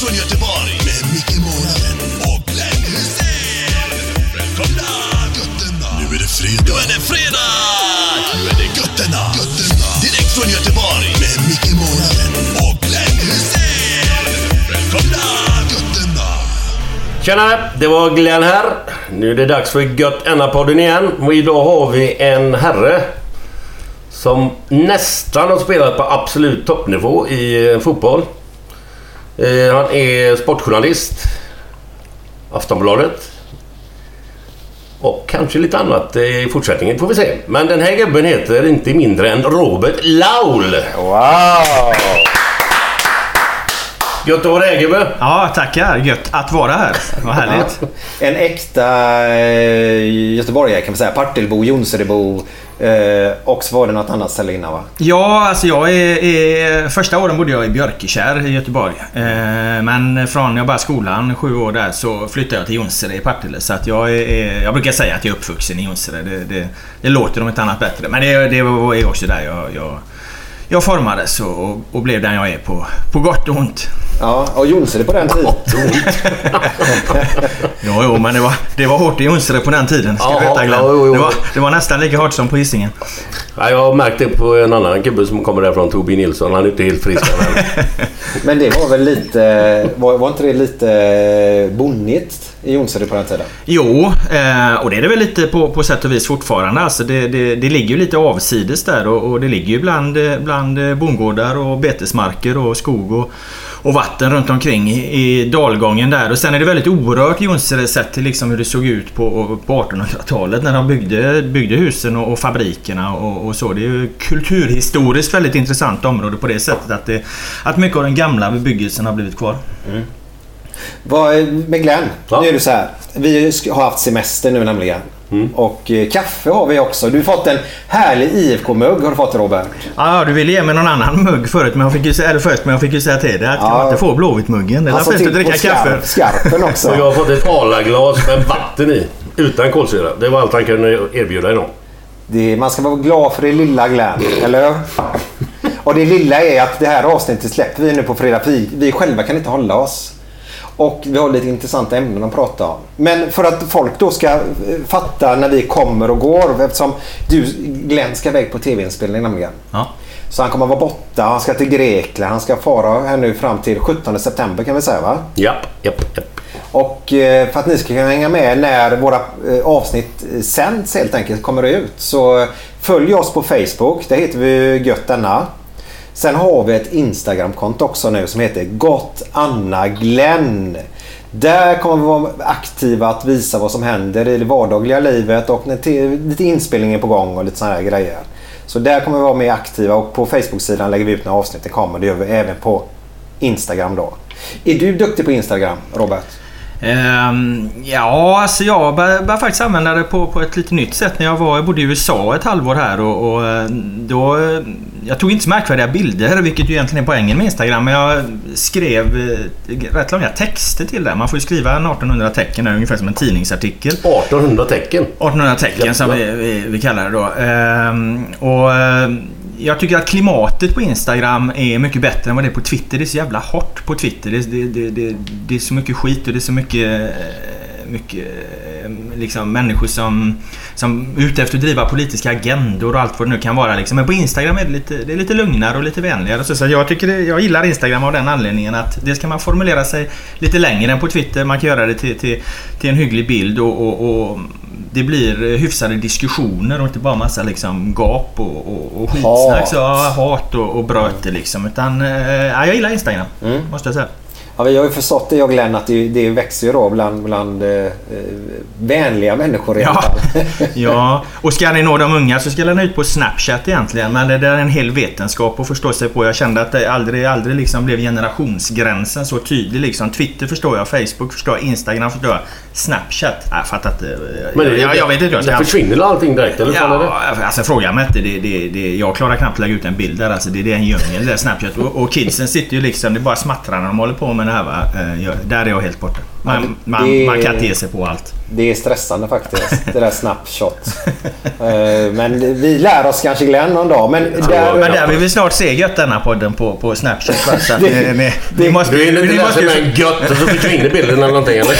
Från Göteborg. Med Micke Månaden och Glenn Hysén. Välkomna! Götterna. Nu är det fredag. Nu är det fredag! Nu är det götterna. götterna. Direkt från Göteborg. Med Micke Månaden och Glenn Hysén. Välkomna! Götterna. Tjenare! det var Glenn här. Nu är det dags för Göttena-podden igen. Och idag har vi en herre som nästan har spelat på absolut toppnivå i eh, fotboll. Eh, han är sportjournalist. Aftonbladet. Och kanske lite annat i fortsättningen, får vi se. Men den här gubben heter inte mindre än Robert Laul. Wow! Gött att vara här gubbe. Ja, tackar. Gött att vara här. Vad härligt. En äkta eh, göteborgare kan man säga. Partillebo, Jonserebo eh, och så var det något annat ställe innan va? Ja, alltså jag är, är... Första åren bodde jag i Björkekär i Göteborg. Eh, men från jag började skolan, sju år där, så flyttade jag till Jonsered i Partille. Så att jag är. Jag brukar säga att jag är uppvuxen i Jonsered. Det, det, det låter om ett annat bättre. Men det, det var också där jag, jag, jag formades och, och blev den jag är på, på gott och ont. Ja, och Jonsered på den tiden. Jo, jo, men det var, det var hårt i Jonsered på den tiden. Ska du Ja, veta Glenn. ja, jo, jo. Det, var, det var nästan lika hårt som på Hisingen. Ja, jag har märkt det på en annan gubbe som kommer därifrån, Tobi Nilsson. Han är inte helt frisk. Men det var väl lite... Var, var inte det lite bonnigt i Jonsered på den tiden? Jo, eh, och det är det väl lite på, på sätt och vis fortfarande. Alltså det, det, det ligger ju lite avsides där och, och det ligger ju bland, eh, bland eh, bondgårdar och betesmarker och skog och, och vatten runt omkring i, i dalgången där. Och sen är det väldigt orört i Jonsered sett till liksom hur det såg ut på, på 1800-talet när de byggde, byggde husen och, och fabrikerna och, och så. Det är ju kulturhistoriskt väldigt intressant område på det sättet att, det, att mycket av den gamla bebyggelsen har blivit kvar. Vad, med Glenn, Ja. nu är det så här. Vi har haft semester nu nämligen. Och eh, kaffe har vi också. Du har fått en härlig IFK-mugg har du fått Robert. Ja, du ville ge mig någon annan mugg förut, men jag fick ju, säga- eller först, men jag fick ju säga till dig att kan Ja. man inte få Blåvitt-muggen? Det är Alltså fint att dricka kaffe. skarp, skarpen också. Och jag har fått ett Arla-glas med vatten i. Utan kolsyra. Det var allt han kunde erbjuda idag. Det, man ska vara glad för det lilla Glenn, eller hur? Och det lilla är att det här avsnittet släpper vi nu på fredag. Vi, vi själva kan inte hålla oss. Och vi har lite intressanta ämnen att prata om. Men för att folk då ska eh, fatta när vi kommer och går. Eftersom du, Glenn ska iväg på tv-inspelning nämligen. Ja. Så han kommer vara borta. Han ska till Grekland. Han ska fara här nu fram till 17 september kan vi säga va? Japp, japp, japp. Och eh, för att ni ska kunna hänga med när våra eh, avsnitt sänds helt enkelt kommer ut så följ oss på Facebook. Där heter vi Gött denna. Sen har vi ett Instagramkonto också nu som heter Gott Anna Glenn. Där kommer vi vara aktiva att visa vad som händer i det vardagliga livet och när te- lite inspelningar på gång och lite sådana här grejer. Så där kommer vi vara mer aktiva och på Facebook-sidan lägger vi ut när avsnitten kommer. Det gör vi även på Instagram då. Är du duktig på Instagram, Robert? Ehm, ja, alltså jag började bör faktiskt använda det på, på ett lite nytt sätt när jag var, jag bodde i USA ett halvår här och, och eh, då... eh, Jag tog inte så märkvärdiga bilder, vilket ju egentligen är poängen med Instagram, men jag skrev eh, rätt långa texter till det. Man får ju skriva en 1800 tecken, där, ungefär som en tidningsartikel. 1800 tecken. 1800 tecken som vi, vi, vi kallar det då. Ehm, och jag tycker att klimatet på Instagram är mycket bättre än vad det är på Twitter. Det är så jävla hårt på Twitter. Det, det, det, det, det är så mycket skit och det är så mycket, eh, mycket eh, liksom människor som, som är ute efter att driva politiska agendor och allt vad det nu kan vara. Liksom. Men på Instagram är det lite, det är lite lugnare och lite vänligare. Så, så jag, tycker det, jag gillar Instagram av den anledningen att det ska man formulera sig lite längre än på Twitter. Man kan göra det till, till, till en hygglig bild och, och, och det blir hyfsade diskussioner och inte bara massa liksom gap och, och, och skitsnack. Hat. Så, ja, hat och, och bröte liksom. Utan, eh, ja, jag gillar Instagram, måste jag säga. Ja, vi har ju förstått det jag och Glenn att det, det växer ju då bland, bland eh, vänliga människor i alla Ja. fall. ja, och ska ni nå de unga så ska den ut på Snapchat egentligen. Men det där är en hel vetenskap att förstå sig på. Jag kände att det aldrig, aldrig liksom blev generationsgränsen så tydlig. Liksom. Twitter förstår jag, Facebook förstår jag, Instagram förstår jag. Snapchat? Jag fattar inte. Men det, jag, jag vet inte jag ska... Det försvinner allting direkt eller? fan är det? Ja, alltså fråga mig inte. Det, det, det, jag klarar knappt att lägga ut en bild där. Alltså, det, det är en djungel där Snapchat. Och, och kidsen sitter ju liksom... Det bara smattrar när de håller på med det här va. Eh, Där är jag helt borta. Man, man, det- man kan inte ge sig på allt. Det är stressande faktiskt. Det där snapshot. Eh, Men vi lär oss kanske Glenn någon dag. Men där, Men där vill vi snart se gött denna podden på, på Snapchat. va? Så att Det- ni, ni, det- ni måste, Du ni, läsa måste med gött och så försvinner bilden eller någonting eller?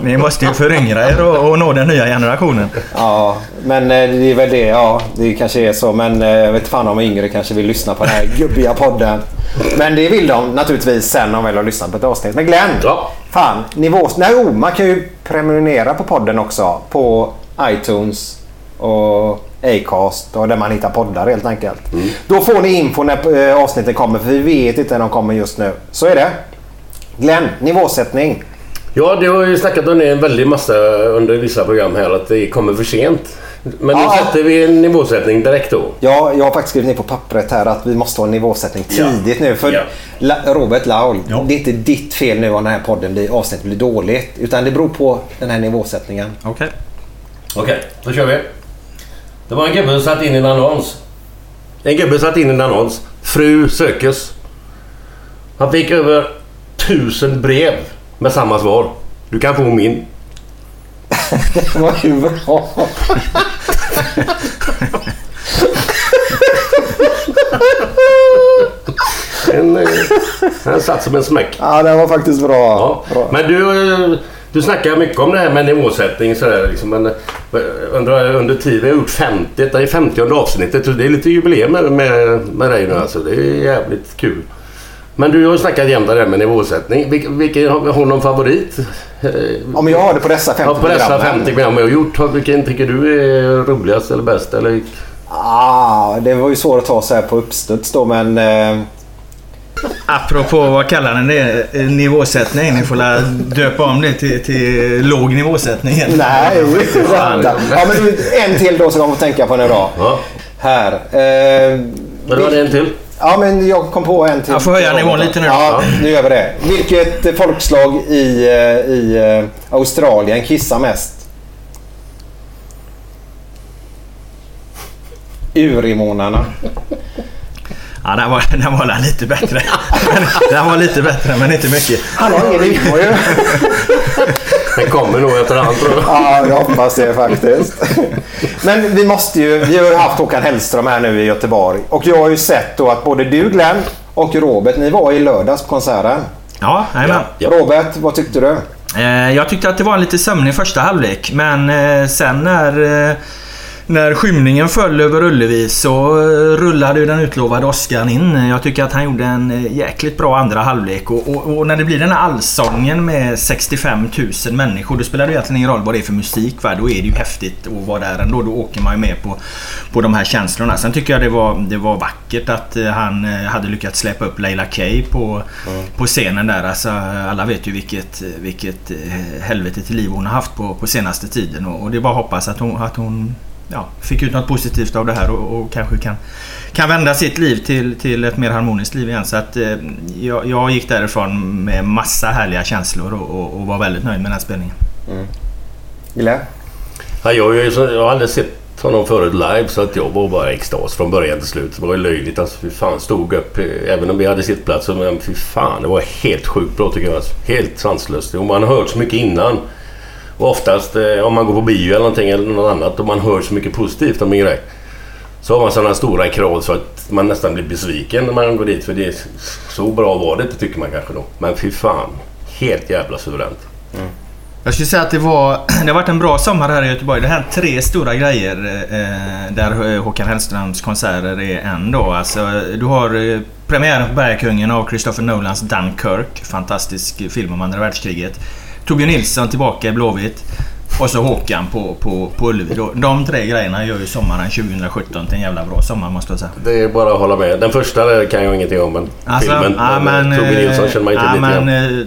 ni måste ju föryngra er och, och nå den nya generationen. Ja, men eh, det är väl det. Ja, det kanske är så. Men jag vet fan om yngre kanske vill lyssna på den här gubbiga podden. Men det vill de naturligtvis sen om de väl har lyssnat på ett avsnitt. Men Glenn! Ja. Fan, nivå... Nej, oh, man kan ju prenumerera på podden också. På iTunes och Acast och där man hittar poddar helt enkelt. Då får ni info när eh, avsnitten kommer för vi vet inte när de kommer just nu. Så är det. Glenn, nivåsättning. Ja, det har ju snackat om det en väldig massa under vissa program här att det kommer för sent. Men nu Ja. sätter vi en nivåsättning direkt då. Ja, jag har faktiskt skrivit ner på pappret här att vi måste ha en nivåsättning tidigt nu. För Ja. La, Robert Laul, Ja. det är inte ditt fel nu om den här podden blir, avsnittet blir dåligt. Utan det beror på den här nivåsättningen. Okej. Okej, då kör vi. Det var en gubbe som satt in en annons. En gubbe satt in en annons. Fru sökes. Han fick över tusen brev med samma svar. Du kan få min. Det var ju bra. En, eh, han satt som en smäck. Ja, det var faktiskt bra. Ja. bra. Men du, eh, du snackar mycket om det här med nivåsättning sådär liksom. Men eh, under, under tiden vi har gjort 50, det är 50 avsnittet. Det är lite jubileum med, med, med dig nu alltså. Det är jävligt kul. Men du har ju snackat jämt här med nivåsättning. Vilken, vilken, har du någon favorit? Om jag har det på dessa 50 Ja, på dessa programmen. 50 program jag har gjort. Vilken tycker du är roligast eller bäst? Eller? Ah, det var ju svårt att ta så här på uppstuds då men... Eh, Apropå, vad kallar ni det? Eh, Nivåsättning. Ni får la döpa om det till, till låg nivåsättning. nej, vänta. Ja, men en till då som jag får tänka på nu då. Ja. Här. Eh, Men det var det en till. Ja, men jag kom på en till. Jag får höja nivån lite nu. Ja, nu gör vi det. Vilket folkslag i, eh, i eh, Australien kissar mest? Urinvånarna. Ja, den var, den var lite bättre. den var lite bättre, men inte mycket. Han har ingen info ju. Den kommer nog efterhand tror jag. Ja, jag hoppas det faktiskt. Men vi måste ju, vi har ju haft Håkan Hellström här nu i Göteborg. Och jag har ju sett då att både du Glenn och Robert, ni var i lördags på konserten. Ja, jajamän. Ja. Robert, vad tyckte du? Eh, Jag tyckte att det var en lite sömnig första halvlek, men eh, sen när, eh, när skymningen föll över Ullevi så eh, rullade ju den utlovade Oskar in. Jag tycker att han gjorde en eh, jäkligt bra andra halvlek. Och, och, och när det blir den här allsången med 65 000 människor, då spelar det egentligen ingen roll vad det är för musik. Va? Då är det ju häftigt att vara där ändå. Då åker man ju med på, på de här känslorna. Sen tycker jag det var, det var vackert att eh, han hade lyckats släppa upp Leila Kay på, på scenen där. Alltså, alla vet ju vilket, vilket helvete till liv hon har haft på, på senaste tiden. Och, och det är bara att hoppas att hon, att hon ja, fick ut något positivt av det här och, och kanske kan, kan vända sitt liv till, till ett mer harmoniskt liv igen. Så att eh, jag, jag gick därifrån med massa härliga känslor och, och, och var väldigt nöjd med den här spelningen. Glenn? Ja, jag, så- jag har aldrig sett honom förut live så att jag var bara extas från början till slut. Det var ju löjligt. Alltså, fy fan, stod upp. eh, Även om vi hade sittplatser. Men fy fan, det var helt sjukt bra tycker jag. Alltså. Helt sanslöst. Och man har hört så mycket innan. Och oftast eh, om man går på bio eller någonting eller något annat och man hör så mycket positivt om en grej. Så har man sådana stora krav så att man nästan blir besviken när man går dit. För det är så bra var det inte tycker man kanske då. Men fy fan. Helt jävla suveränt. Mm. Jag skulle säga att det var det har varit en bra sommar här i Göteborg. Det har hänt tre stora grejer eh, eh där eh, Håkan Hellströms konserter är en då. Alltså, du har eh, premiären på Bergkungen av Christopher Nolans Dunkirk. Fantastisk film om andra världskriget. Torbjörn Nilsson tillbaka i Blåvitt. Och så Håkan på, på, på Ullevi. De tre grejerna gör ju sommaren 2017 till en jävla bra sommar måste jag säga. Det är bara att hålla med. Den första kan jag ingenting om men filmen. ja, men, Torbjörn Nilsson känner man inte ja, lite eh,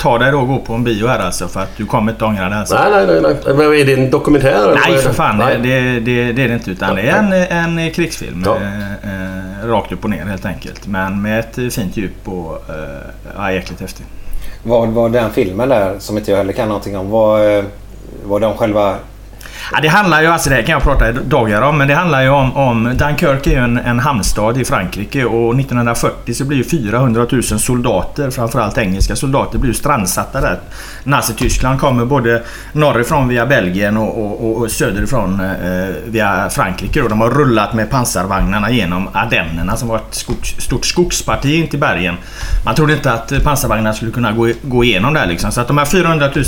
Ta dig då och gå på en bio här alltså för att du kommer inte ångra det. Alltså. Nej, nej, nej. nej. Men är det en dokumentär? Nej för fan. Nej. Det, det, det är det inte. Utan det är en, en krigsfilm. Ja. Eh, eh, rakt upp och ner helt enkelt. Men med ett eh, fint djup och eh, ja, jäkligt häftig. Vad var den filmen där som inte jag heller kan någonting om? Var, eh, var de själva... Ja, det handlar ju, alltså det här kan jag prata i dagar om, men det handlar ju om, om Dunkirk är ju en, en hamnstad i Frankrike och 1940 så blir ju 400 000 soldater, framförallt engelska soldater, blir ju strandsatta där. Nazityskland kommer både norrifrån via Belgien och, och, och, söderifrån eh, via Frankrike. Och de har rullat med pansarvagnarna genom Ardennerna som var ett skog, stort skogsparti in till bergen. Man trodde inte att pansarvagnarna skulle kunna gå, gå igenom där liksom. Så att de här 400 000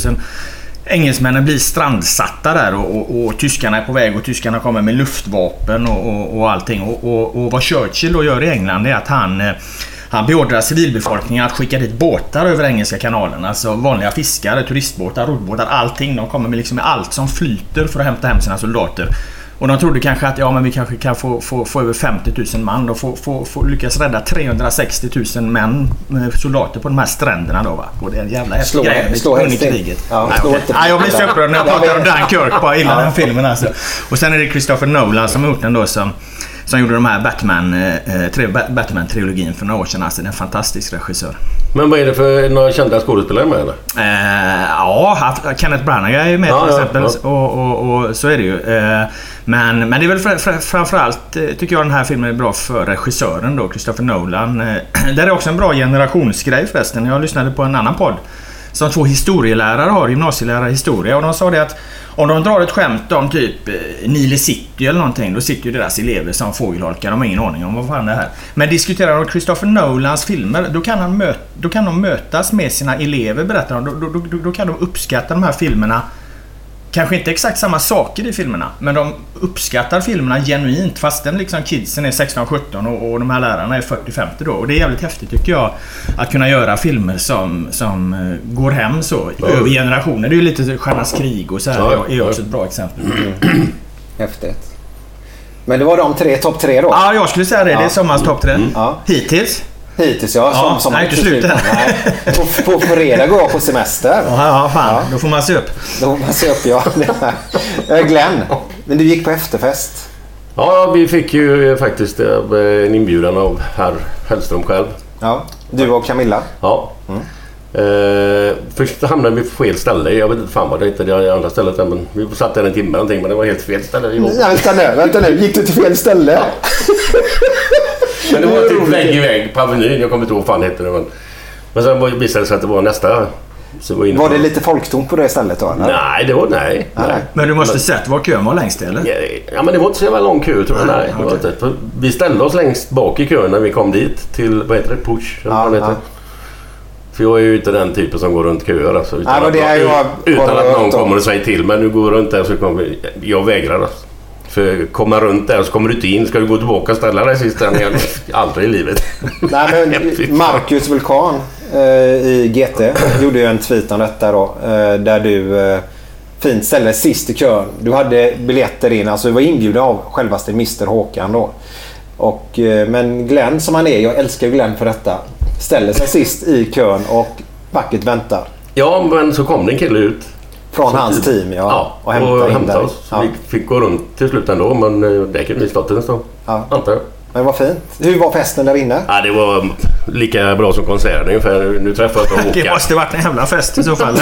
Engelsmännen blir strandsatta där och, och, och tyskarna är på väg och tyskarna kommer med luftvapen och, och, och allting. Och, och, och vad Churchill då gör i England är att han eh, han beordrar civilbefolkningen att skicka dit båtar över Engelska kanalen. Alltså vanliga fiskare, turistbåtar, roddbåtar, allting. De kommer med liksom med allt som flyter för att hämta hem sina soldater. Och de trodde kanske att ja, men vi kanske kan få, få, få över 50 000 man och få, få, få lyckas rädda 360 000 män, eh, soldater på de här stränderna då va. Och det är en jävla häftig grej. slå helst kriget. Ja, Nej, inte. Nej, jag blir så upprörd när jag pratar om. Dunkirk. Bara illa Ja. den filmen alltså. Och sen är det Christopher Nolan som har gjort den då som som gjorde de här Batman, eh, Ba- Batman-trilogin för några år sedan. Alltså, det är en fantastisk regissör. Men vad är det för några kända skådespelare med eller? Eh, ja, Kenneth Branagh är ju med Ja, till ja, exempel. ja. Och, och, och så är det ju. Eh, men, men det är väl fr- fr- framförallt eh, tycker jag den här filmen är bra för regissören då, Christopher Nolan. Eh, där är också en bra generationsgrej förresten. Jag lyssnade på en annan podd. Som två historielärare har, gymnasielärare i historia. Och de sa det att om de drar ett skämt om typ eh, Nile City eller någonting. Då sitter ju deras elever som fågelholkar. De har ingen aning om vad fan det är här. Men diskuterar de Christopher Nolans filmer. Då kan, han möt, då kan de mötas med sina elever berättar de. Då, då, då, då kan de uppskatta de här filmerna. Kanske inte exakt samma saker i filmerna. Men de uppskattar filmerna genuint. Fastän liksom kidsen är 16-17 och, och de här lärarna är 40-50 då. Och det är jävligt häftigt tycker jag. Att kunna göra filmer som, som eh, går hem så. Över generationer. Det är ju lite Stjärnornas krig och så här. Ja, är också ett bra exempel. Häftigt. Men det var de tre, topp tre då? Ja, jag skulle säga det. Det är sommarens topp tre. Ja. Hittills. Hittills ja. Ja, som, som nej, inte slut än. På, på fredag går jag på semester. Ja, ja fan. Då får man se upp. Då får man se upp ja. Glenn, men du gick på efterfest. Ja, vi fick ju faktiskt eh, en inbjudan av herr Hellström själv. Ja. Du och Camilla. Ja. Eh, först hamnade vi på fel ställe. Jag vet inte fan vad det hette det andra stället. Men vi satt där en timme någonting men det var helt fel ställe vi var på. Ja, vänta nu, vänta nu. Gick du till fel ställe? Men det var typ vägg i vägg på Avenyn. Jag kommer inte ihåg vad fan hette det. Men, men sen var- visade det sig att det var nästa. Så var, Var det lite folktomt på det stället då? eller? Nej, det var nej. nej. Men du måste sett var kön var längst eller? Ja, Ja, men det var inte så jävla lång kö tror jag. Nej, det var okej. inte. För Vi ställde oss längst bak i kön när vi kom dit till, vad heter det, Push? eller Ja, heter. ja. För jag är ju inte den typen som går runt köer alltså, utan, Nej, men att, det är jag- utan att någon kommer och säger till mig nu går runt där så kommer jag vägrar alltså. För komma runt där så kommer du inte in. Ska du gå tillbaka och ställa dig sist igen? Aldrig i livet. Nej, men Marcus Vulkan eh, i GT gjorde ju en tweet om detta då. Eh, där du eh, fint ställde sist i kön. Du hade biljetter in. Alltså du var inbjuden av självaste Mr Håkan då. Och, eh, men Glenn som han är, jag älskar Glenn för detta. Ställer sig sist i kön och vackert väntar. Ja, men så kom det en kille ut. Från hans team, ja. Ja, Och hämta in hämta oss. Så Ja. Vi fick gå runt till slut ändå men eh, det kunde vi stått en stund. Ja. Antar jag. Men vad fint. Hur var festen där inne? Ja, det var lika bra som konserten ungefär. Nu träffar jag inte Det Håkan. måste varit en jävla fest i så fall.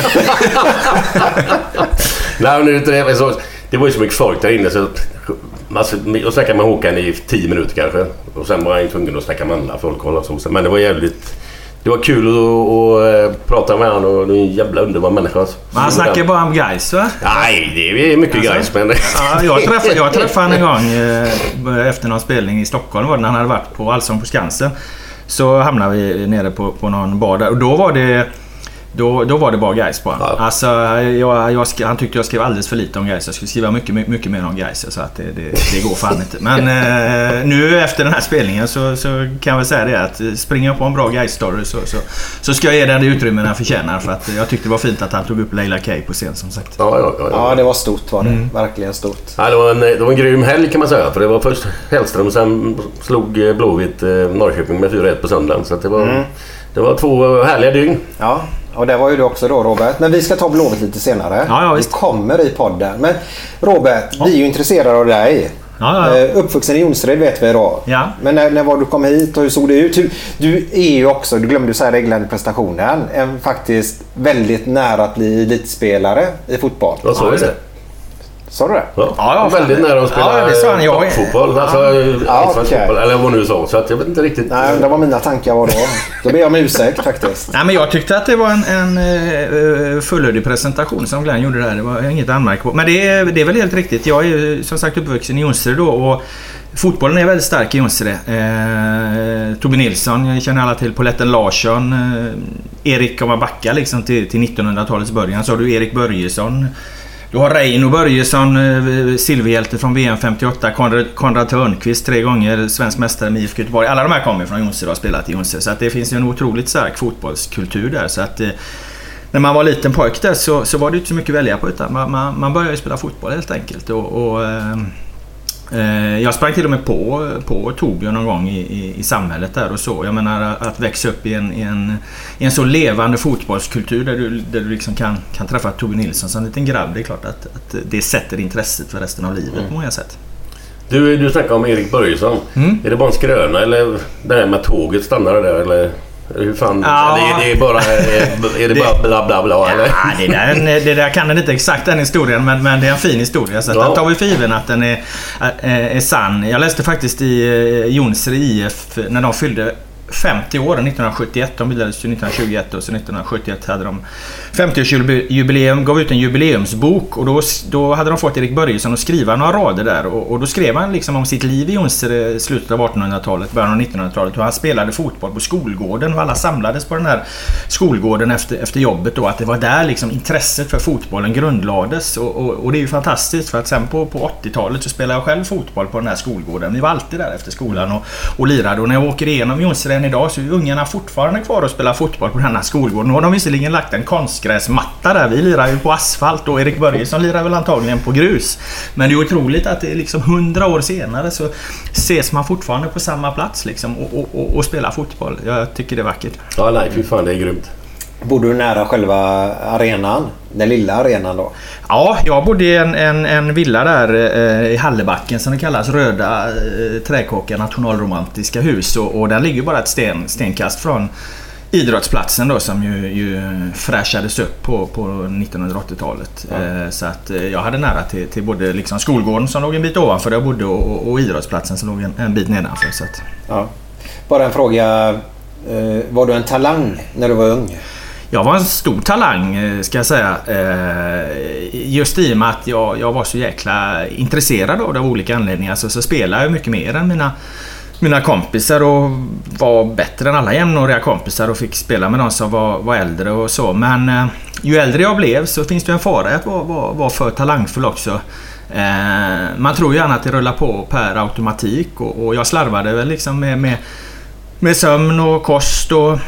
Nej, men det, det, så, det var ju så mycket folk där inne så... Alltså, jag snackade med Håkan i 10 minuter kanske. Och sen var jag tvungen att snacka med andra folk och så. Men det var jävligt... Det var kul att, att, att prata med honom och det är en jävla underbar människa. alltså. Men han snackar bara om guys va? Nej, det är mycket Alltså? guys men... Ja, jag träffade, jag träffade honom en gång eh, efter någon spelning i Stockholm var det, när han hade varit på Allsång på Skansen. Så hamnade vi nere på, på någon bar där och då var det då, då var det bara Gais på honom. Ja. Alltså, jag, jag skrev, han tyckte jag skrev alldeles för lite om Gais. Jag skulle skriva mycket, mycket, mycket mer om Gais. Så att det, det, det går fan inte. Men eh, nu efter den här spelningen så, så kan jag väl säga det att springer jag på en bra gais story så, så, så ska jag ge den det utrymme den förtjänar. För att jag tyckte det var fint att han tog upp Leila Kay på scen som sagt. Ja, ja, ja, ja. Ja, det var stort var det. Mm. Verkligen stort. Ja, det, var en, det var en grym helg kan man säga. För det var först Hellström och sen slog eh, Blåvitt eh, Norrköping med 4-1 på söndagen. Så att det, var, Mm. det var två härliga dygn. Ja, och det var ju du också då Robert. Men vi ska ta Blåvitt lite senare. Ja, ja, vi visst. kommer i podden. Men Robert, vi är ju intresserade av dig. Ja, ja, ja. Eh, Uppvuxen i Jonsered vet vi då. Ja. Men när, när var du kom hit och hur såg det ut? Hur, du är ju också, du glömde säga det i prestationen, en faktiskt väldigt nära att bli elitspelare i fotboll. Ja, så är det. Sa du det? Ja, Ja, ja, fan. väldigt nära att spela Ja, han. Jag är- fotboll. Alltså, Ja, allsvensk okej. fotboll. Eller vad nu sa. Så att jag vet inte riktigt. Nej, det var mina tankar var då. Då ber jag om ursäkt faktiskt. Nej, men jag tyckte att det var en, en eh, fullödig presentation som Glenn gjorde där. Det var inget anmärk på. Men det är, det är väl helt riktigt. Jag är ju som sagt uppvuxen i Jonsered då och fotbollen är väldigt stark i Jonsered. Eh, Tobbe Nilsson, jag känner alla till. Poletten Larsson. Eh, Erik, om man backar liksom till, till 1900-talets början så har du Erik Börjesson. Du har Reino Börjesson, eh, silverhjälte från VM 58. Konrad, Konrad Törnqvist, tre gånger svensk mästare med IFK Göteborg. Alla de här kommer från Jonsered och har spelat i Jonsered. Så att det finns ju en otroligt stark fotbollskultur där. Så att, eh, när man var liten pojk där så, så var det inte så mycket att välja på utan man, man, man började ju spela fotboll helt enkelt. Och, och, ehm, jag sprang till och med på, på Torbjörn någon gång i, i, i samhället där och så. Jag menar att växa upp i en, i en, i en så levande fotbollskultur där du, där du liksom kan, kan träffa Tobbe Nilsson som en liten grabb. Det är klart att, att det sätter intresset för resten av livet på många sätt. Du, du snackade om Erik Börjesson. Mm. Är det bara en skröna eller det här med tåget stannade där eller? Hur fan? Ja. Det, det är bara, är det bara bla bla bla eller? Ja, det, där, det där kan den inte exakt den historien men, men det är en fin historia. Så Ja. den tar vi för given att den är, är, är sann. Jag läste faktiskt i eh, Jonsered IF när de fyllde 50 år 1971. De bildades ju 1921 och så 1971 hade de 50-årsjubileum, gav ut en jubileumsbok och då, då hade de fått Erik Börjesson att skriva några rader där och, och då skrev han liksom om sitt liv i Jonsered eh, i slutet av 1800-talet, början av 1900-talet hur han spelade fotboll på skolgården och alla samlades på den här skolgården efter, efter jobbet då. Att det var där liksom intresset för fotbollen grundlades och, och, och det är ju fantastiskt för att sen på, på 80-talet så spelade jag själv fotboll på den här skolgården. Vi var alltid där efter skolan och, och lirade och när jag åker igenom Jonsered än idag så är ungarna fortfarande kvar och spelar fotboll på den här skolgården. Nu har de visserligen lagt en konstgräsmatta där. Vi lirar ju på asfalt och Erik Börjesson lirar väl antagligen på grus. Men det är otroligt att det är liksom hundra år senare så ses man fortfarande på samma plats liksom och, och, och, och spelar fotboll. Jag tycker det är vackert. Ja, nej fy fan det är grymt. Bor du nära själva arenan? Den lilla arenan då? Ja, jag bodde i en, en, en villa där eh, i Hallebacken som det kallas. Röda eh, träkåkar nationalromantiska hus. Och, och den ligger bara ett sten, stenkast från idrottsplatsen då som ju, ju fräschades upp på, på 1980-talet. Eh, så att eh, jag hade nära till, till både liksom skolgården som låg en bit ovanför där jag bodde och, och, och idrottsplatsen som låg en, en bit nedanför. Så att, Ja. Bara en fråga. Eh, var du en talang när du var ung? Jag var en stor talang eh, ska jag säga. Eh, just i och med att jag, jag var så jäkla intresserad av det av olika anledningar så, så spelade jag mycket mer än mina, mina kompisar och var bättre än alla jämnåriga kompisar och fick spela med de som var, var äldre och så. Men eh, ju äldre jag blev så finns det en fara i att vara, vara, vara för talangfull också. Eh, Man tror ju gärna att det rullar på per automatik och, och jag slarvade väl liksom med, med med sömn och kost och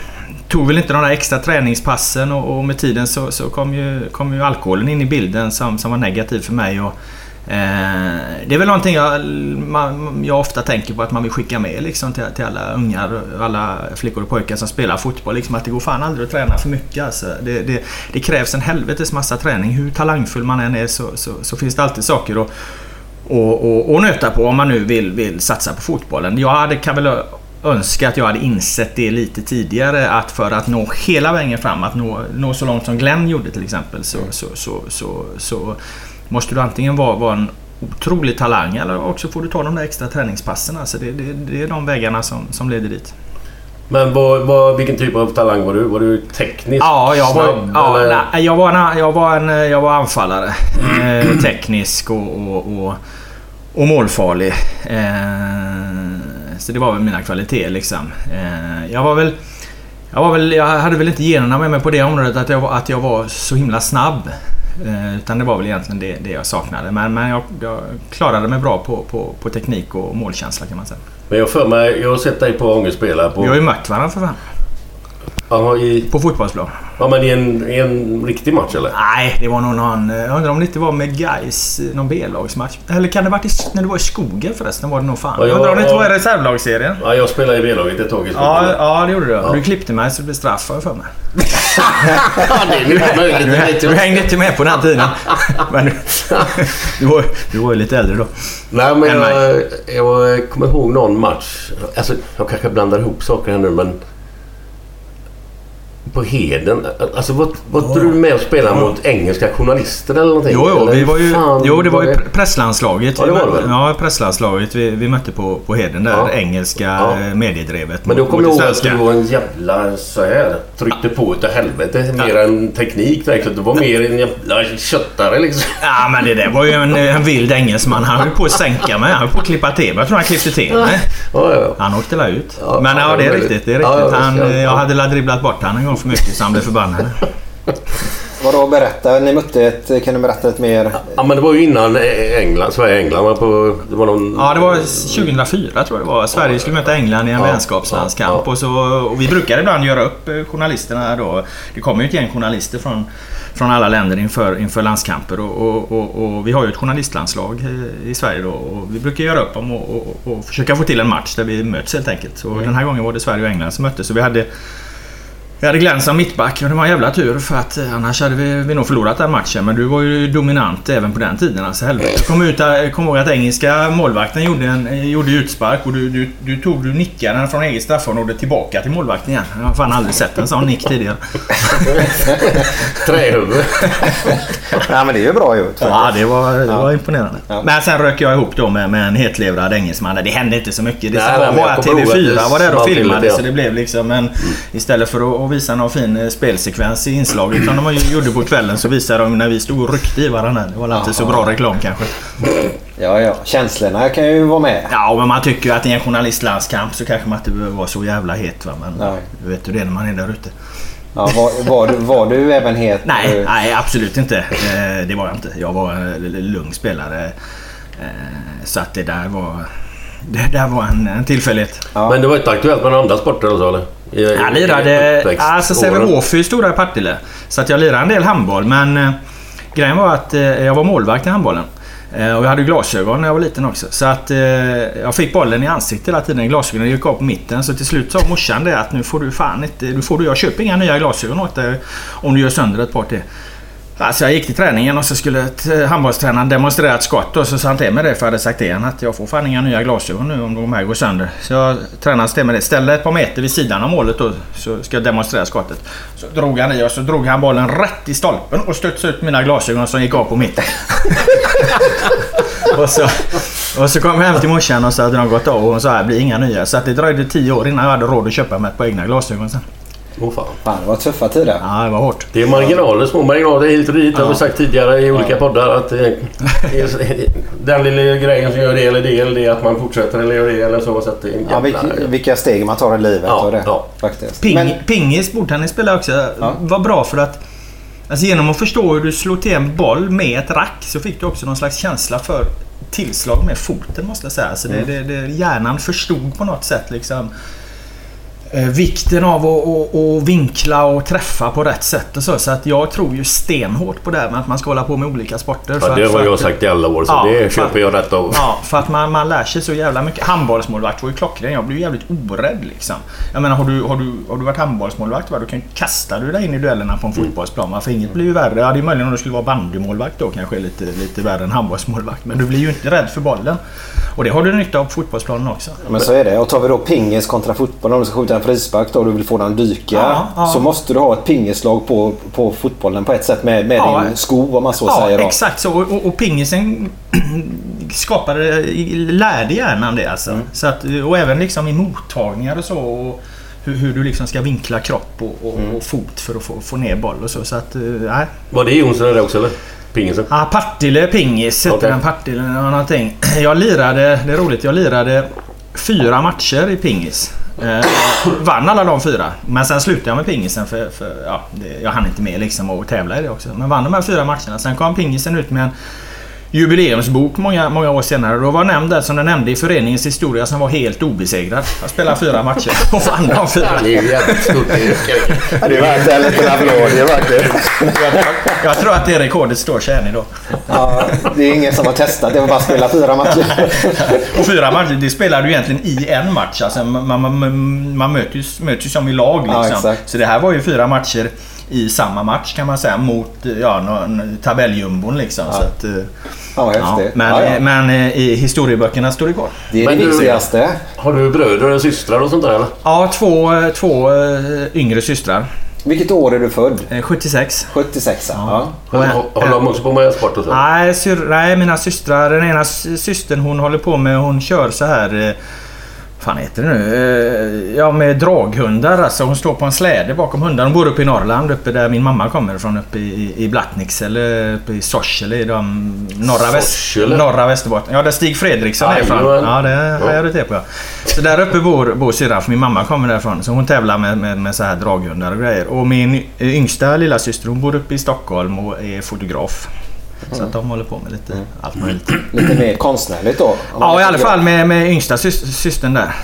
tog väl inte de där extra träningspassen och, och med tiden så, så kom, ju, kom ju alkoholen in i bilden som, som var negativ för mig. Och, Eh, det är väl någonting jag, man, jag ofta tänker på att man vill skicka med liksom, till, till alla ungar, alla flickor och pojkar som spelar fotboll. Liksom, att det går fan aldrig att träna för mycket. Alltså. Det, det, det krävs en helvetes massa träning. Hur talangfull man än är så, så, så finns det alltid saker att och, och, och nöta på om man nu vill, vill satsa på fotbollen. Jag hade, kan väl önska att jag hade insett det lite tidigare att för att nå hela vägen fram, att nå, nå så långt som Glenn gjorde till exempel så, så, så, så, så måste du antingen vara, vara en otrolig talang eller också får du ta de där extra träningspassen. Alltså det, det, det är de vägarna som, som leder dit. Men vad, vad, vilken typ av talang var du? Var du teknisk Ja, jag var, snabb? ja, eller? nej, jag, var, en, jag, var en, jag var anfallare. Eh, teknisk och, och, och, och målfarlig. Eh, så det var väl mina kvaliteter liksom. Eh, jag var väl... Jag, var väl, jag hade väl inte generna med mig på det området att jag var, att jag var så himla snabb. Eh, utan det var väl egentligen det, det jag saknade. Men, men jag, jag klarade mig bra på, på, på teknik och målkänsla kan man säga. Men jag för mig, jag har sett dig på Ånge spela på... Vi har ju mött varandra för fan. Ja, i, På fotbollsplan. ja, men i en, i en riktig match eller? Nej, det var nog någon... Jag undrar om det inte var med Gais någon B-lagsmatch. Eller kan det varit i, när du var i skogen förresten? Var det nog fan. Ja, jag undrar om det inte ja. var i reservlagsserien. Ja, jag spelade i B-laget ett tag i Ja, skolan. ja, det gjorde du. Ja. Du klippte mig så det blev straff har jag för mig. ja, det är mycket möjligt. Du, du hängde inte med på den tiden. Men du, du, var, du var ju lite äldre då. Nej, men jag, jag kommer ihåg någon match. Alltså, jag kanske blandar ihop saker här nu, men... På Heden. Alltså, var, var inte du med och spelade mot engelska journalister eller någonting? Jo, jo, Eller vi var ju, fan jo det var ju presslandslaget. Ja, det var det? Ja, presslandslaget. Vi, vi mötte på, på Heden där. Ja. Engelska Ja. eh, mediedrevet. Men då kommer jag ihåg att du var en jävla så här Tryckte på utav helvete. Mer än teknik verkligen. Du var mer en jävla köttare liksom. Ja men det där var ju en, en vild engelsman. Han höll på att sänka mig. Han höll på att klippa till mig. Jag tror han klippte till mig. Ja, ja. Han åkte la ut. Ja, men ja, ja, det är riktigt. Det är ja, riktigt. ja, Han, ja. jag hade la dribblat bort han en gång för mycket så han blev förbannad. Vadå berätta? Ni mötte ett... Kan du berätta lite mer? Ja men det var ju innan England, Sverige-England var på... Det var någon... Ja, det var 2004 tror jag det var. Sverige skulle möta England i en Ja, vänskapslandskamp. ja, ja. Och, så, och vi brukar ibland göra upp eh, journalisterna då. Det kommer ju ett gäng journalister från, från alla länder inför, inför landskamper. Och, och, och, och vi har ju ett journalistlandslag eh, i Sverige då. Och vi brukar göra upp om och, och, och försöka få till en match där vi möts helt enkelt. Och den här gången var det Sverige och England som möttes. Så vi hade vi hade Glenn som mittback och det var en jävla tur för att eh, annars hade vi, vi nog förlorat den matchen. Men du var ju dominant även på den tiden. Alltså helvete. Jag kommer ut jag kommer ihåg att engelska målvakten gjorde, en, eh, gjorde utspark och du, du, du tog du nickade från eget straffområde tillbaka till målvakten igen. Jag har fan aldrig sett en sån nick tidigare. Trähuvud. Nej men det är ju bra gjort. Ja, det var, det var imponerande. Ja. Men sen rök jag ihop då med, med en hetlevrad engelsman. Det hände inte så mycket. Det var bara jag kommer ihåg att TV4 det var där och filmade ja. så det blev liksom en... Istället för att, visa någon fin eh, spelsekvens i inslaget som de ju gjorde på kvällen så visade de när vi stod och ryckte i varandra. Det var inte så bra reklam kanske. Ja, ja. Känslorna kan ju vara med. Ja, men man tycker ju att i en journalistlandskamp så kanske man inte behöver vara så jävla het. Va? Men Nej. du vet hur det är när man är där ute. Ja, var, var, du, var du även het? Nej, Eh, nej absolut inte. Eh, Det var jag inte. Jag var en lugn spelare. Eh, Så att det där var... Det där var en, en tillfällighet. Ja. Men det var inte aktuellt med några andra sporter alltså eller? Jag lirade... Alltså Sävehof är ju stora i Partille. Så att jag lirade en del handboll men... eh, Grejen var att eh, jag var målvakt i handbollen. Eh, Och jag hade glasögon när jag var liten också. Så att eh, jag fick bollen i ansiktet hela tiden. Glasögonen gick av på mitten. Så till slut sa morsan det att nu får du fan inte... Nu får du, jag köper inga nya glasögon åt dig om du gör sönder ett par till. Alltså jag gick till träningen och så skulle handbollstränaren demonstrera ett skott och så sa han till mig det för jag hade sagt till honom att jag får fan inga nya glasögon nu om de här går sönder. Så jag tränaren till mig det. Ställde ett par meter vid sidan av målet då så ska jag demonstrera skottet. Så drog han i och så drog han bollen rätt i stolpen och studsade ut mina glasögon som gick av på mitten. och, så, och så kom jag hem till morsan och så hade de gått av och hon sa att det blir inga nya. Så att det dröjde tio år innan jag hade råd att köpa mig ett par egna glasögon sen. Åh fan. Fan, det var tuffa tider. Ja, det var hårt. Det är marginaler, små marginaler hit och dit. Det har vi sagt tidigare i olika poddar. Att eh, den lilla grejen som gör det eller det eller det att man fortsätter eller gör det eller så. så att det Ja, vilka, vilka steg man tar i livet Ja, och det. ja. Faktiskt. Ping, Men, Pingis, bordtennis spelar också. Ja. Var bra för att... Alltså genom att förstå hur du slår till en boll med ett rack så fick du också någon slags känsla för tillslag med foten måste jag säga. Alltså det, det, det, hjärnan förstod på något sätt liksom vikten av att, att, att vinkla och träffa på rätt sätt och så. Så att jag tror ju stenhårt på det här med att man ska hålla på med olika sporter. Ja, för det har jag att- sagt i alla år, så Ja, det köper jag rätt av. Ja, för att man, man lär sig så jävla mycket. Handbollsmålvakt var ju klockren. Jag blev jävligt orädd liksom. Jag menar, har du, har du, har du varit handbollsmålvakt, va, då kan ju kasta du dig in i duellerna på en Mm. fotbollsplan. va, För inget blir ju värre. Ja, det är möjligen om du skulle vara bandymålvakt då kanske lite, lite värre än handbollsmålvakt. Men du blir ju inte rädd för bollen. Och det har du nytta av på fotbollsplanen också. Men så är det. Och tar vi då pingis kontra fotboll. Om du ska skjuta en frispark då och du vill få den att dyka. Ja, ja. Så måste du ha ett pingislag på, på fotbollen på ett sätt med, med Ja. din sko om man så ja, säger. Då. exakt så. Och, och, och pingisen skapade, lärde hjärnan det alltså. Mm. Så att, och även liksom i mottagningar och så. Och hur, hur du liksom ska vinkla kropp och, och, Mm. och fot för att få, få ner boll och så. Så att, eh, nej. Var det Jonsson det också eller? Pingisen? Ja, Partille Pingis hette den. Partille någonting. Jag lirade, det är roligt, jag lirade fyra matcher i pingis. Eh, vann alla de fyra. Men sen slutade jag med pingisen för, för ja, det, jag hann inte med liksom att tävla i det också. Men vann de här fyra matcherna. Sen kom pingisen ut med en jubileumsbok många, många år senare. Då var nämnd där som den nämnde i föreningens historia som var helt obesegrad. Jag spelade fyra matcher och vann de fyra. Det är ju jävligt stort. Ja, Det är värt en liten applåd. Det är verkligen. Jag tror att det rekordet står sig än idag. Ja, det är ingen som har testat. Det var bara att spela fyra matcher. Och fyra matcher, det spelar du egentligen i en match. Alltså man, man, man, möts, ju, möts ju som i lag Ja, liksom. exakt. så det här var ju fyra matcher i samma match kan man säga mot ja, tabelljumbon liksom. Så att, eh, Ja, ja, häftigt. men, Ja, ja. men eh, i historieböckerna står det kvar. Det är Men det du- viktigaste. Har du bröder och systrar och sånt där eller? Ja, två, eh, två eh, yngre systrar. Vilket år är du född? Eh, 76. 76 ja. Och- Håller de också på med sport och så? Nej, syr, nej, mina systrar. Den ena sy- systern hon håller på med, hon kör så här... Fan heter det nu? Eh, ja, med draghundar alltså. Hon står på en släde bakom hundar. Hon bor uppe i Norrland, uppe där min mamma kommer ifrån. Uppe i, i Blattnix eller uppe i Sorsele i de norra, väst, norra Västerbotten. Ja, där Stig Fredriksson är ifrån. Ja, det har jag det på. ja. Så där uppe bor, bor syrran, för min mamma kommer därifrån. Så hon tävlar med, med, med så här draghundar och grejer. Och min yngsta lilla syster hon bor uppe i Stockholm och är fotograf. Så att de håller på med lite allt möjligt. Lite mer konstnärligt då. Ja, i alla fall med, med yngsta sys- systern där.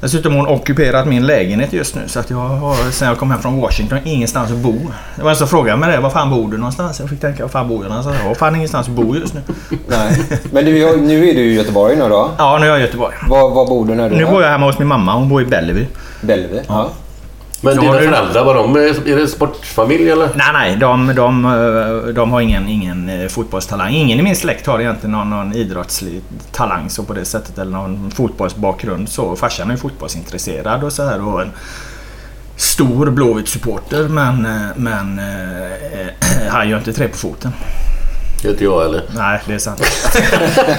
Dessutom har hon ockuperat min lägenhet just nu. Så att jag har sen jag kom hem från Washington ingenstans att bo. Det var en som frågade mig det. Var fan bor du någonstans? Jag fick tänka, var fan bor jag någonstans? Jag har fan ingenstans att bo just nu. Nej. Men du, nu är du i Göteborg nu då. Ja, nu är jag i Göteborg. Var, var bor du när du Nu bor jag hemma hos min mamma. Hon bor i Bellevue. Bellevue? Ja. Men dina det- föräldrar, var de, är det sportfamilj eller? Nej, nej. De, de, eh, de har ingen, ingen eh, fotbollstalang. Ingen i min släkt har egentligen någon, någon idrottslig talang så på det sättet. Eller någon fotbollsbakgrund. Så farsan är fotbollsintresserad och så här. Och en stor Blåvitt-supporter. Men, eh, men eh, han gör inte tre på foten. Det är inte jag eller? Nej, det är sant.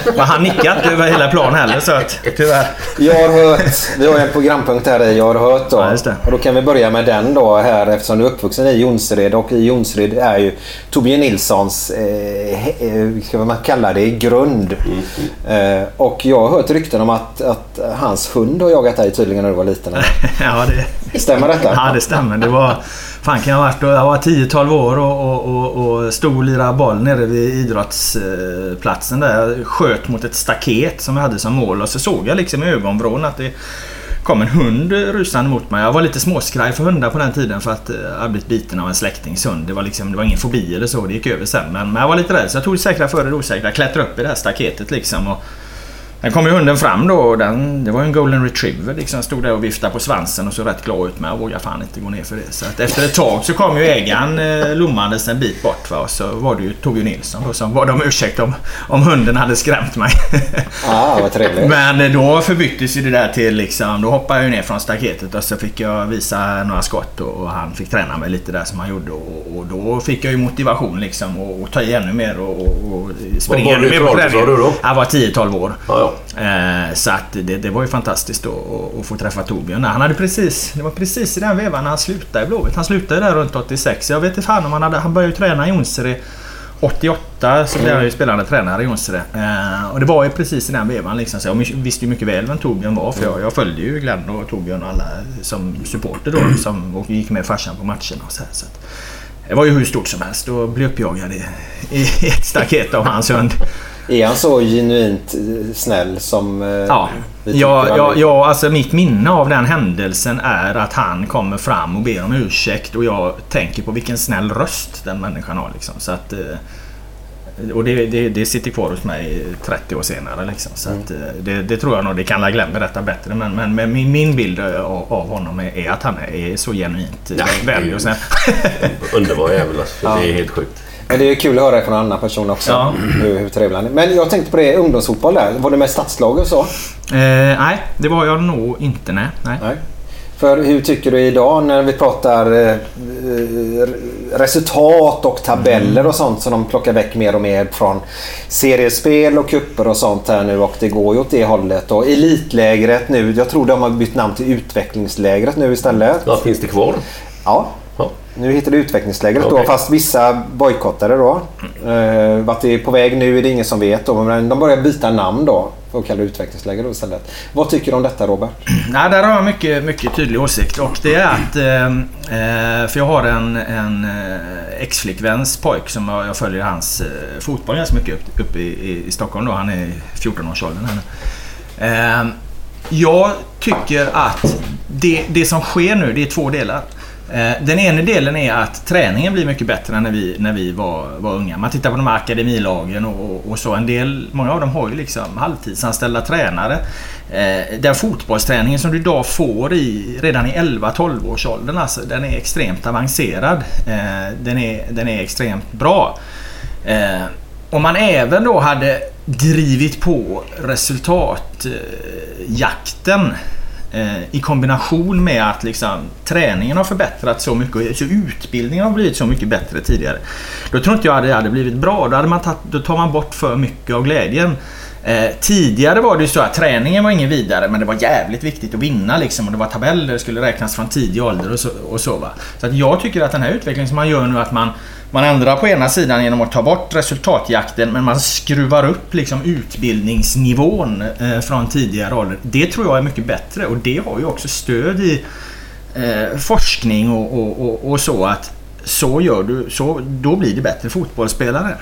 men han nickar inte över hela planen heller så att tyvärr. Jag har hört, vi har en programpunkt här i Jag har hört då. Ja, just det. Och då kan vi börja med den då här eftersom du är uppvuxen i Jonsered och i Jonsered är ju Torbjörn Nilssons, eh, eh, ska man kalla det, grund. Eh, och jag har hört rykten om att, att hans hund har jagat dig tydligen när du var liten. ja, det, Stämmer detta? Ja, det stämmer. Det var... Fan kan jag ha varit då? Jag var 10-12 år och, och, och, och stod och lirade boll nere vid idrottsplatsen där. Jag sköt mot ett staket som jag hade som mål och så såg jag liksom i ögonvrån att det kom en hund rusande mot mig. Jag var lite småskraj för hundar på den tiden för att eh, jag hade blivit biten av en släktings hund. Det var, liksom, det var ingen fobi eller så. Det gick över sen. Men, men jag var lite rädd så jag tog det säkra före det osäkra. Klättrade upp i det här staketet liksom. Och, Sen kom ju hunden fram då och den, det var ju en golden retriever liksom. Stod där och viftade på svansen och såg rätt glad ut med. Jag vågade fan inte gå ner för det. Så att efter ett tag så kom ju ägaren eh, lommandes en bit bort. Va? Och så var det ju Torbjörn Nilsson då som bad om ursäkt om, om hunden hade skrämt mig. Ah, vad trevligt. Men eh, då förbyttes ju det där till liksom, då hoppade jag ner från staketet och så fick jag visa några skott och, och han fick träna mig lite där som han gjorde och, och då fick jag ju motivation liksom och, och ta i ännu mer och, och, och springa ännu mer på du då? Jag var 10-12 år. Ja, ja. Eh, så att det, det var ju fantastiskt att, att, få träffa Torbjörn. Han hade precis, det var precis i den vevan när han slutade i Blåvitt. Han slutade där runt 86. Jag vet inte fan om han hade... Han började ju träna i Jonsered 88 så blev han ju spelande tränare i Jonsered. Eh, och det var ju precis i den vevan liksom. Så jag visste ju mycket väl vem Torbjörn var. För jag, jag följde ju Glenn och Torbjörn och alla som supporter då. Liksom, och gick med farsan på matcherna och så, här, så att, Det var ju hur stort som helst att bli uppjagad i, i ett staket av hans hund. Är han så genuint eh, snäll som eh, Ja. vi Ja, ja, ja, alltså mitt minne av den händelsen är att han kommer fram och ber om ursäkt och jag tänker på vilken snäll röst den människan har. Liksom. Så att, eh, och det, det, det sitter kvar hos mig 30 år senare. Liksom. Så att, eh, det, det tror jag nog, det kan Glenn berätta bättre. Men, men, men min, min bild av, av honom är, är att han är så genuint är vänlig och snäll. Underbar jävel alltså. Ja. Det är helt sjukt. Men det är kul att höra från en annan person också. Ja. Hur, hur trevlig. Men jag tänkte på det, ungdomsfotboll där. Var det med stadslag och så? Eh, nej, det var jag nog inte. Nej. nej. Nej. För hur tycker du idag när vi pratar eh, eh, resultat och tabeller och sånt som de plockar väck mer och mer från seriespel och kupper och sånt här nu och det går ju åt det hållet. Och elitlägret nu, jag tror de har bytt namn till utvecklingslägret nu istället. Ja, finns det kvar? Ja. Nu heter det utvecklingslägret då Okej. fast vissa bojkottade då. Eh, vart det är på väg nu är det ingen som vet då men de börjar byta namn då för att kalla det utvecklingsläger då istället. Vad tycker du om detta Robert? Nej, där har jag mycket, mycket tydlig åsikt och det är att... Eh, eh, för jag har en, en eh, ex-flickväns pojk som jag, jag följer hans eh, fotboll ganska mycket upp, uppe i, i, i Stockholm då. Han är i 14-årsåldern här nu. Eh, jag tycker att det, det som sker nu, det är två delar. Eh, den ena delen är att träningen blir mycket bättre än när vi, när vi var, var unga. Man tittar på de här akademilagen och, och, och så. En del, många av dem har ju liksom halvtidsanställda tränare. Eh, Den fotbollsträningen som du idag får i, redan i 11-12 års åldern, alltså, den är extremt avancerad. Eh, Den är, den är extremt bra. Eh, om man även då hade drivit på resultatjakten eh, Eh, i kombination med att liksom, träningen har förbättrats så mycket och så utbildningen har blivit så mycket bättre tidigare. Då tror inte jag att det hade blivit bra. Då, hade man tatt, då tar man bort för mycket av glädjen. Eh, tidigare var det ju så att träningen var ingen vidare men det var jävligt viktigt att vinna liksom och det var tabeller som skulle räknas från tidig ålder och så. Och så, va? så att jag tycker att den här utvecklingen som man gör nu att man man ändrar på ena sidan genom att ta bort resultatjakten men man skruvar upp liksom utbildningsnivån eh, från tidigare ålder. Det tror jag är mycket bättre och det har ju också stöd i eh, forskning och, och, och, och så att så gör du, så, då blir det bättre fotbollsspelare.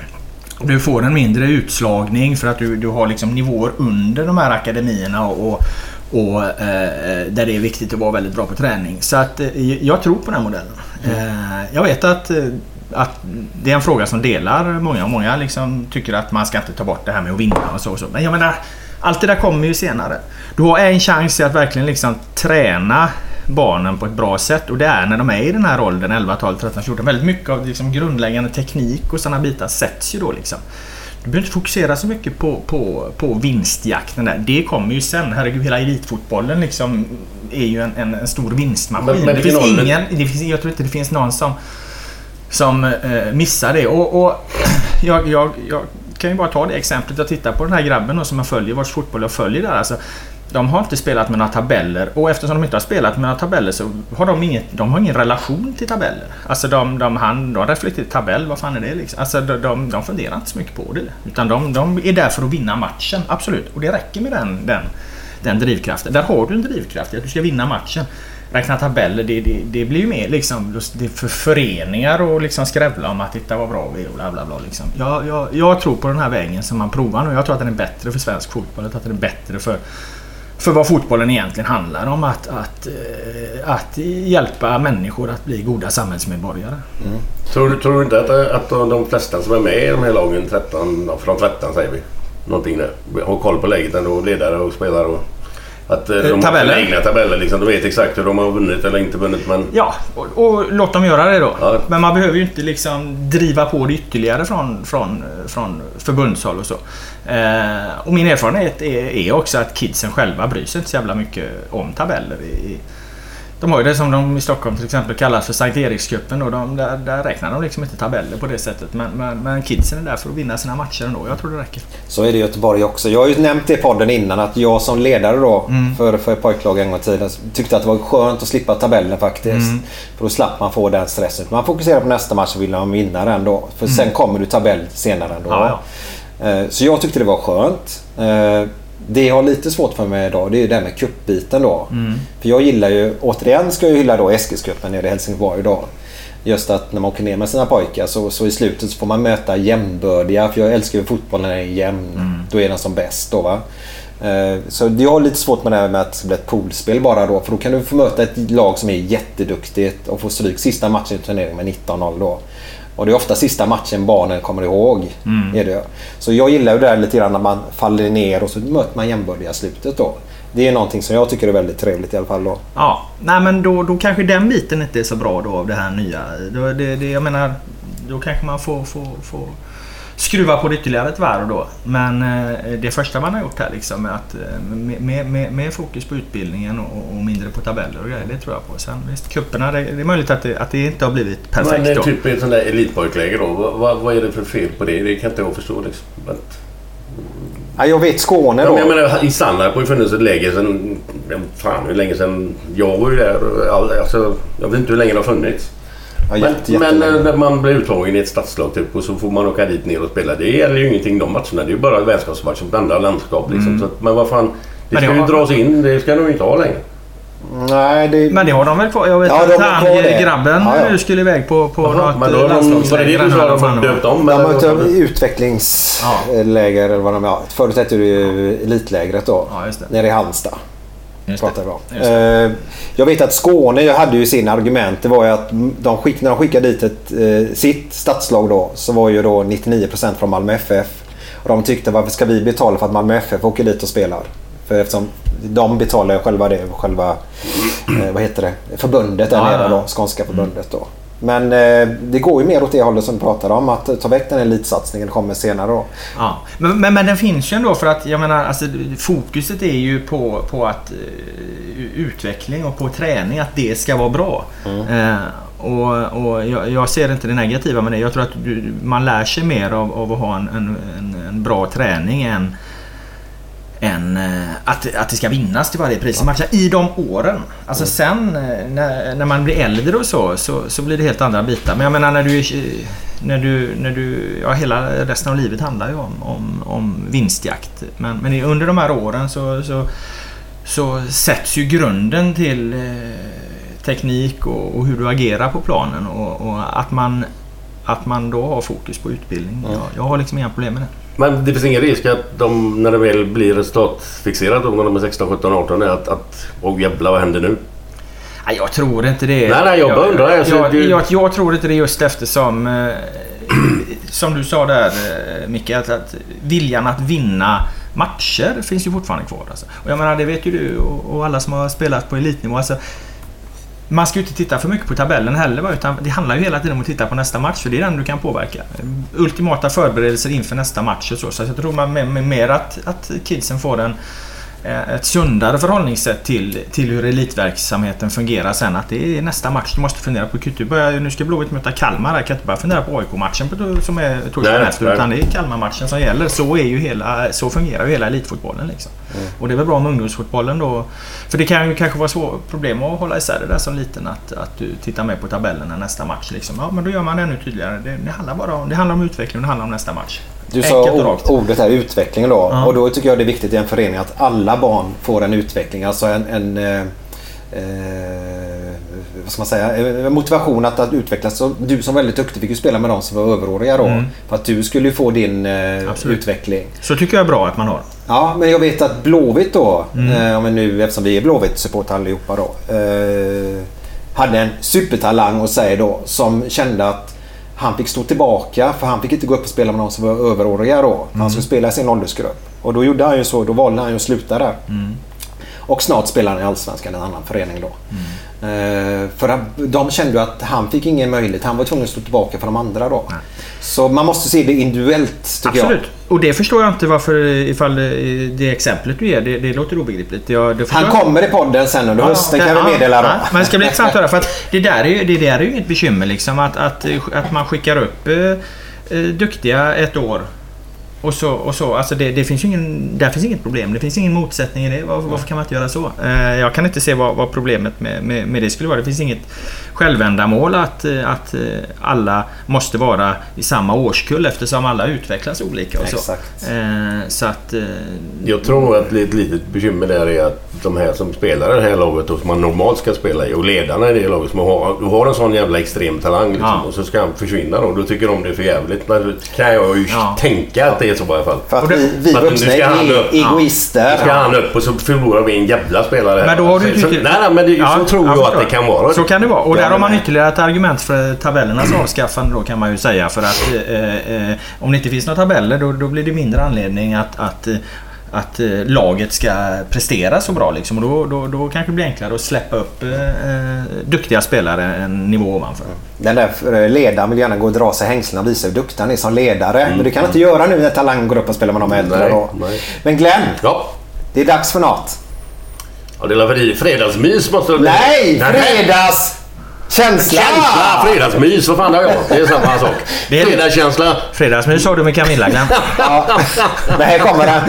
Du får en mindre utslagning för att du, du har liksom nivåer under de här akademierna och, och, eh, där det är viktigt att vara väldigt bra på träning. Så att eh, jag tror på den här modellen. Eh, jag vet att, eh, att det är en fråga som delar många och många liksom tycker att man ska inte ta bort det här med att vinna och så och så. Men jag menar, allt det där kommer ju senare. Du har en chans att verkligen liksom träna barnen på ett bra sätt och det är när de är i den här åldern 11, 12, 13, 14. Väldigt mycket av liksom grundläggande teknik och sådana bitar sätts ju då liksom. Du behöver inte fokusera så mycket på, på, på vinstjakten där. Det kommer ju sen. Herregud, hela elitfotbollen liksom är ju en, en, en stor vinstmaskin. Men- men det finns ingen, det finns, jag tror inte det finns någon som, som eh, missar det. Och, och jag, jag, jag kan ju bara ta det exemplet. Jag tittar på den här grabben då, som jag följer, vars fotboll jag följer där. Alltså, de har inte spelat med några tabeller och eftersom de inte har spelat med några tabeller så har de, inget, de har ingen relation till tabeller. Alltså de, de, han, de reflekterar tabell, vad fan är det liksom? Alltså de, de, de funderar inte så mycket på det. Utan de, de är där för att vinna matchen, absolut. Och det räcker med den, den, den drivkraften. Där har du en drivkraft, att du ska vinna matchen. Räkna tabeller, det, det, det blir ju mer liksom det är för föreningar och liksom skrävla om att titta vad bra vi är och bla bla bla. Liksom. Jag, jag, jag tror på den här vägen som man provar nu. Jag tror att den är bättre för svensk fotboll. Jag tror att den är bättre för för vad fotbollen egentligen handlar om. Att, att, eh, att hjälpa människor att bli goda samhällsmedborgare. Mm. Tror, du- tror du inte att, eh, att de flesta som är med i de här lagen, 13, från 13 säger vi, någonting där, har koll på läget ändå, ledare och spelare och... Att eh, de har tabeller? sina egna tabeller liksom. De vet exakt hur de har vunnit eller inte vunnit men... Ja, och, och låt dem göra det då. Ja. Men man behöver ju inte liksom driva på det ytterligare från, från, från förbundshåll och så. Eh, och min erfarenhet är, är också att kidsen själva bryr sig inte så jävla mycket om tabeller. I, de har ju det som de i Stockholm till exempel kallas för Sankt Erikscupen och de, där, där räknar de liksom inte tabeller på det sättet. Men, men, men kidsen är där för att vinna sina matcher ändå. Jag tror det räcker. Så är det i Göteborg också. Jag har ju nämnt det i podden innan att jag som ledare då Mm. för, för ett pojklag en gång i tiden tyckte att det var skönt att slippa tabellen faktiskt. Mm. För då slapp man få den stressen. Man fokuserar på nästa match och vill man vinna den då. För Mm. sen kommer du tabell senare ändå. Ja, Eh, Så jag tyckte det var skönt. Det jag har lite svårt för mig idag det är det här med cupbiten då. Mm. För jag gillar ju, återigen ska jag hylla då Eskilscupen nere i Helsingborg då. Just att när man åker ner med sina pojkar så, så i slutet så får man möta jämnbördiga. För jag älskar ju fotboll när den är jämn. Mm. Då är den som bäst då va. Eh, Så jag har lite svårt med det här med att det ska bli ett poolspel bara då. För då kan du få möta ett lag som är jätteduktigt och få stryk sista matchen i turneringen med 19-0 då. Och det är ofta sista matchen barnen kommer ihåg. Mm. Är det. Så jag gillar ju det här lite grann när man faller ner och så möter man jämnbördiga i slutet då. Det är någonting som jag tycker är väldigt trevligt i alla fall då. Ja, nej men då, då kanske den biten inte är så bra då av det här nya. Då, det, det, jag menar, då kanske man får, får, får skruva på det ytterligare ett varv då. Men eh, det första man har gjort här liksom är att eh, med, med, med, fokus på utbildningen och, och mindre på tabeller och grejer. Det tror jag på. Sen visst, kupperna, det, det är möjligt att det, att det inte har blivit perfekt Men det är då. typ i ett sånt där elitpojkläge då. Vad, vad, vad är det för fel på det? Det kan inte jag förstå liksom. Att, Ja, jag vet Skåne ja, då. men jag menar, I Sandarp har ju funnits ett läge sedan... ja, Fan hur länge sedan jag var ju där. Alltså, jag vet inte hur länge det har funnits. Ja, Men, jätte, men eh, när man blir uttagen i ett stadslag typ, och så får man åka dit ner och spela. Det gäller ju ingenting de matcherna. Det är ju bara vänskapsmatcher mot andra landskap. Liksom. Så att, men vad fan. Det ska ju har- dras in. Det ska de inte ha längre. Nej, det... Men det har de väl kvar? Jag vet Ja, att de har han, grabben Ja, ja. nu skulle iväg på, på Jaha, något men då har de, var det det du sa? De har döpt om? De eller har sa du? utvecklingsläger eller vad de är. Förut hette det ju elitlägret då. Ja, just det. Nere i Halmstad. Just pratar det. Eh, Jag vet att Skåne hade ju sin argument. Det var ju att de skick, när de skickade dit ett, eh, sitt stadslag då så var ju då 99% från Malmö FF. Och de tyckte varför ska vi betala för att Malmö FF åker dit och spelar? För eftersom de betalar ju själva det, själva eh, vad heter det, förbundet där Ja, nere då, skånska förbundet då. Men eh, det går ju mer åt det hållet som du pratade om. Att ta väck den här elitsatsningen kommer senare då. Ja. Men, men, men den finns ju ändå för att jag menar alltså, fokuset är ju på, på att eh, utveckling och på träning att det ska vara bra. Eh, och, och jag, jag ser inte det negativa med det. Jag tror att du, man lär sig mer av, av att ha en, en, en bra träning än än eh, att, att det ska vinnas till varje pris i matchen i de åren. Alltså sen eh, när, när man blir äldre och så, så, så blir det helt andra bitar. Men jag menar när du, är- när du, när du ja hela resten av livet handlar ju om, om, om vinstjakt. Men, men under de här åren så, så, så sätts ju grunden till eh, teknik och, och hur du agerar på planen och, och att man att man då har fokus på utbildning. Jag, jag har liksom inga problem med det. Men det finns ingen risk att de, när det väl blir resultatfixerat när de är 16, 17, 18, är att, att åh jävlar vad händer nu? Nej, jag tror inte det. Nej, nej, jag bara undrar, alltså, jag, jag, jag tror inte det just eftersom... Eh, som du sa där eh, Micke, att, att viljan att vinna matcher finns ju fortfarande kvar. Alltså. Och jag menar, det vet ju du och, och alla som har spelat på elitnivå. Alltså, man ska ju inte titta för mycket på tabellen heller utan det handlar ju hela tiden om att titta på nästa match för det är den du kan påverka. Ultimata förberedelser inför nästa match och så. Så jag tror man med, med mer att, att kidsen får en, ett sundare förhållningssätt till, till hur elitverksamheten fungerar sen. Att det är nästa match du måste fundera på. Du kan inte börja- Nu ska Blåvitt möta Kalmar. Jag kan inte bara fundera på AIK-matchen som är torsdagen efter. Utan det är Kalmar-matchen som gäller. Så, är ju hela, så fungerar ju hela elitfotbollen. Liksom. Och det är väl bra med ungdomsfotbollen då. För det kan ju kanske vara svårt problem att hålla isär det där som liten. Att, att du tittar med på tabellerna nästa match. Liksom. Ja, men då gör man det ännu tydligare. Det, det, handlar bara om, det handlar om utveckling och det handlar om nästa match. Du sa ord, ordet här utveckling då. Ja. Och då tycker jag det är viktigt i en förening att alla barn får en utveckling. Alltså en, en eh, eh, vad ska man säga, en motivation att, att utvecklas. Så du som väldigt duktig fick ju spela med de som var överåriga då. Mm. För att du skulle få din eh, utveckling. Så tycker jag är bra att man har. Ja, men jag vet att Blåvitt då, Mm. eh, om vi nu, eftersom vi är Blåvitt-supportrar allihopa då. Eh, hade en supertalang och säger då som kände att han fick stå tillbaka för han fick inte gå upp och spela med någon som var överåriga då. Mm. Han skulle spela i sin åldersgrupp. Och då gjorde han ju så, då valde han ju att sluta där. Mm. Och snart spelar han i Allsvenskan, en annan förening då. Mm. Eh, för de kände att han fick ingen möjlighet. Han var tvungen att stå tillbaka för de andra då. Så man måste se det individuellt tycker Absolut. jag. Och det förstår jag inte varför ifall det, det exemplet du ger, det, det låter obegripligt. Jag, det Han kommer i podden sen under hösten Ja, kan vi ja, meddela då. ja, Men det ska bli intressant att höra för att det där är ju, det där är ju inget bekymmer liksom att, att, att man skickar upp eh, eh, duktiga ett år och så, och så. Alltså det, det finns ingen, där finns inget problem. Det finns ingen motsättning i det. Varför, varför kan man inte göra så? Eh, jag kan inte se vad, vad problemet med, med, med det skulle vara. Det finns inget självändamål att, eh, att eh, alla måste vara i samma årskull eftersom alla utvecklas olika. Och så. Exakt. Eh, så att... Eh, Jag tror nog att ett litet bekymmer där är att de här som spelar i det här laget och som man normalt ska spela i och ledarna i det laget som har, du har en sån jävla extrem talang liksom, Ja. och så ska han försvinna då. Då tycker de det är för jävligt. Men det kan jag ju Ja. tänka att det är så i alla fall. För att vi, vi för att nu vuxna är egoister. Då ska han upp och så förlorar vi en jävla spelare. Men då har du så, nej, nej, men det, Ja, så tror jag jag, att det kan vara. Så kan det vara. Och där är har man ytterligare ett argument för tabellernas avskaffande då kan man ju säga. För att eh, eh, om det inte finns några tabeller då, då blir det mindre anledning att, att eh, att eh, laget ska prestera så bra liksom. Och då, då, då kanske det blir enklare att släppa upp eh, eh, duktiga spelare en nivå ovanför. Den där eh, ledaren vill gärna gå och dra sig hängslena och visa hur duktig han är som ledare. Men det kan han inte göra nu när Talang går upp och spelar med de äldre. Nej, då. nej. Men Glenn, Ja. det är dags för något. ja, det är väl fredagsmys måste det bli. Nej! Fredags! Känsla! Känsla! Fredagsmys, vad fan har jag? Det är samma sak. Det är- Fredagskänsla. Fredagsmys har du med Camilla Glenn. Ja. Men här kommer den.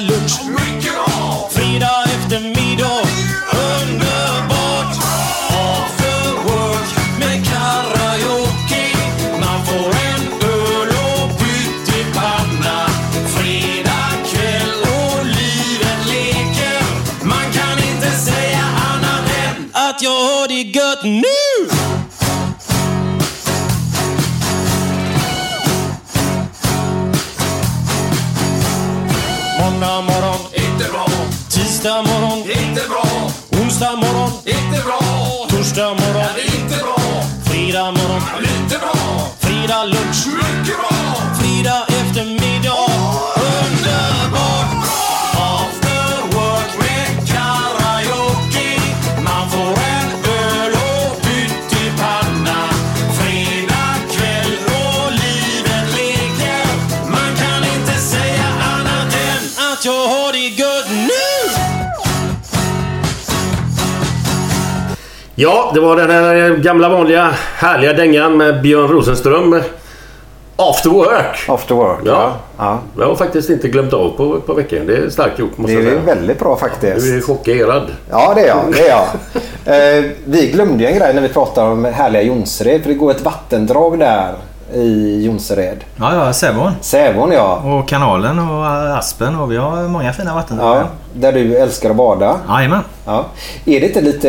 Lunch, Tisdag morgon, inte bra. Onsdag morgon, inte bra. Torsdag morgon, inte bra. Fredag morgon, lite bra. Fredag lunch, mycket bra. Ja, det var den här gamla vanliga härliga dängan med Björn Rosenström. After work. After work, Ja. ja. ja. Jag har faktiskt inte glömt av på, på veckan. Det är starkt gjort måste Det jag är säga. väldigt bra faktiskt. Du är chockerad. Ja, det är jag. Det är jag. Eh, vi glömde ju en grej när vi pratade om härliga Jonsered. För det går ett vattendrag där i Jonsered. Ja, ja, Sävån. Sävån ja. Och kanalen och eh, Aspen och vi har många fina vattendrag. ja. Där du älskar att bada. Jajamän. Ja. Är det inte lite...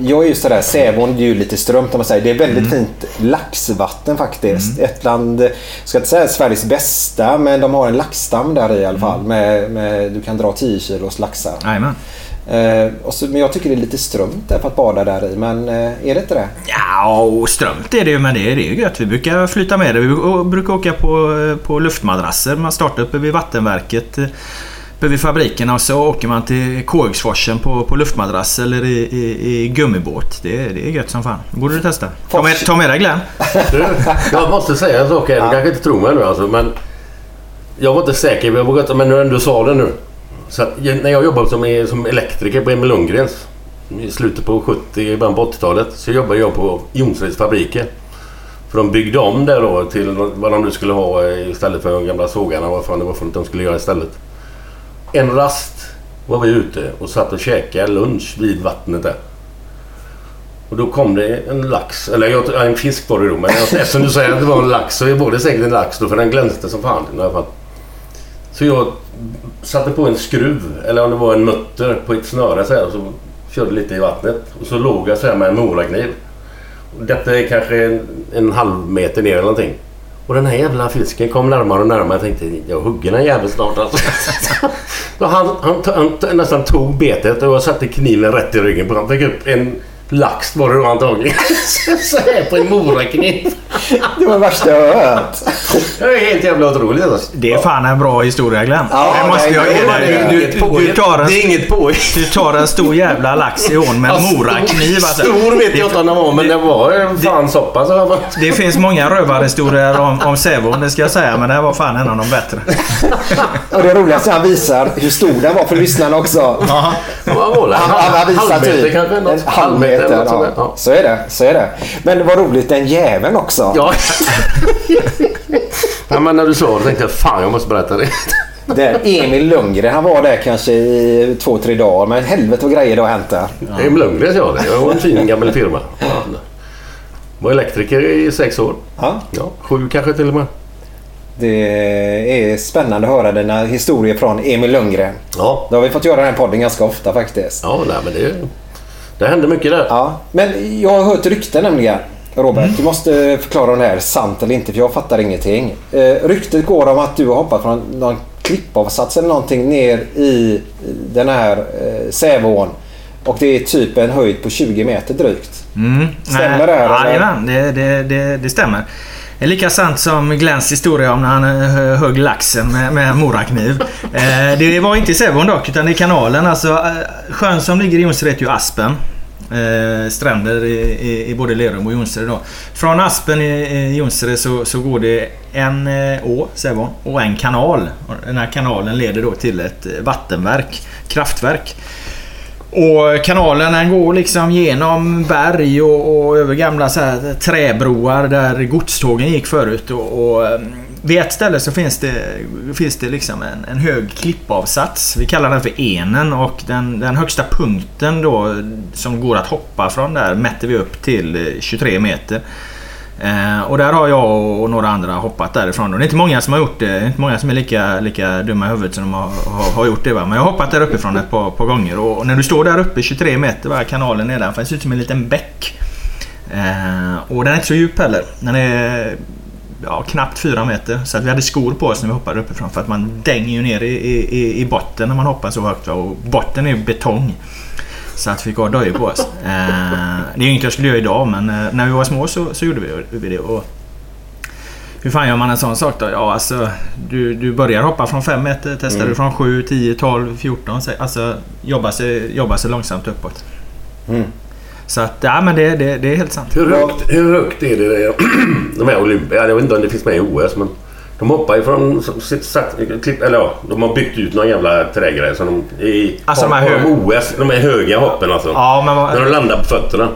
Jag är ju sådär, Sävån är ju lite strömt om man säger. Det är väldigt fint laxvatten faktiskt. Ett bland, jag ska inte säga Sveriges bästa, men de har en laxstam där i alla fall. Med, med, du kan dra 10 kilos laxar. Jajamän. Eh, och så, men jag tycker det är lite strömt där för att bada där i. Men eh, är det inte det? Ja, och strömt är det ju, men det är, det är gött. Vi brukar flytta med det. Vi brukar- åka på, på luftmadrasser. Man startar uppe vid vattenverket. eh, Uppe vid fabrikerna och så åker man till Kågersforsen på, på luftmadrass eller i, i, i gummibåt. Det, är- det är gött som fan. Borde du testa. Ta med, ta med dig Glenn. Du, jag måste säga en sak här. Du kanske inte tror mig nu alltså, men... Jag var inte säker, jag vågar inte, men nu ändå sa det nu. Så att, när jag jobbade som, som elektriker på Emil Lundgrens i slutet på 70, början på 80-talet så jobbade jag på Jonsereds fabriker. För de byggde om där då till vad de nu skulle ha eh, istället för de gamla sågarna. Vad fan det var för något de skulle göra istället. En rast var vi ute och satt och käkade lunch vid vattnet där. Och då kom det en lax, eller jag- ja, en fisk var det då. Men eftersom du säger att det var en lax så var det säkert en lax då för den glänste som fan i alla fall. Så jag satte på en skruv, eller om det var en mutter på ett snöre så här, och så körde lite i vattnet. Och så låg jag så här med en morakniv. Detta är kanske en, en halv meter ner eller någonting. Och den här jävla fisken kom närmare och närmare. Jag tänkte jag hugger den jäveln snart alltså. Så han, han, han, han nästan tog betet och jag satte kniven rätt i ryggen på honom. Fick upp en lax var det då antagligen. så här på en morakniv. Det var det värsta jag har hört. Det är helt jävla otroligt alltså. Det är fan en bra historia Glenn. Ja, det måste jag ge dig. Du, du, du, tar en, Det är inget påhitt. du tar en stor jävla lax i ån med en morakniv. Alltså. Stor vet jag inte om den var men det var fan så pass. fall. Det finns många rövarhistorier om, om Sävån, det ska jag säga. Men det här var fan en av de bättre. Och det roligaste är att han visar hur stor den var för lyssnarna också. Ja. Han, han, han visar Halvmeter typ en halv sånt där. Ja. Ja. Så är det. Så är det. Men var roligt, den jäveln också. Ja. ja, men när du sa det tänkte jag fan jag måste berätta det. Den Emil Lundgren, han var där kanske i två, tre dagar. Men helvete vad grejer det har hänt där. Emil Lundgren sa det. Var en fin gammal firma. Ja. Var elektriker i sex år. Ja. Ja, sju kanske till och med. Det är spännande att höra dina historier från Emil Lundgren. Ja, Då har vi fått göra den här podden ganska ofta faktiskt. ja nej, men det, det hände mycket där. Ja, men jag har hört rykten nämligen. Robert, du måste förklara om det här är sant eller inte för jag fattar ingenting. Eh, ryktet går om att du har hoppat från någon klippavsats eller någonting ner i den här eh, Säveån. Och det är typ en höjd på 20 meter drygt. Mm. Stämmer det här? Jajamän, det, det, det, det stämmer. Det är lika sant som Glens historia om när han eh, högg laxen med, med morakniv. Eh, det var inte i Säveån dock, utan i kanalen. Alltså, eh, sjön som ligger i Jonsered heter ju Aspen. Eh, stränder i, i, i både Lerum och Jonsered. Då. Från Aspen i, i Jonsered så, så går det en eh, å, Säveån, och en kanal. Och den här kanalen leder då till ett eh, vattenverk, kraftverk. Och kanalen den går liksom genom berg och, och över gamla så här träbroar där godstågen gick förut. Och, och eh, vid ett ställe så finns det, finns det liksom en, en hög klippavsats. Vi kallar den för enen och den, den högsta punkten då som går att hoppa från där mätte vi upp till eh, 23 meter. Eh, och där har jag och några andra hoppat därifrån. Och det är inte många som har gjort det. Det är inte många som är lika, lika dumma i huvudet som de har, har, har gjort det. Va? Men jag har hoppat där uppifrån ett par, par gånger. Och, när du står där uppe 23 meter, va, kanalen nedanför, det den ser ut som en liten bäck. Eh, och den är inte så djup heller. Den är ja, knappt 4 meter. Så att vi hade skor på oss när vi hoppade uppifrån. För att man dänger ju ner i, i, i botten när man hoppar så högt. Och botten är ju betong. Så att vi fick ha dojor på oss. Eh, det är ju inget jag skulle göra idag men eh, när vi var små så, så gjorde vi, det. Och hur fan gör man en sån sak då? Ja alltså du, du börjar hoppa från 5 meter, testar du från 7, 10, 12, 14. så- Alltså jobba sig, jobba sig långsamt uppåt. Mm. Så att ja men det, det, det är helt sant. Hur högt, hur högt är det? De här Olympia, jag vet inte om det finns med i OS men de hoppar ju från... sitt- Eller ja, de har byggt ut någon jävla trägrej så de... I, Alltså, de här hög- OS, de är höga hoppen alltså. Ja men När de landar på fötterna.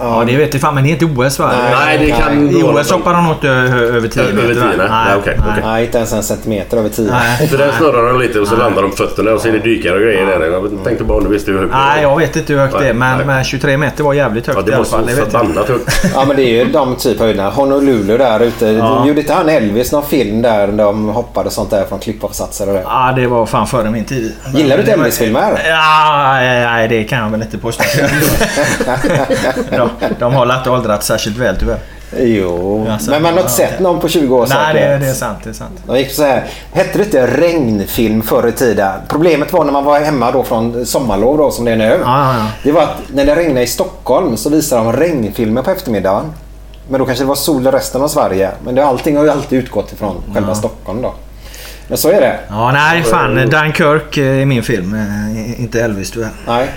Ja det vet jag fan men det är inte OS va? Nej, det kan I OS något- hoppar de nog inte ö- över 10 Över meter 10, va? nej. Nej, okej, okej. Nej, inte ens en centimeter över 10. Nej. Så där snurrar de lite och så landar de fötterna och så är det dykare och grejer där. Jag tänkte bara om du visste hur högt det Nej jag vet inte hur högt det är men, Nej. men 23 meter var jävligt högt Ja, i det alla måste fall. vara Det jag. förbannat högt. Ja men det är ju de typ höjderna. Honolulu där ute. Ja. Gjorde inte han Elvis någon film där de hoppade och sånt där från klippavsatser och det? Ja, det var fan före min tid. Gillar du inte Elvis-filmer? Ja, nej, det kan jag väl inte påstå. de, har inte åldrats särskilt väl tyvärr. Jo, Alltså, men man har inte ja, sett någon på 20 år Nej, det, är sant. Det är sant. De gick så här. Hette det inte regnfilm förr i tiden? Problemet var när man var hemma då från sommarlov då som det är nu. Ja, ja, ja. Det var att när det regnade i Stockholm så visade de regnfilmer på eftermiddagen. Men då kanske det var sol i resten av Sverige. Men det, allting har ju alltid utgått ifrån själva Stockholm då. Men så är det. Ja, nej fan. Dunkirk är min film. eh, Inte Elvis tyvärr. Nej,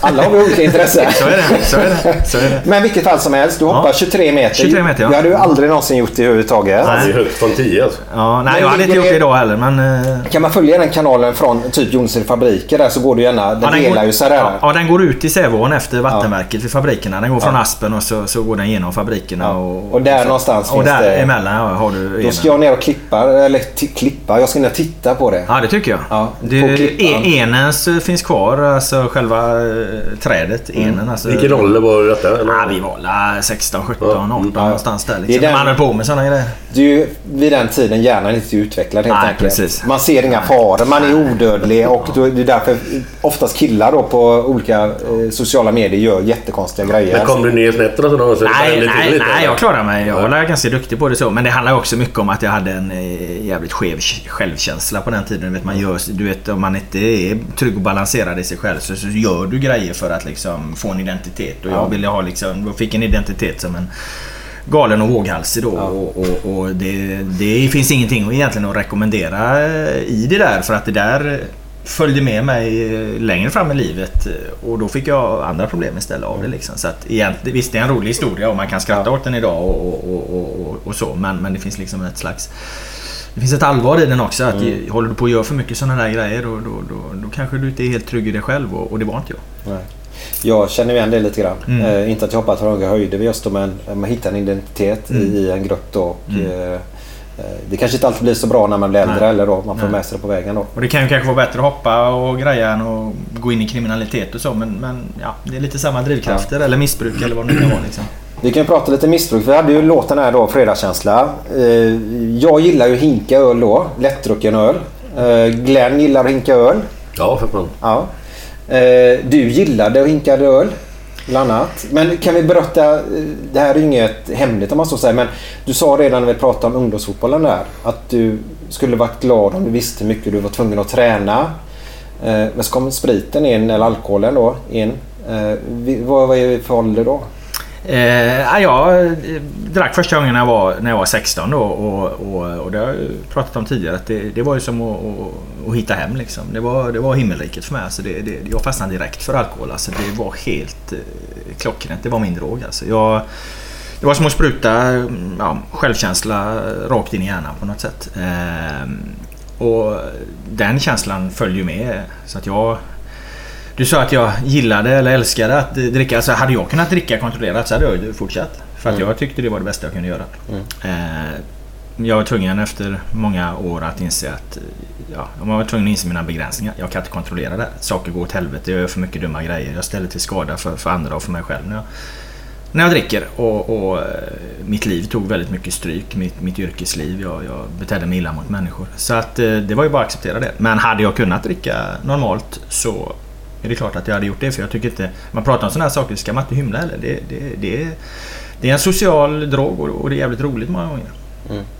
Alla har vi olika intressen. Så är det. Så är det. Så är det. Men vilket fall som helst, du hoppar 23 meter. 23 meter, ja. Det hade du aldrig någonsin gjort det överhuvudtaget. Det är högt från 10 alltså. Ja, nej, Men jag hade inte gjort det det- idag heller, men... eh, Kan man följa den kanalen från typ Jonsered fabriker där så går det gärna. Den Ja, den delar går, ju sig där. ja, ja, den går ut i Säveån efter vattenverket vid fabrikerna. Den går från Aspen och så, så går den genom fabrikerna. Och, Och där så, någonstans Och finns där det- emellan ja, har du Då enen. ska jag ner och klippa, eller klippa, jag ska ner och titta på det. Ja, det tycker jag. Ja, det, klippan. e- enens eh, finns kvar, alltså själva trädet. Enen, alltså, Vilken ålder var detta? eller? Ja, vi var la 16, 17, 18 någonstans där. Liksom. den- Man höll på med sådana grejer. Det är ju vid den tiden hjärnan inte är utvecklad helt Nej, enkelt. precis. Man ser inga faror, man är odödlig och då, det är därför oftast killar då på olika eh, sociala medier gör jättekonstiga grejer. Men kom du ner snett då? Så Nej, nej, lite, nej, eller? jag klarar mig. Jag var ganska duktig på det så. Men det handlar också mycket om att jag hade en eh, jävligt skev självkänsla på den tiden. Du vet, man gör, du vet, om man inte är trygg och balanserad i sig själv så, så gör du grejer för att liksom, få en identitet. Och jag ville ha liksom, jag fick en identitet som en galen och våghalsig då. Och, och, och det, det finns ingenting egentligen att rekommendera i det där. För att det där följde med mig eh, längre fram i livet och då fick jag andra problem istället av det. Liksom. Så att visst, det är en rolig historia och man kan skratta åt den idag och, och, och, och så. Men, men det finns liksom ett slags... Det finns ett allvar i den också. Att Mm. Håller du på att göra för mycket sådana där grejer då, då, då, då kanske du inte är helt trygg i dig själv och, och det var inte jag. Nej. Jag känner igen det lite grann. Mm. Eh, inte att jag hoppar till höga höjder just då, men man hittar en identitet Mm. i, i en grupp då. Och, Mm. eh, eh, det kanske inte alltid blir så bra när man blir äldre Nej. eller då. Man får Nej. med sig det på vägen då. Och det kan ju kanske vara bättre att hoppa och greja än att gå in i kriminalitet och så. Men, men ja, det är lite samma drivkrafter eller missbruk eller vad det nu kan vara. Liksom. Vi kan prata lite missbruk. Vi hade ju låten här då, Fredagskänsla. Eh, jag gillar ju hinka öl då. Lättdrucken öl. Eh, Glenn gillar att hinka öl. Ja, för fan. Ja. Eh, du gillade att hinka öl. Bland annat. Men kan vi berätta, det här är ju inget hemligt om man så säger, men du sa redan när vi pratade om ungdomsfotbollen där att du skulle varit glad om du visste hur mycket du var tvungen att träna. Men så kom spriten in, eller alkoholen då, in. Vad var det för ålder då? Eh, jag drack första gången när jag var, när jag var 16 då och, och, och det har jag pratat om tidigare. Att det, det var ju som att, att, att hitta hem liksom. Det var, det var himmelriket för mig. Alltså det, det, jag fastnade direkt för alkohol. Alltså det var helt eh, klockrent. Det var min drog alltså. Jag, det var som att spruta ja, självkänsla rakt in i hjärnan på något sätt. Eh, och den känslan följer ju med. Så att jag... Du sa att jag gillade eller älskade att dricka. Alltså hade jag kunnat dricka kontrollerat så hade jag ju fortsatt. För att Mm. jag tyckte det var det bästa jag kunde göra. Mm. Eh, jag var tvungen efter många år att inse att... Ja, jag var tvungen att inse mina begränsningar. Jag kan inte kontrollera det. Saker går åt helvete. Jag gör för mycket dumma grejer. Jag ställer till skada för, för andra och för mig själv när jag, när jag dricker. Och, och eh, mitt liv tog väldigt mycket stryk. Mitt, mitt yrkesliv. Jag, jag betedde mig illa mot människor. Så att eh, det var ju bara att acceptera det. Men hade jag kunnat dricka normalt så är det klart att jag hade gjort det. För jag tycker inte... Man pratar om sådana här saker ska man inte hymla heller. Det, det, det, är- det är en social drog och, det är jävligt roligt många gånger.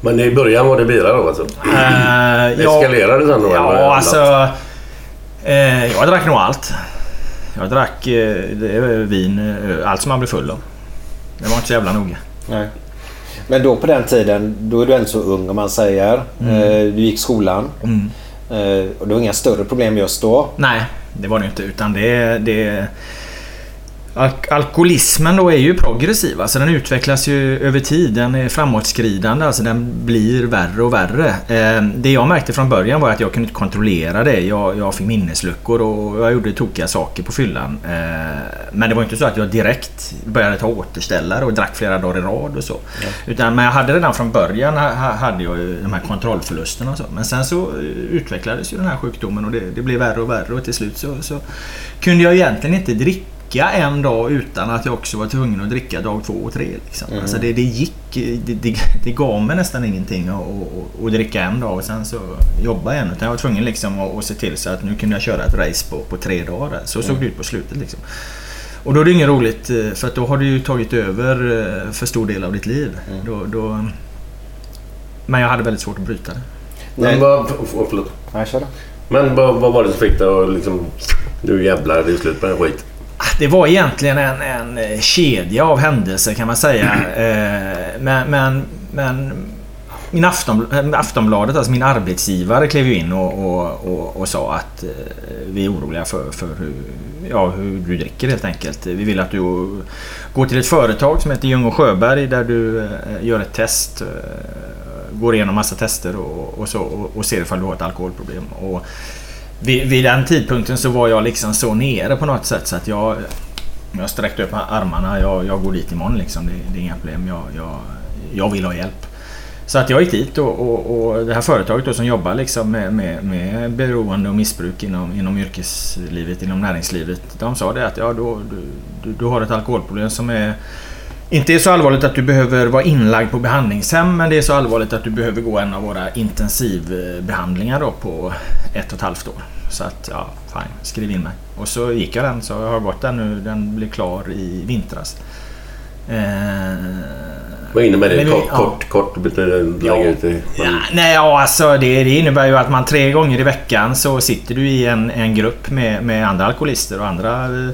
Men i början var det bilar då alltså? Eh, ja, Eskalerade det sen då? eller var det Ja, alltså... Eh, jag drack nog allt. Jag drack eh, är vin, eh, allt som man blir full av. Det var inte så jävla noga. Nej. Men då på den tiden, då är du ändå så ung om man säger. Mm. Eh, du gick skolan. Mm. Eh, och det var inga större problem just då. Nej, det var det inte. Utan det... det Alk- alkoholismen då är ju progressiv. Alltså den utvecklas ju över tid. Den är framåtskridande. Alltså den blir värre och värre. Eh, det jag märkte från början var att jag kunde inte kontrollera det. Jag, jag fick minnesluckor och jag gjorde tokiga saker på fyllan. Eh, men det var inte så att jag direkt började ta återställare och drack flera dagar i rad och så. Utan, men jag hade redan från början ha- ha- hade jag ju de här kontrollförlusterna och så. Men sen så eh, utvecklades ju den här sjukdomen och det, det blev värre och värre och till slut så, så kunde jag egentligen inte dricka en dag utan att jag också var tvungen att dricka dag två och tre. Liksom. Mm. Alltså det, det gick, det, det, det gav mig nästan ingenting att, att, att dricka en dag och sen så jobba igen. Utan jag var tvungen liksom att, att se till så att nu kunde jag köra ett race på, på tre dagar. Så såg Mm. det ut på slutet. Liksom. Och då är det inget roligt eh, för att då har du ju tagit över eh, för stor del av ditt liv. Mm. Då, då... Men jag hade väldigt svårt att bryta det. Men vad... Förlåt. Nej, kör. Men vad, vad var det som fick dig att liksom... Nu jävlar, det är slut på den skit. Det var egentligen en, en eh, kedja av händelser kan man säga. Eh, Men, men, men min Afton, äh, Aftonbladet, alltså min arbetsgivare, klev in och, och, och, och sa att eh, vi är oroliga för, för hur, ja, hur du dricker helt enkelt. Vi vill att du går till ett företag som heter Ljung och Sjöberg där du eh, gör ett test. eh, Går igenom massa tester och, och, så, och, och ser ifall du har ett alkoholproblem. Och vid, vid den tidpunkten så var jag liksom så nere på något sätt så att jag jag sträckte upp armarna. Jag, jag går dit imorgon liksom. Det, det är inga problem. Jag, jag, jag vill ha hjälp. Så att jag gick dit och, och, och det här företaget då som jobbar liksom med, med, med beroende och missbruk inom, inom yrkeslivet, inom näringslivet. De sa det att ja, då, du, du, du har ett alkoholproblem som är inte är så allvarligt att du behöver vara inlagd på behandlingshem men det är så allvarligt att du behöver gå en av våra intensivbehandlingar då på ett och ett halvt år. Så att ja, fine, skriv in mig. Och så gick jag den så jag har gått den nu. Den blev klar i vintras. Eh, Vad innebär det? Vi- Kort, ja. kort, kort betyder Ja. ut det. Ja, nej, ja, alltså det, det innebär ju att man tre gånger i veckan så sitter du i en, en grupp med, med andra alkoholister och andra eh,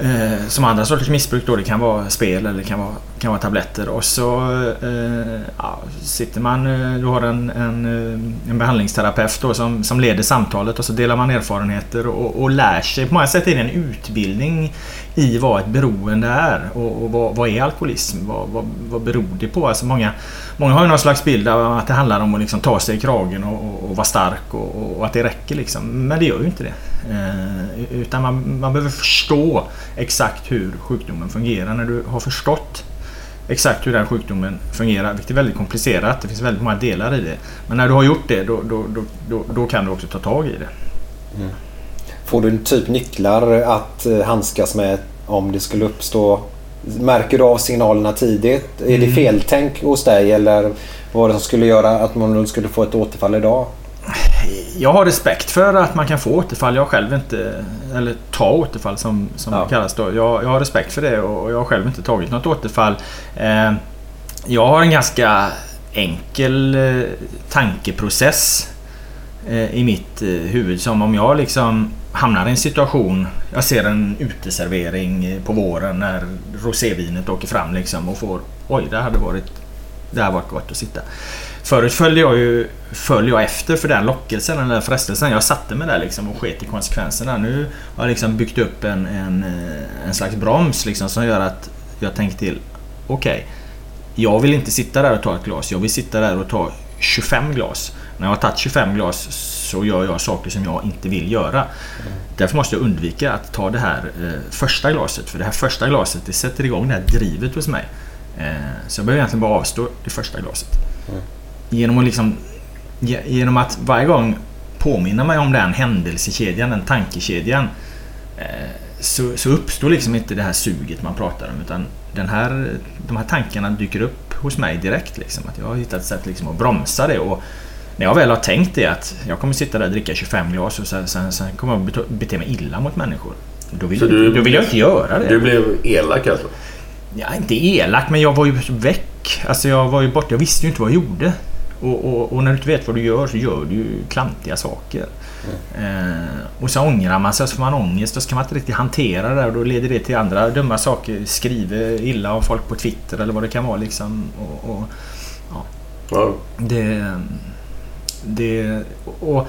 Eh, som andra sorters missbruk då. Det kan vara spel eller det kan vara, kan vara tabletter. Och så eh, ja, sitter man, eh, du har en, en, eh, en behandlingsterapeut då som, som leder samtalet och så delar man erfarenheter och, och lär sig. På många sätt är det en utbildning i vad ett beroende är och, och vad, vad är alkoholism? Vad, vad, vad beror det på? Alltså många, många har ju någon slags bild av att det handlar om att liksom ta sig i kragen och, och, och vara stark och, och, och att det räcker liksom. Men det gör ju inte det. Eh, utan man, man behöver förstå exakt hur sjukdomen fungerar. När du har förstått exakt hur den sjukdomen fungerar, vilket är väldigt komplicerat. Det finns väldigt många delar i det. Men när du har gjort det, då, då, då, då, kan du också ta tag i det. Får du typ nycklar att eh, handskas med om det skulle uppstå? Märker du av signalerna tidigt? Är det Mm. feltänk hos dig eller vad var det som skulle göra att man skulle få ett återfall idag? Jag har respekt för att man kan få återfall. Jag själv inte... Eller ta återfall som, som Ja. det kallas då. Jag, jag har respekt för det och jag har själv inte tagit något återfall. Eh, jag har en ganska enkel eh, tankeprocess eh, i mitt eh, huvud. Som om jag liksom hamnar i en situation. Jag ser en uteservering eh, på våren när rosévinet åker fram liksom och får... Oj, det hade varit... Det hade varit gott att sitta. Förut följde jag ju följde jag efter för den lockelsen, den där frestelsen. Jag satte mig där liksom och sket i konsekvenserna. Nu har jag liksom byggt upp en, en, eh, en slags broms liksom som gör att jag tänker till. Okej, jag vill inte sitta där och ta ett glas. Jag vill sitta där och ta 25 glas. När jag har tagit 25 glas så gör jag saker som jag inte vill göra. Därför måste jag undvika att ta det här eh, första glaset. För det här första glaset det sätter igång det här drivet hos mig. Eh, så jag behöver egentligen bara avstå det första glaset. Mm. Genom att liksom ge- Genom att varje gång påminna mig om den händelsekedjan, den tankekedjan. eh, Så, så uppstår liksom inte det här suget man pratar om utan den här, de här tankarna dyker upp hos mig direkt. Liksom, att jag har hittat ett sätt liksom att bromsa det. Och när jag väl har tänkt det att jag kommer sitta där och dricka 25 glas och sen, sen, sen kommer jag bete, bete mig illa mot människor. Då vill, Så du- då vill jag inte göra det. Du blev elak alltså? Ja, inte elak, men jag var ju väck. Alltså jag var ju borta. Jag visste ju inte vad jag gjorde. Och, och, och när du inte vet vad du gör så gör du ju klantiga saker. Eh, och så ångrar man sig, så får man ångest och så kan man inte riktigt hantera det och då leder det till andra dumma saker. Skriver illa om folk på Twitter eller vad det kan vara liksom. Och, och, Ja. det... Det... Och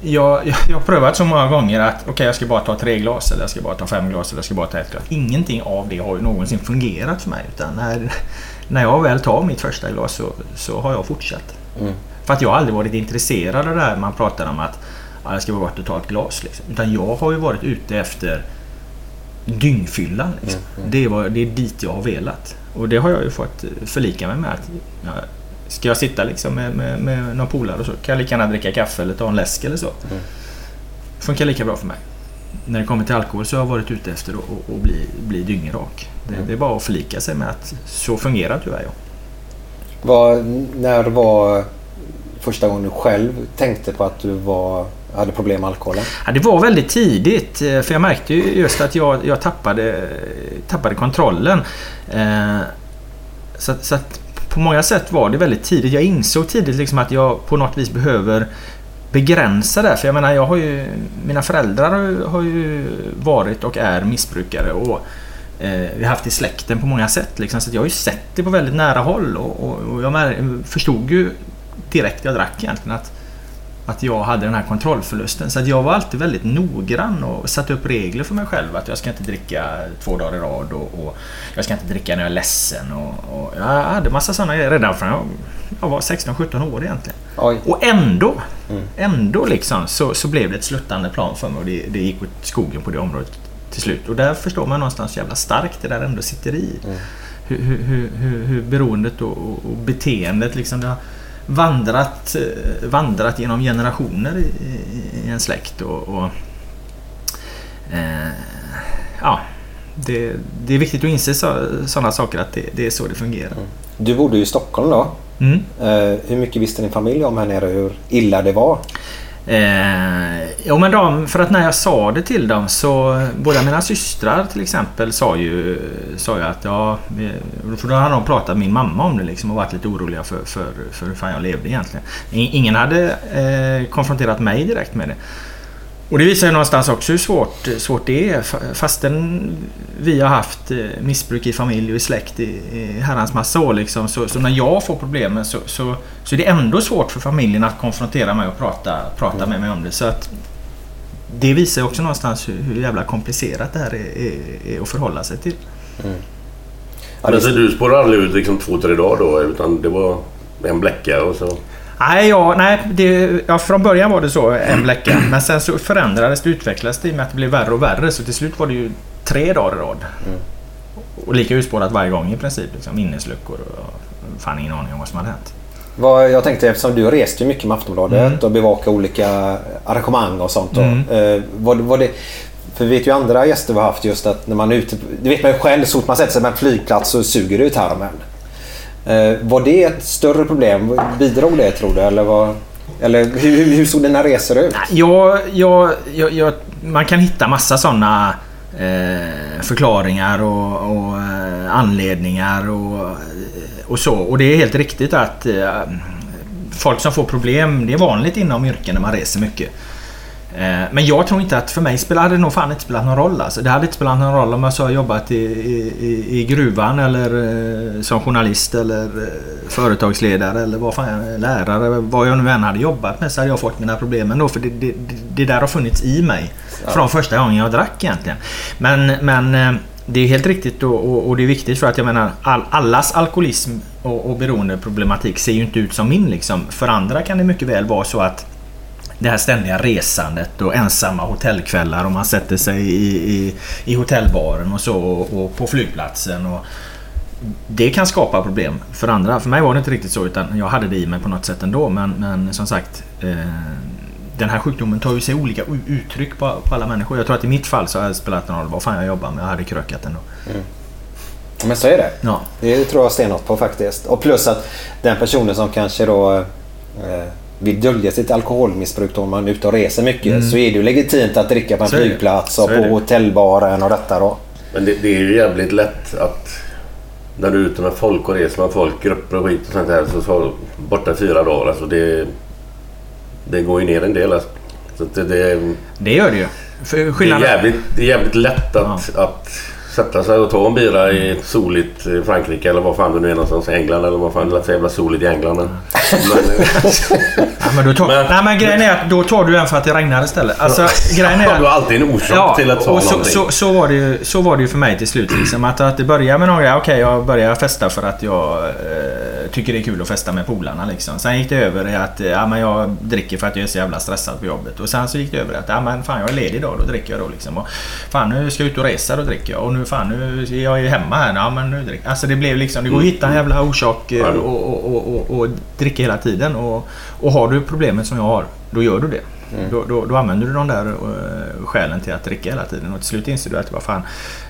jag, jag, jag har prövat så många gånger att okej jag ska bara ta tre glas eller jag ska bara ta fem glas eller jag ska bara ta ett glas. Ingenting av det har ju någonsin fungerat för mig. Utan när, när jag väl tar mitt första glas så, så har jag fortsatt. Mm. För att jag har aldrig varit intresserad av det här man pratar om att ja, jag ska bara ta ett glas. Liksom. Utan jag har ju varit ute efter dyngfyllan. Liksom. Det, var, det är dit jag har velat. Och det har jag ju fått förlika mig med. Att, ja, ska jag sitta liksom med, med, med någon polare och så kan jag lika gärna dricka kaffe eller ta en läsk eller så. Funkar lika bra för mig. När det kommer till alkohol så har jag varit ute efter att bli, bli dyngrak. Det, är bara att förlika sig med att så fungerar tyvärr jag. Vad, när var första gången du själv tänkte på att du var, hade problem med alkoholen? Ja, det var väldigt tidigt eh, för jag märkte ju just att jag, jag tappade, tappade kontrollen. Eh, så, så att på många sätt var det väldigt tidigt. Jag insåg tidigt liksom att jag på något vis behöver begränsa det. För jag menar, jag har ju, mina föräldrar har ju- varit och är missbrukare. Och vi har haft i släkten på många sätt. Liksom. Så jag har ju sett det på väldigt nära håll och, och, och jag förstod ju direkt jag drack egentligen att, att jag hade den här kontrollförlusten. Så att jag var alltid väldigt noggrann och satte upp regler för mig själv. Att jag ska inte dricka två dagar i rad och, och jag ska inte dricka när jag är ledsen. Och, jag hade massa sådana grejer redan från jag, jag var 16-17 år egentligen. Oj. Och ändå, ändå liksom så, så blev det ett sluttande plan för mig och det, det gick åt skogen på det området till slut. Och där förstår man någonstans hur jävla starkt det där ändå sitter i. Hur, hur, hur, hur, hur beroendet och, och, och beteendet liksom det har vandrat, eh, vandrat genom generationer i, i- i en släkt. Och, och eh, ja, det, det är viktigt att inse sådana saker att det, det är så det fungerar. Du bodde ju i Stockholm då. Mm. Eh, hur mycket visste din familj om här nere hur illa det var? Eh, jo men de, för att när jag sa det till dem så båda mina systrar till exempel sa ju, sa ju att ja, eh, för då hade de pratat med min mamma om det liksom och varit lite oroliga för, för, för hur fan jag levde egentligen. Ingen hade eh, konfronterat mig direkt med det. Och det visar ju någonstans också hur svårt, svårt det är. Fa- Fastän vi har haft eh, missbruk i familj och i släkt i, i herrans massa år liksom, så, så när jag får problemen så, så, så är det ändå svårt för familjen att konfrontera mig och prata, prata med mig om det. Så att det visar också någonstans hur, hur jävla komplicerat det här är, är, är att förhålla sig till. Men så du spårade aldrig ut liksom två, tre dagar då? Utan det var en bläcka och så... Nej, ja, nej det, ja, från början var det så en bläcka. Men sen så förändrades det, utvecklades det i och med att det blev värre och värre. Så till slut var det ju tre dagar i rad. Och lika urspårat varje gång i princip. Liksom, minnesluckor och fan ingen aning om vad som hade hänt. Vad, jag tänkte eftersom du reste mycket med Aftonbladet Mm. och bevakade olika arrangemang och sånt. Då. Mm. Eh, var, var det, för vi vet ju andra gäster vi har haft just att när man är ute... Det vet man ju själv, så fort man sätter sig på en flygplats så suger det ut tarmen. Eh, var det ett större problem? Bidrog det tror du? Eller, var, eller hur, hur, hur såg dina resor ut? Ja, ja, ja, man kan hitta massa sådana eh, förklaringar och, och eh, anledningar och, och så. Och det är helt riktigt att eh, folk som får problem, det är vanligt inom yrken när man reser mycket. Eh, Men jag tror inte att för mig spelar, hade det nog fan inte spelat någon roll. Alltså. Det hade inte spelat någon roll om jag så har jobbat i, i, i- gruvan eller eh, som journalist eller eh, företagsledare eller vad fan, lärare. Vad jag nu än hade jobbat med så hade jag fått mina problem ändå. För det, det, det, där har funnits i mig från första gången jag drack egentligen. Men, men det är helt riktigt och, och, och det är viktigt för att jag menar all, allas alkoholism och, och beroendeproblematik ser ju inte ut som min liksom. För andra kan det mycket väl vara så att det här ständiga resandet och ensamma hotellkvällar och man sätter sig i, i, i hotellbaren och så och, och på flygplatsen. Och det kan skapa problem för andra. För mig var det inte riktigt så utan jag hade det i mig på något sätt ändå. Men, men som sagt eh, den här sjukdomen tar ju sig olika uttryck på, på alla människor. Jag tror att i mitt fall så har det spelat någon roll vad fan jag jobbar med. Jag hade krökat ändå. Men så är det. Ja. Det tror jag stenhårt på faktiskt. Och plus att den personen som kanske då eh, vill dölja sitt alkoholmissbruk då man är ute och reser mycket Mm. så är det ju legitimt att dricka på en Så flygplats och på hotellbaren och detta då. Men det, det är ju jävligt lätt att när du är ute med folk och reser med folk, grupper och skit och sånt här så, så borta fyra dagar. Alltså det, det går ju ner en del. Alltså. Så det, det, Det gör det ju. Det, är jävligt, det är jävligt lätt att, att sätta sig och ta en bira i soligt eh, Frankrike eller vad fan det nu är någonstans. England eller vad fan. Det är så jävla soligt i England. Men, Ja, men då tar, nej men grejen är att då tar du en för att det regnar istället. Alltså, grejen är, Ja, du har alltid en orsak till att ta och så, någonting. så, så, var det ju, så var det ju för mig till slut. Liksom, att, att det börjar med några, okej jag börjar festa för att jag eh, tycker det är kul att festa med polarna. Liksom. Sen gick det över i att eh, ja, men jag dricker för att jag är så jävla stressad på jobbet. Och sen så gick det över i att ja, men fan jag är ledig idag, då dricker jag då. Liksom. Och, fan nu ska jag ut och resa, då dricker jag. Och nu fan nu är jag ju hemma här, ja men nu Alltså det blev liksom, det går att hitta en jävla orsak eh, och, och, och, och, och dricka hela tiden. Och, och har du problemet som jag har, då gör du det. Mm. Då, då, då använder du de där uh, skälen till att dricka hela tiden. Och till slut inser du att vad fan, eh,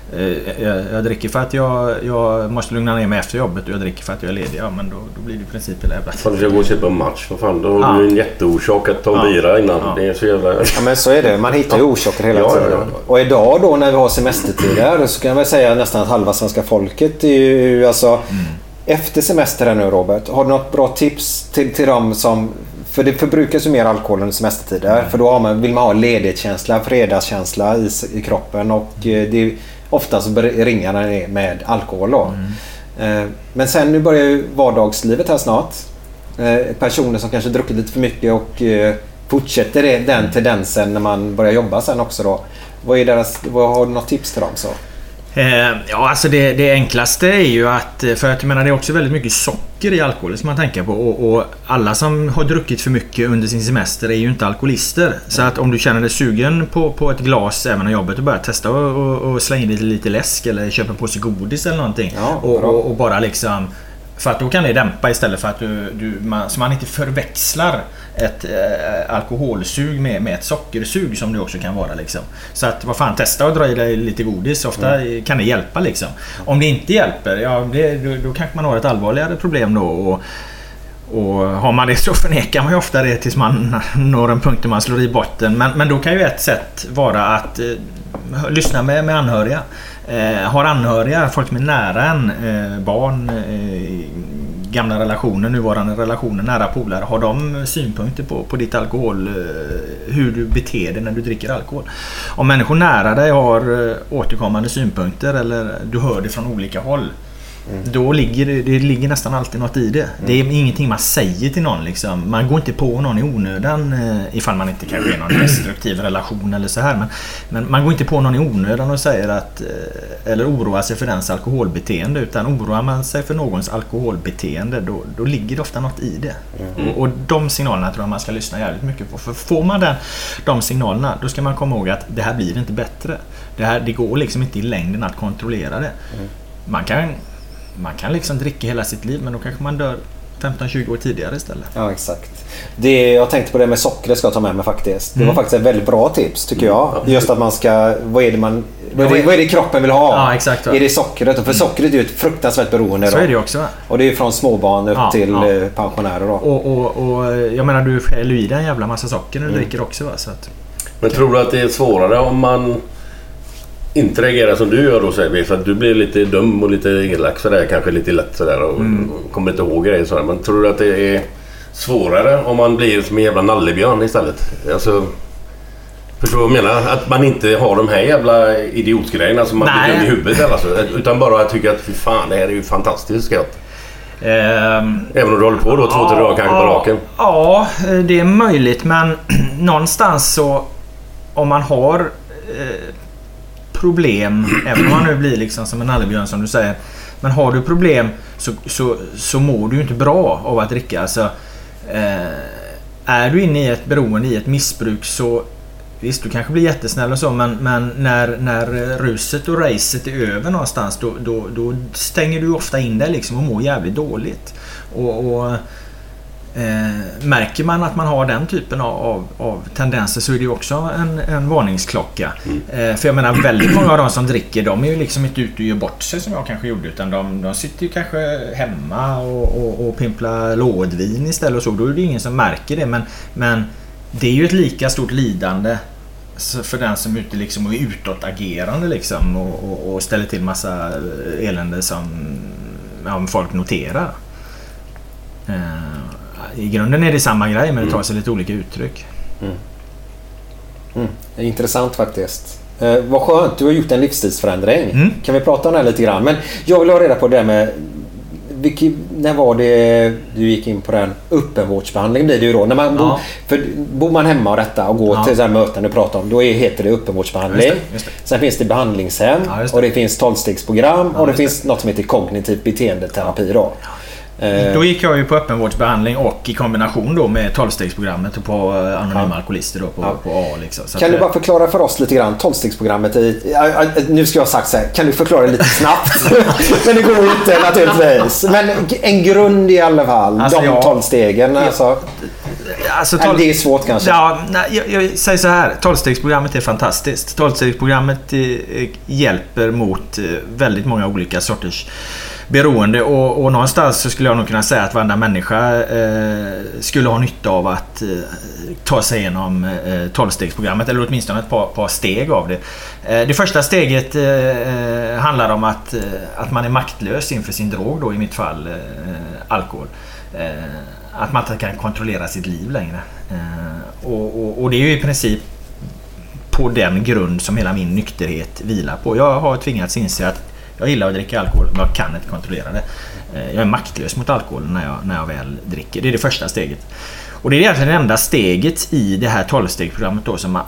jag, jag dricker för att jag, jag måste lugna ner mig efter jobbet och jag dricker för att jag är ledig. Ja men då, då blir det i princip hela jävla Fan, du ska gå och köpa en match. Vad fan, då Ja. har du en jätteorsak att ta en Ja. bira innan. Ja. Det är så jävla... Ja men så är det. Man hittar ju orsaker hela Ja, tiden. ja. Och idag då när vi har semestertider så kan jag väl säga nästan att halva svenska folket är ju alltså... Mm. Efter semestern nu Robert, har du något bra tips till, till dem som... För det förbrukas ju mer alkohol under semestertider. Mm. För då har man, vill man ha ledighetskänsla, fredagskänsla i, i kroppen och eh, det Ofta så bör- ringar den med alkohol då. Mm. Men sen nu börjar ju vardagslivet här snart. Eh, personer som kanske druckit lite för mycket och eh, fortsätter den tendensen när man börjar jobba sen också då. Vad är deras, vad har du något tips till dem? Så? Eh, ja, alltså det, det enklaste är ju att... eh, För att jag menar det är också väldigt mycket socker i alkohol som man tänker på. Och, och alla som har druckit för mycket under sin semester är ju inte alkoholister. Så att om du känner dig sugen på, på ett glas även när jobbet och börjar testa och, och, och slänga in lite, lite läsk eller köpa en påse godis eller någonting. Ja, och, och bara liksom... För att då kan det dämpa istället för att du, du, man, så man inte förväxlar ett eh, alkoholsug med, med ett sockersug som det också kan vara. Liksom. Så att vad fan, testa att dra i dig lite godis. Ofta kan det hjälpa liksom. Om det inte hjälper, ja det, då, då kanske man har ett allvarligare problem då. Och, och har man det så förnekar man ju ofta det tills man når en punkt där man slår i botten. Men, men då kan ju ett sätt vara att eh, lyssna med, med anhöriga. Eh, har anhöriga, folk som är nära en, eh, barn, eh, gamla relationer, nuvarande relationer, nära polare. Har de synpunkter på, på ditt alkohol, eh, hur du beter dig när du dricker alkohol? Om människor nära dig har eh, återkommande synpunkter eller du hör det från olika håll. Då ligger det, det ligger nästan alltid något i det. Det är ingenting man säger till någon liksom. Man går inte på någon i onödan eh, ifall man inte kanske är någon destruktiv relation eller så här. Men, men man går inte på någon i onödan och säger att eh, eller oroar sig för dens alkoholbeteende. Utan oroar man sig för någons alkoholbeteende då, då ligger det ofta något i det. Och, och de signalerna tror jag man ska lyssna jävligt mycket på. För får man den, de signalerna då ska man komma ihåg att det här blir inte bättre. Det, här, det går liksom inte i längden att kontrollera det. Man kan man kan liksom dricka hela sitt liv men då kanske man dör 15-20 år tidigare istället. Ja, exakt. Det, jag tänkte på det med sockret ska jag ta med mig faktiskt. Det var Mm. faktiskt ett väldigt bra tips tycker jag. Just att man ska... Vad är det, man, vad är det, vad är det kroppen vill ha? Ja, exakt. Är det sockret? Och För sockret är ju ett fruktansvärt beroende. Så då. är det ju också. Och det är ju från småbarn upp Ja, till ja. eh, pensionärer då. Och, och, och jag menar du häller i dig en jävla massa socker när du dricker också va? Så att, Men tror du att det är svårare om man inte reagerar som du gör då säger vi? För att du blir lite dum och lite elak sådär. Kanske lite lätt sådär och kommer inte ihåg grejer sådär. Men tror du att det är svårare om man blir som en jävla nallebjörn istället? Alltså... Förstår du vad jag menar? Att man inte har de här jävla idiotgrejerna som man blir dum i huvudet eller så. Utan bara tycker att fy fan det här är ju fantastiskt gött. ehm, Även om du håller på då två, tre dagar kanske på raken. Ja, det är möjligt men någonstans så om man har eh, problem, även om man nu blir liksom som en nallebjörn som du säger. Men har du problem så, så, så mår du ju inte bra av att dricka. Alltså, eh, är du inne i ett beroende, i ett missbruk så Visst, du kanske blir jättesnäll och så men, men när, när ruset och racet är över någonstans då, då, då stänger du ofta in dig liksom och mår jävligt dåligt. Och, och eh, Märker man att man har den typen av, av, av tendenser så är det ju också en, en varningsklocka. Eh, för jag menar väldigt många av de som dricker de är ju liksom inte ute och gör bort sig som jag kanske gjorde utan de, de sitter ju kanske hemma och, och, och pimplar lådvin istället och så. Då är det ingen som märker det men, men det är ju ett lika stort lidande för den som är ute liksom och är utåtagerande liksom och, och, och ställer till massa elände som ja, folk noterar. Eh, I grunden är det samma grej men det tar sig lite olika uttryck. Mm. Det är Intressant faktiskt. Eh, vad skönt, du har gjort en livsstilsförändring. Mm. Kan vi prata om det här lite grann? Men jag vill ha reda på det där med... Vilki, när var det du gick in på den öppenvårdsbehandling blir det ju då. När man Ja. bor, för bor man hemma och detta och går Ja. till sådana möten du pratar om. Då heter det öppenvårdsbehandling. Just det, just det. Sen finns det behandlingshem Ja, det. och det finns tolvstegsprogram och det finns något som heter kognitiv beteendeterapi. Då. Eh, Då gick jag ju på öppenvårdsbehandling och i kombination då med 12-stegsprogrammet och på eh, Anonyma Alkoholister då på, Ja. på A liksom. Kan att, du eh, bara förklara för oss lite grann tolvstegsprogrammet i... ja, ja, Nu ska jag ha sagt så här. Kan du förklara det lite snabbt? Men det går inte naturligtvis. Men en grund i alla fall. Alltså, de ja. tolv stegen. Alltså, Alltså, Nej, det är svårt kanske. Ja, jag, jag säger så här. 12-stegsprogrammet är fantastiskt. 12-stegsprogrammet eh, hjälper mot väldigt många olika sorters beroende och, och någonstans så skulle jag nog kunna säga att varenda människa eh, skulle ha nytta av att eh, ta sig igenom eh, eller åtminstone ett par, par steg av det. Eh, det första steget eh, eh, handlar om att, eh, att man är maktlös inför sin drog då i mitt fall eh, alkohol. Eh, att man inte kan kontrollera sitt liv längre. Eh, och, och, och det är ju i princip på den grund som hela min nykterhet vilar på. Jag har tvingats inse att jag gillar att dricka alkohol men jag kan inte kontrollera det. Eh, jag är maktlös mot alkohol när jag, när jag väl dricker. Det är det första steget. Och det är egentligen det enda steget i det här 12-stegsprogrammet då som eh,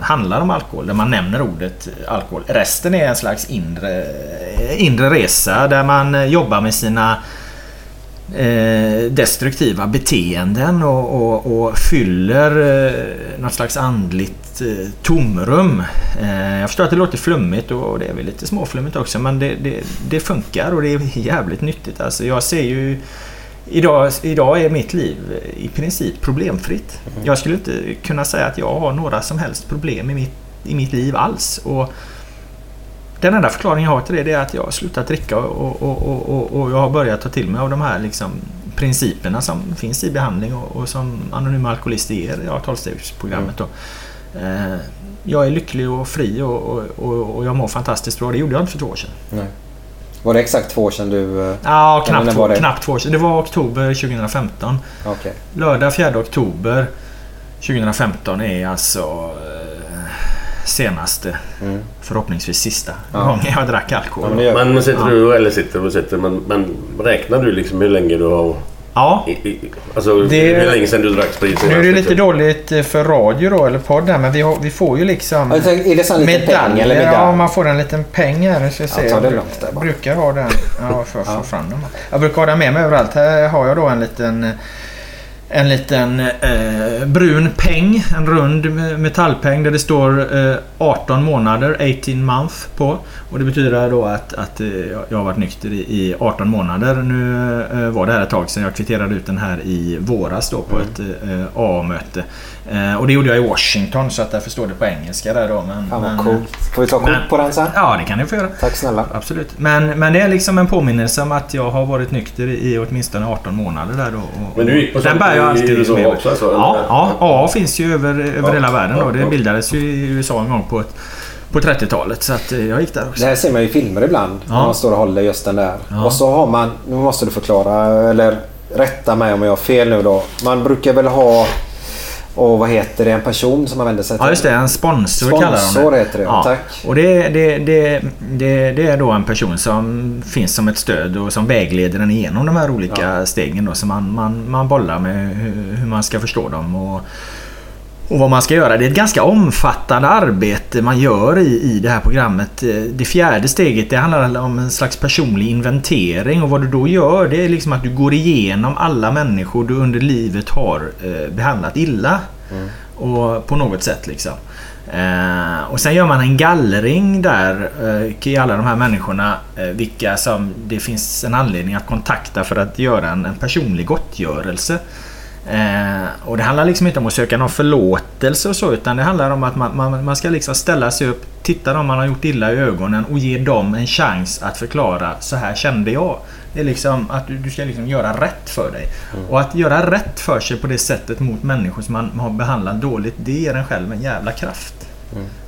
handlar om alkohol. Där man nämner ordet alkohol. Resten är en slags inre, eh, inre resa där man jobbar med sina eh, destruktiva beteenden och, och, och fyller eh, något slags andligt eh, tomrum. Eh, jag förstår att det låter flummigt och det är väl lite småflummigt också men det, det, det funkar och det är jävligt nyttigt. Alltså jag ser ju Idag, idag är mitt liv i princip problemfritt. Jag skulle inte kunna säga att jag har några som helst problem i mitt, i mitt liv alls. Och den enda förklaringen jag har till det, det är att jag har slutat dricka och, och, och, och, jag har börjat ta till mig av de här liksom, principerna som finns i behandling och, som Anonyma Alkoholister ger i ja, 12-stegsprogrammet. då. Eh, Jag är lycklig och fri och, och, och, och jag mår fantastiskt bra. Det gjorde jag inte för två år sedan. Nej. Var det exakt två år sedan du... eh, Ja, knappt, två, knappt två år sedan. Det var oktober 2015. Okej. Lördag 4 oktober 2015 är alltså eh, senaste, Mm. förhoppningsvis sista Ja. gången jag drack alkohol. Ja, men Men sitter du, eller sitter och sitter, men, men räknar du liksom hur länge du har... Ja. I, i, alltså Det- hur länge sedan du drack sprit Nu är det lite liksom? dåligt eh, för radio då, eller podd där, men vi, har, vi får ju liksom... Är det sån liten peng eller medalj? Ja, man får en liten peng här. Ska jag se. Ja, Jag brukar ha den. Ja, för att Ja. få fram den. Jag brukar ha den med mig överallt. Här har jag då en liten... En liten eh, brun peng, en rund metallpeng där det står eh, 18 månader, 18 month på. Och det betyder då att, att eh, jag- har varit nykter i, i 18 månader. Nu eh, var det här ett tag sedan. Jag kvitterade ut den här i våras då på Mm. ett eh, AA-möte. Eh, och det gjorde jag i Washington så att därför står det på engelska där då. Men, Fan vad men, coolt. Får vi ta kort men- på den sen? Ja, det kan ni få göra. Tack snälla. Absolut. Men, men det är liksom en påminnelse om att jag har varit nykter i åtminstone 18 månader där då. Och, Men du gick på den bär jag i alltid USA också, alltså, Ja, ja, AA finns ju över, över Ja, hela världen ja, Det ja. bildades ju i USA en gång på, på 30-talet. Så att eh, jag gick där också. Det här ser man ju i filmer ibland. När man står och håller just den där. Och så har man... Nu måste du förklara eller rätta mig om jag har fel nu då. Man brukar väl ha... Och vad heter det? En person som man vänder sig till? Ja just det, en sponsor, kallar de Sponsor det. heter det, ja. tack. Och det, det, det, det, det är då en person som finns som ett stöd och som vägleder en igenom de här olika stegen. Då, så man, man, man bollar med hur, hur man ska förstå dem. Och, och vad man ska göra. Det är ett ganska omfattande arbete man gör i, i det här programmet. Eh, Det fjärde steget det handlar om en slags personlig inventering och vad du då gör det är liksom att du går igenom alla människor du under livet har eh, behandlat illa. Och på något sätt liksom. Eh, och sen gör man en gallring där eh, i alla de här människorna. Eh, vilka som det finns en anledning att kontakta för att göra en, en personlig gottgörelse. Eh, och det handlar liksom inte om att söka någon förlåtelse och så utan det handlar om att man, man, man ska liksom ställa sig upp, titta dem man har gjort illa i ögonen och ge dem en chans att förklara så här kände jag. Det är liksom att du, du ska liksom göra rätt för dig. Och att göra rätt för sig på det sättet mot människor som man har behandlat dåligt det ger en själv en jävla kraft.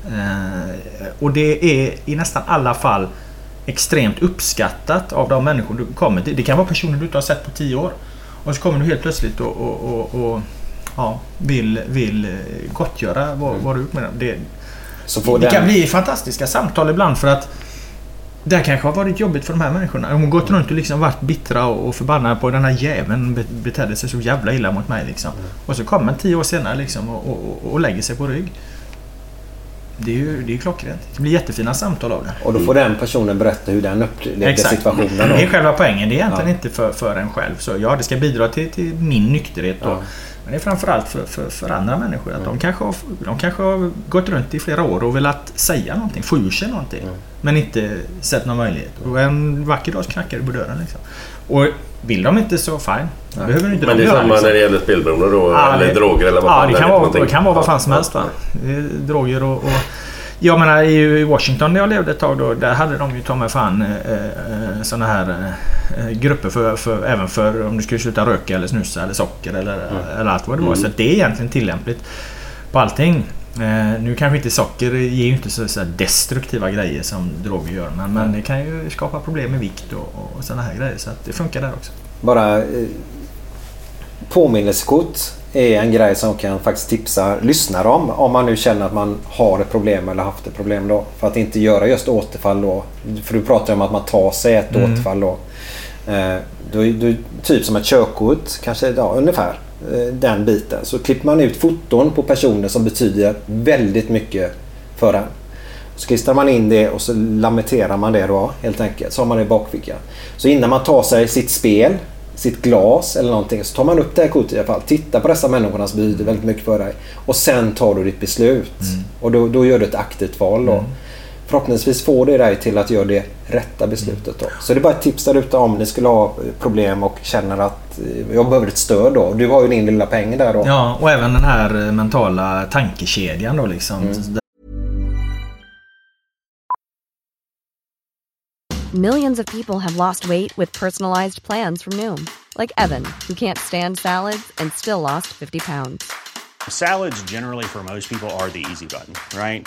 Eh, och det är i nästan alla fall extremt uppskattat av de människor du kommer till. Det kan vara personer du inte har sett på tio år. Och så kommer du helt plötsligt och, och, och, och ja, vill, vill eh, gottgöra vad, vad du gjort med dem. Det, det den... kan bli fantastiska samtal ibland för att det här kanske har varit jobbigt för de här människorna. De har gått runt och liksom varit bittra och förbannade på den här jäveln be- betedde sig så jävla illa mot mig. Liksom. Och så kommer en tio år senare liksom och, och, och- och lägger sig på rygg. Det är ju det är klockrent. Det blir jättefina samtal av det. Och då får den personen berätta hur den upplevde situationen. Det är Då. själva poängen. Det är egentligen Ja. inte för, för en själv. Så ja, det ska bidra till, till min nykterhet. Då. Ja. Men det är framförallt för, för, för andra människor. Att de, kanske har, de kanske har gått runt i flera år och velat säga någonting, få ur sig någonting. Men inte sett någon möjlighet. Och en vacker dag så knackar det på dörren. Liksom. Och vill de inte så fine. Då behöver inte Men de det är göra, samma liksom. när det gäller spelberoende då? Ja, eller det- droger eller vad Ja, fan det är kan, för vara, någonting? det kan vara vad fan som Ja, helst. Va? Det Droger och, och... Jag menar i Washington där jag levde ett tag då, där hade de ju ta mig fan eh, eh, såna här eh, grupper för, för, även för om du skulle sluta röka eller snusa eller socker eller, eller allt vad det var. Så att det är egentligen tillämpligt på allting. Eh, nu kanske inte socker ger ju inte så, så destruktiva grejer som droger gör. Men, men det kan ju skapa problem med vikt och, och sådana här grejer. Så det funkar där också. Bara eh, påminnelsekort. är en grej som kan faktiskt tipsa lyssnare om. Om man nu känner att man har ett problem eller haft ett problem då. För att inte göra just återfall då. För du pratar om att man tar sig ett Mm. återfall då. Eh, då, då. Typ som ett körkort, kanske ja, ungefär den biten. Så klipper man ut foton på personer som betyder väldigt mycket för en. Så klistrar man in det och så lametterar man det då helt enkelt. Så har man det i bakfickan. Så innan man tar sig sitt spel, sitt glas eller någonting så tar man upp det här kortet i alla fall. Tittar på dessa människorna som betyder väldigt mycket för dig. Och sen tar du ditt beslut. Och då, då gör du ett aktivt val då. Förhoppningsvis får det dig till att göra det rätta beslutet då. Så det är bara ett tips där ute om ni skulle ha problem och känner att eh, jag behöver ett stöd då. Du har ju din lilla peng där då. Ja, och även den här eh, mentala tankekedjan då liksom. Millions of people have lost weight with personalized plans from Noom, like Evan, who can't stand salads and still lost 50 pounds. Salads, generally, for most people, are the easy button, right?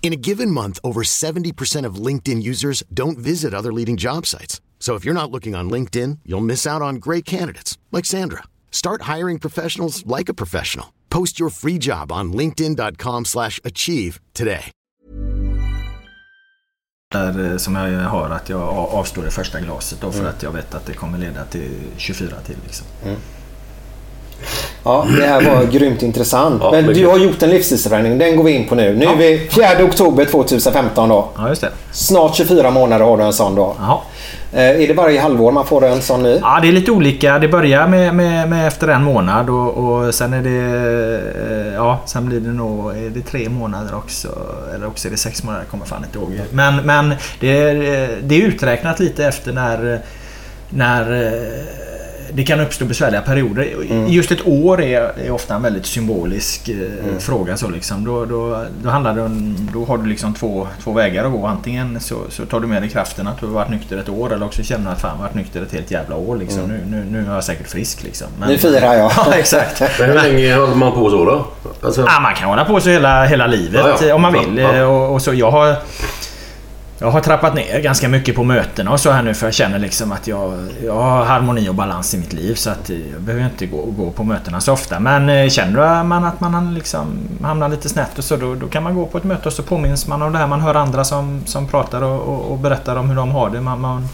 In a given month, over 70% of LinkedIn users don't visit other leading job sites. So if you're not looking on LinkedIn, you'll miss out on great candidates like Sandra. Start hiring professionals like a professional. Post your free job on linkedin.com/achieve slash achieve today. Där, eh, som jag har att jag avstår det första glaset då för att jag vet att det kommer leda till 24 till. Liksom. Ja, det här var grymt intressant. Ja, Men du har gjort en livsstilsförändring. Den går vi in på nu. Nu är vi 4 oktober 2015 då. Ja, just det. Snart 24 månader har du en sån då. Ja. Eh, Är det varje halvår man får en sån ny? Ja, det är lite olika. Det börjar med, med, med efter en månad och, och sen är det... eh, Ja, sen blir det nog... Är det tre månader också? Eller också är det sex månader? Jag kommer fan inte ihåg. Men, men det, är, det är uträknat lite efter när... När eh, det kan uppstå besvärliga perioder. Just ett år är, är ofta en väldigt symbolisk eh, fråga. Så liksom. då, då, då, handlar det om, då har du liksom två, två vägar att gå. Antingen så, så tar du med dig kraften att du har varit nykter ett år eller också känner du att fan jag har varit nykter ett helt jävla år. Liksom. Mm. Nu, nu, nu är jag säkert frisk. Liksom. Nu firar jag. ja, exakt. Men hur länge håller man på så då? Alltså, Ja, man kan hålla på så hela, hela livet Ja, ja. om man vill. Ja, ja. Och, och så jag har... Jag har trappat ner ganska mycket på mötena och så här nu för jag känner liksom att jag, jag har harmoni och balans i mitt liv så att eh, jag behöver inte gå, gå på mötena så ofta. Men eh, känner man att man liksom hamnar lite snett och så då, då kan man gå på ett möte och så påminns man om det här. Man hör andra som, som pratar och, och, och berättar om hur de har det. Man, man,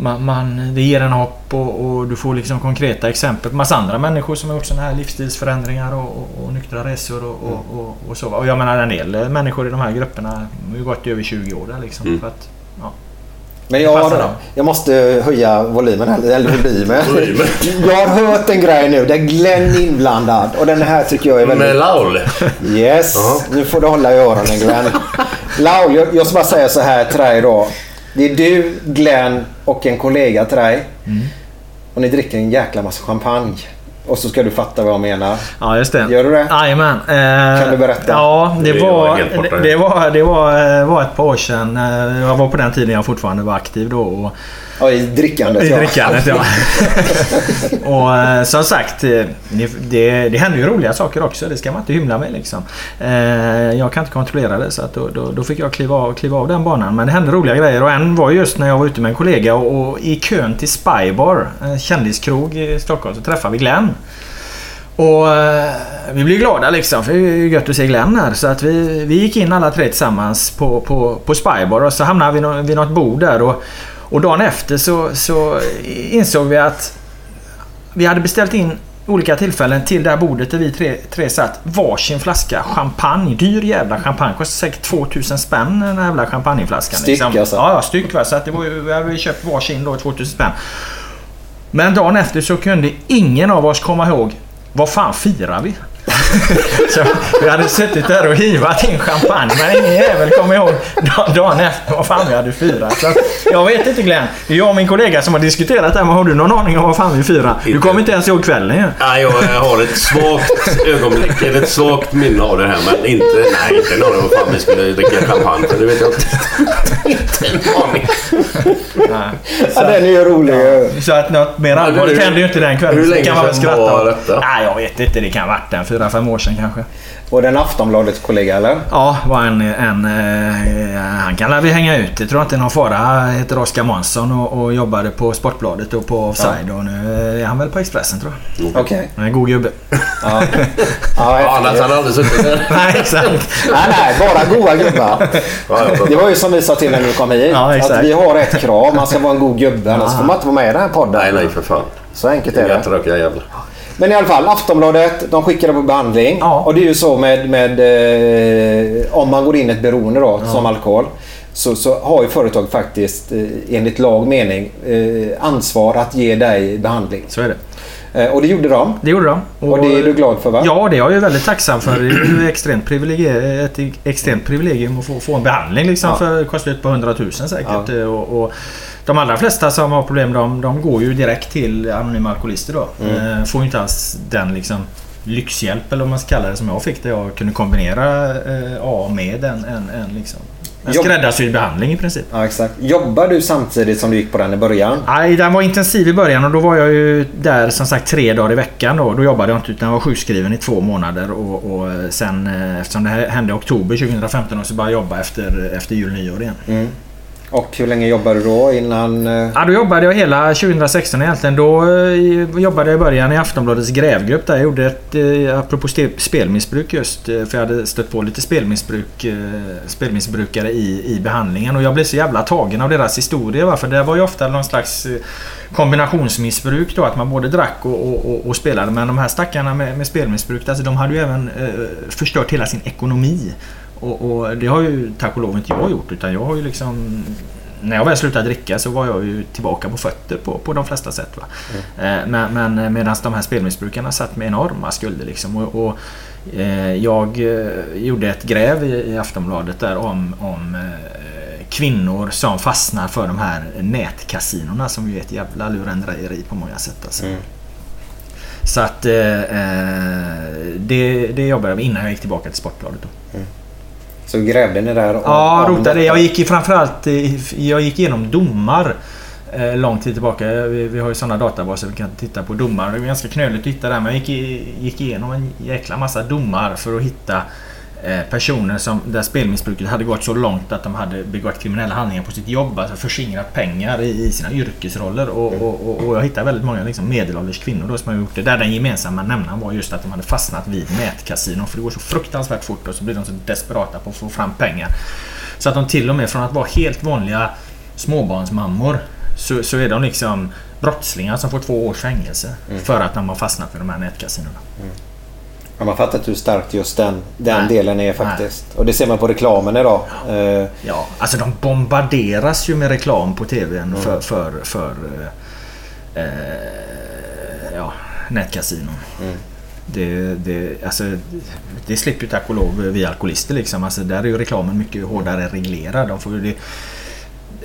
man, man, det ger en hopp och, och du får liksom konkreta exempel på massa andra människor som har gjort sådana här livsstilsförändringar och, och, och nyktra resor och, och, och, och så. Och jag menar en del människor i de här grupperna har ju gått i över 20 år där liksom. Mm. För att, ja. Men jag, dem. jag måste höja volymen här. Eller volymen. Volymen. Jag har hört en grej nu där Glenn är inblandad. Och den här tycker jag är väldigt... Med Laul? Yes. Nu får du hålla i öronen Glenn. Laul, jag, jag ska bara säga så här till dig då. Det är du, Glenn och en kollega till dig. Mm. Och ni dricker en jäkla massa champagne. Och så ska du fatta vad jag menar. Ja, just det. Gör du det? Jajamän. Eh, Kan du berätta? Ja, det Det var det, det var, det var, var ett par år sedan. Eh, Jag var på den tiden jag fortfarande var aktiv då. Och, Ja, i drickandet I ja. drickandet ja. och eh, som sagt, eh, det, det, händer ju roliga saker också. Det ska man inte hymla med liksom. Eh, jag kan inte kontrollera det så att då, då, då fick jag kliva av, kliva av den banan. Men det hände roliga grejer och en var just när jag var ute med en kollega och, och i kön till Spybar, en kändiskrog i Stockholm, så träffade vi Glenn. Och vi blev glada liksom för det är ju gött att se Glenn här. Så att vi, vi gick in alla tre tillsammans på, på, på Spybar och så hamnade vi vid något bord där. Och, Och dagen efter så, så insåg vi att vi hade beställt in olika tillfällen till det här bordet där vi tre, tre satt varsin flaska champagne. Dyr jävla champagne. Kostade säkert 2000 spänn den här jävla champagneflaskan. Styck, alltså? Ja, ja, styck. Va? Så att det var, ju- vi hade köpt varsin då, 2000 spänn. Men dagen efter så kunde ingen av oss komma ihåg vad fan firar vi? så vi hade suttit där och hivat in champagne men ingen jävel kom ihåg da- dagen efter vad fan vi hade firat. Så jag vet inte Glenn. Det är jag och min kollega som har diskuterat det här men har du någon aning om vad fan vi firar? Du kommer inte ens ihåg kvällen ju. Nej, jag har ett svagt ögonblick, eller ett svagt minne av det här. Men inte, nej, inte en aning om vad fan vi skulle dricka champagne för. Det vet jag inte. inte en aning. Ja, den är ju rolig. Så att något mer allvarligt hände ju inte den kvällen. hur länge kan man väl sedan skratta var detta? Nej, jag vet inte. Det kan ha varit en fyra, fem år sedan kanske. Och den Aftonbladets kollega eller? Ja, var en, en, eh, han kan vi hänga ut. Det tror jag inte är någon fara. Han heter Oskar Månsson och, och jobbade på Sportbladet och på Offside. Och nu är han väl på Expressen tror jag. Okej. Han är en god gubbe. Ja. Ja, annars hade han aldrig suttit där. Nej, exakt. Nej, nej, bara goa gubbar. Det var ju som vi sa till när du kom hit. Ja, exakt. att vi har ett krav. Man ska vara en god gubbe. Annars får man inte vara med i den här podden. Nej, nej för fan. Så enkelt är det. tråkiga jävlar. Men i alla fall, Aftonbladet de skickar det på behandling. Ja. Och det är ju så med, med eh, om man går in i ett beroende då, som alkohol. Så, så har ju företag faktiskt eh, enligt lag mening eh, ansvar att ge dig behandling. Så är det. Eh, och det gjorde de. Det gjorde de. Och, det är du glad för va? Ja, det är jag ju väldigt tacksam för. Det är ju extremt ett extremt privilegium att få, få en behandling liksom Ja. för kostar på 100 000 säkert. Och, och de allra flesta som har problem de, de går ju direkt till anonyma alkoholister då. Mm. Eh, Får ju inte alls den liksom lyxhjälp eller vad man ska kalla det som jag fick där jag kunde kombinera eh, A med en, en, en, liksom, en Jobb- skräddarsydd behandling i princip. Ja, exakt. Jobbar du samtidigt som du gick på den i början? Nej, den var intensiv i början och då var jag ju där som sagt tre dagar i veckan. Då, då jobbade jag inte utan jag var sjukskriven i två månader. Och, och sen eh, eftersom det här hände i oktober 2015 så började jag jobba efter, efter jul nyår igen. Mm. Och hur länge jobbade du då innan... Eh, ja, då jobbade jag hela 2016 egentligen. Då eh, jobbade jag i början i Aftonbladets grävgrupp där. Jag gjorde ett, eh, apropå spelmissbruk just, för jag hade stött på lite spelmissbruk, spelmissbrukare i, i behandlingen. Och jag blev så jävla tagen av deras historia. Va? För det var ju ofta någon slags kombinationsmissbruk då, att man både drack och, och, och, och spelade. Men de här stackarna med, med spelmissbruk, alltså, de hade ju även eh, förstört hela sin ekonomi. Och, och det har ju tack och lov inte jag gjort utan jag har ju liksom när jag väl slutade dricka så var jag ju tillbaka på fötter på, på de flesta sätt. Va? Eh, Men, men medan de här spelmissbrukarna satt med enorma skulder. Liksom. Och, och, eh, jag eh, gjorde ett gräv i, i Aftonbladet där om, om eh, kvinnor som fastnar för de här nätkasinorna som ju är ett jävla lurendrejeri på många sätt. Alltså. Så att eh, eh, det, det jobbade jag med innan jag gick tillbaka till Sportbladet. Då. Så grävde ni där? om- Ja, rotade. Jag gick framförallt jag gick igenom domar eh, lång tid tillbaka. Vi, vi har ju sådana databaser vi kan titta på domar. Det är ganska knöligt att hitta där men jag gick, igenom en jäkla massa domar för att hitta personer som, där spelmissbruket hade gått så långt att de hade begått kriminella handlingar på sitt jobb. Alltså förskingrat pengar i, i sina yrkesroller. Och, och, och, och jag hittade väldigt många liksom, medelålders kvinnor då som har gjort det. Där den gemensamma nämnaren var just att de hade fastnat vid nätkasinon. För det går så fruktansvärt fort och så blir de så desperata på att få fram pengar. Så att de till och med från att vara helt vanliga småbarnsmammor så, så är de liksom brottslingar som får två års fängelse Mm. för att de har fastnat för de här nätkasinorna. Ja, man fattar inte hur starkt just den, den Nej. delen är faktiskt. Och det ser man på reklamen idag. Eh, Ja, alltså de bombarderas ju med reklam på TVn Mm. för, för, för eh, eh, ja, nätkasinon. Mm. Det, det, alltså, det slipper ju tack och lov vi alkoholister liksom. Alltså, där är ju reklamen mycket hårdare reglerad. De får ju det,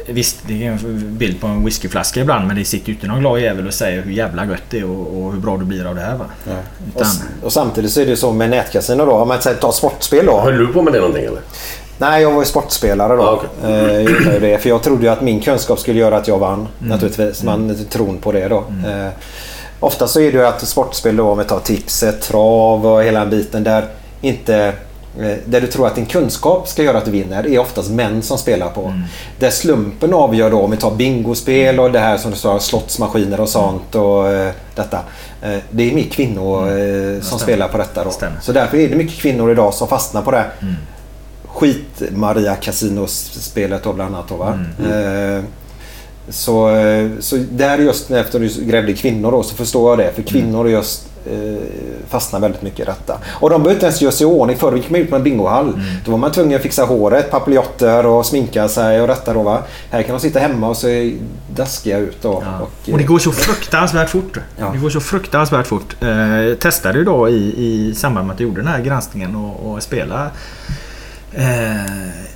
visst, det är en bild på en whiskyflaska ibland men det sitter ju inte någon glad jävel och säger hur jävla gött det är och, och hur bra du blir av det här va. och, s- och samtidigt så är det så med nätkasino då. Om man säger ta sportspel då. Höll du på med det någonting eller? Nej, jag var ju sportspelare då. Ja, Eh, jag gjorde ju det, för jag trodde ju att min kunskap skulle göra att jag vann. Mm. Naturligtvis. Man tron på det då. Eh, ofta så är det ju att sportspel då, om vi tar tipset, trav och hela den biten där inte eh, där du tror att din kunskap ska göra att du vinner är oftast män som spelar på. Mm. Där slumpen avgör då om vi tar bingospel och det här som du sa slottsmaskiner och sånt och eh, detta. Eh, det är mer kvinnor eh, som Mm. stämmer. spelar på detta då. Stämmer. Så därför är det mycket kvinnor idag som fastnar på det Mm. skit Maria Casinos-spelet då bland annat. Då, va? Mm. Eh, Så, eh, så där just efter du grävde kvinnor då så förstår jag det. För kvinnor just eh, fastnar väldigt mycket i detta. Och de behöver inte ens göra sig i ordning. Förr gick man ut på en bingohall. Då var man tvungen att fixa håret, papiljotter och sminka sig och detta då va. Här kan de sitta hemma och se daskiga ut då. Och, Och det går så fruktansvärt fort. Det går så fruktansvärt fort. Eh, testade ju då i, i samband med att jag gjorde den här granskningen och, och spela. Eh,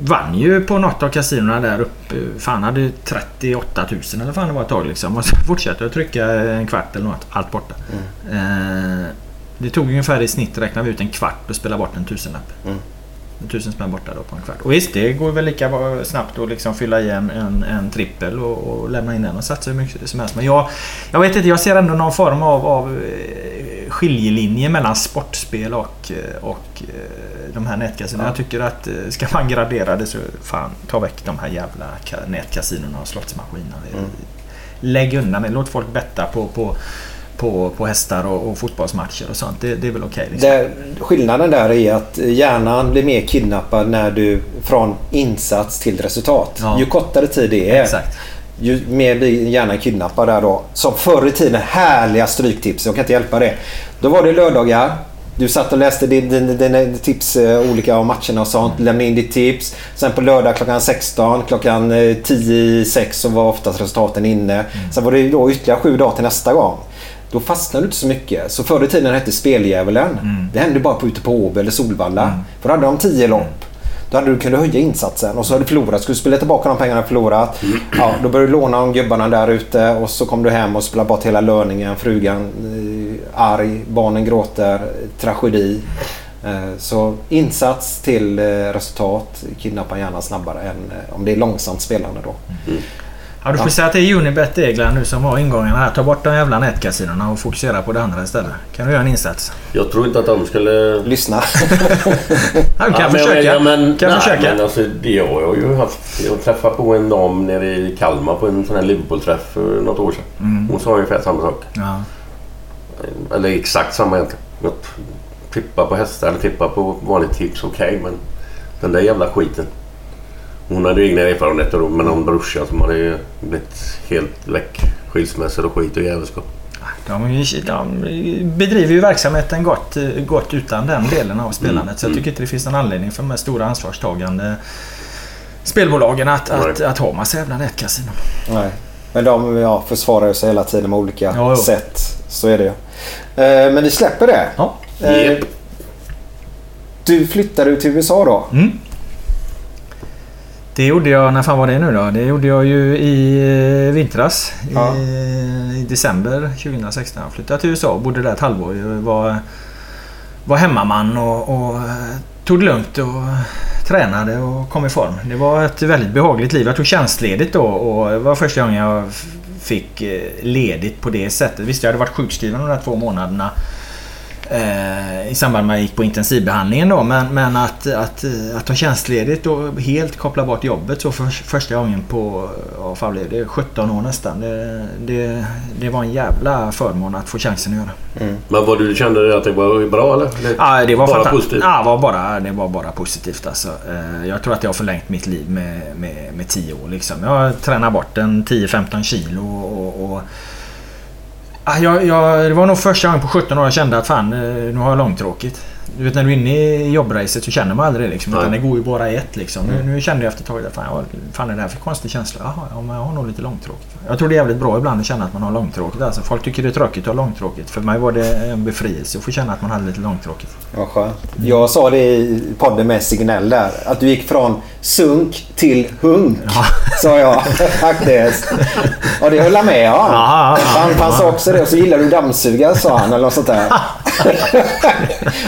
vann ju på något av kasinona där uppe. Fan hade 38 000 eller fan det var ett tag liksom. Och så fortsatte jag trycka en kvart eller något. Allt borta. Eh, det tog ungefär i snitt räknar vi ut en kvart och spela bort en tusenlapp. Mm. En tusen spänn borta då på en kvart. Och visst, det går väl lika snabbt att liksom fylla i en, en, trippel och, och lämna in den och satsa hur mycket som helst. Men jag, jag vet inte, jag ser ändå någon form av, av eh, skiljelinje mellan sportspel och, eh, och eh, de här nätkasinorna. Jag tycker att ska man gradera det så fan ta väck de här jävla ka- nätkasinorna och slottsmaskinerna. Lägg undan det. Låt folk betta på, på, på, på hästar och, och fotbollsmatcher och sånt. Det, det är väl okej. liksom. Där, skillnaden där är att hjärnan blir mer kidnappad när du från insats till resultat. Ja. Ju kortare tid det är. Exakt. Ju mer blir hjärnan kidnappad där då. Som förr i tiden, härliga stryktips. Jag kan inte hjälpa det. Då var det lördagar. Du satt och läste din, din, din tips eh, olika om matcherna och sånt. Lämnade in ditt tips. Sen på lördag klockan 16, klockan eh, 10 i 6 så var oftast resultaten inne. Sen var det då ytterligare sju dagar till nästa gång. Då fastnade du inte så mycket. Så förr i tiden hette Speldjävulen. Det hände bara på ute på Åby eller Solvalla. För då hade de 10 lopp. Då hade du kunnat höja insatsen och så hade du förlorat. Skulle du spela tillbaka de pengarna du förlorat. Ja, då började du låna de gubbarna där ute och så kom du hem och spelade bort hela löningen. Frugan eh, arg, barnen gråter, tragedi. Eh, så insats till eh, resultat kidnappar hjärnan snabbare än om det är långsamt spelande då. Ja, du får säga till Unibet Egland nu som har ingångarna här. Ta bort de jävla nätkasinorna och fokusera på det andra istället. Kan du göra en insats? Jag tror inte att de skulle... Lyssna. Ja, du kan men- försöka. Ja, men, kan nej, försöka. Men alltså, det jag har ju haft... Jag träffade på en dam nere i Kalmar på en sån här Liverpool-träff för något år sedan. Mm. Hon sa ungefär samma sak. Ja. Eller exakt samma egentligen. Tippa på hästar eller tippa på vanligt tips, okej. men den där jävla skiten. Hon hade ju egna erfarenheter då, med någon brorsa som hade ju blivit helt väck. Skilsmässor och skit och jävelskap. De, de bedriver ju verksamheten gott, gott utan den delen av spelandet. Så jag tycker inte det finns någon anledning för de här stora ansvarstagande spelbolagen att, att, att ha massa jävla nätkasinon. Nej. Men de ja, försvarar sig hela tiden med olika Jo, jo. sätt. Så är det ju. Eh, men vi släpper det. Ja. Eh, Du flyttade ut till USA då? Mm. Det gjorde jag, när fan var det nu då? Det gjorde jag ju i eh, vintras. Ja. I, I december 2016. Jag flyttade till USA och bodde där ett halvår. Jag var, var hemmaman och, och eh, tog det lugnt och tränade och kom i form. Det var ett väldigt behagligt liv. Jag tog tjänstledigt då och det var första gången jag fick eh, ledigt på det sättet. Visst, jag hade varit sjukskriven de där två månaderna eh, i samband med att jag gick på intensivbehandlingen då. Men, men att, att, eh, att ta tjänstledigt och helt koppla bort jobbet så för första gången på ja, fan det 17 år nästan. Det, det, det var en jävla förmån att få chansen att göra. Men vad du kände att det var bra eller? Det, Ja, det var bara fanta- positivt? Ja, var bara, det var bara positivt alltså. Eh, Jag tror att jag har förlängt mitt liv med, med, med 10 år liksom. Jag har tränat bort en 10-15 kilo och... och Ah, jag, jag, det var nog första gången på 17 år jag kände att fan, eh, nu har jag långtråkigt. Du vet när du är inne i jobbracet så känner man aldrig liksom. Utan det går ju bara i ett liksom. Nu, Mm. nu kände jag efter ett tag fan, fan är det här för konstig känsla? Jaha, ja, jag har nog lite långtråkigt. Jag tror det är jävligt bra ibland att känna att man har långtråkigt. Alltså, folk tycker det är tråkigt att ha långtråkigt. För mig var det en befrielse att få känna att man hade lite långtråkigt. Vad skönt. Jag sa det i podden med Signell där. Att du gick från sunk till hunk. Sa jag faktiskt. Och det höll han med om. Ja, ja, ja. Han, han sa också det. Och så gillar du dammsuga sa han. Eller något sånt där.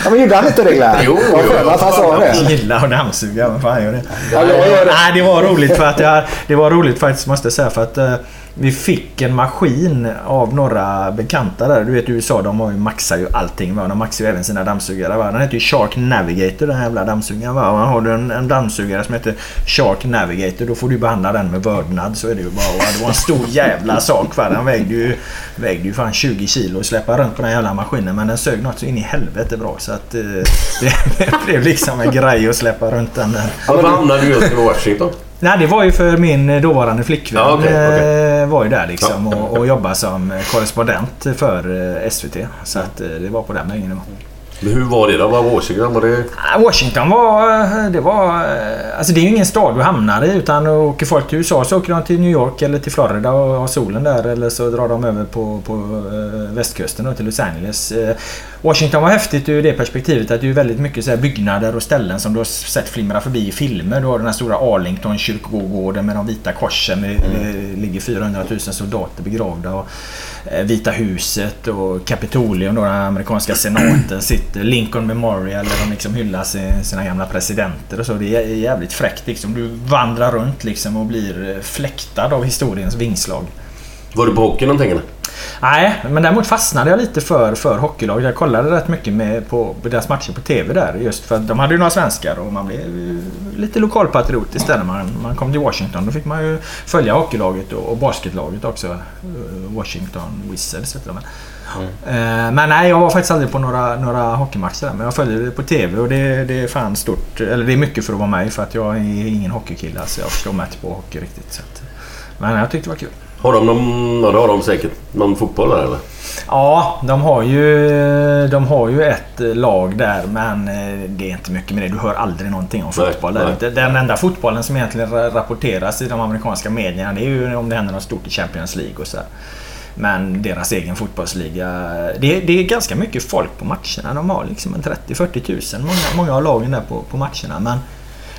ja, men gjorde han inte det Glenn? Jo, Vad skönt att han sa det. Jag gillar att dammsuga. Fan gör det? Ja, jag gör det. Nej, det var roligt för att jag, Det var roligt faktiskt måste jag säga för att eh, vi fick en maskin av några bekanta där. Du vet USA de har ju, maxar ju allting. Va? De maxar ju även sina dammsugare. Va? Den heter ju Shark Navigator den här jävla dammsugaren. Va? Och har du en, en dammsugare som heter Shark Navigator då får du behandla den med vördnad. Så är det ju bara. Och det var en stor jävla sak. Va? Den vägde ju, vägde ju fan 20 kilo att släppa runt på den jävla maskinen. Men den sög något så in i helvete bra. Så att eh, det, det blev liksom en grej att släppa runt den där. Varför hamnade du just i Washington? Nej, det var ju för min dåvarande flickvän. Ja, okej, okej. eh, var ju där liksom Ja. och, och jobbade som korrespondent för eh, SVT. Så att eh, det var på den vägen det var. Men Hur var det då? Var Washington? Var det... Ah, Washington var... eh, Det var... eh, Alltså det är ju ingen stad du hamnar i utan åker folk till USA så åker de till New York eller till Florida och har solen där eller så drar de över på, på eh, västkusten och till Los Angeles. Washington var häftigt ur det perspektivet att det är väldigt mycket så byggnader och ställen som du har sett flimra förbi i filmer. Du har den här stora Arlington kyrkogården med de vita korsen. Med, Det ligger 400 000 soldater begravda. Och, Vita huset och Kapitolium, då, den amerikanska senaten, sitter Lincoln Memorial där de liksom hyllar sina gamla presidenter och så. Det är jävligt fräckt liksom. Du vandrar runt liksom och blir fläktad av historiens vingslag. Var du på hockey någonting eller? Nej, men däremot fastnade jag lite för, för hockeylaget. Jag kollade rätt mycket med på, deras matcher på TV där. Just för att de hade ju några svenskar och man blev lite lokalpatriotisk där när man, man kom till Washington. Då fick man ju följa hockeylaget och, och basketlaget också. Eh, Washington Wizards heter de väl. Eh, Men nej, jag var faktiskt aldrig på några, några hockeymatcher där. Men jag följde det på TV och det, det är fan stort. Eller det är mycket för att vara mig för att jag är ingen hockeykille. Så jag förstår mig inte på hockey riktigt. Så att, men jag tyckte det var kul. Har de någon... Ja, det har de säkert. Någon fotboll där eller? Ja, de har ju, de har ju ett eh, lag där men eh, det är inte mycket med det. Du hör aldrig någonting om Nej, fotboll. nej. där. Den enda fotbollen som egentligen ra- rapporteras i de amerikanska medierna det är ju om det händer något stort i Champions League och så. här. Men deras egen fotbollsliga. Det, det är ganska mycket folk på matcherna. De har liksom en 30-40 tusen. Många, många av lagen där på, på matcherna. Men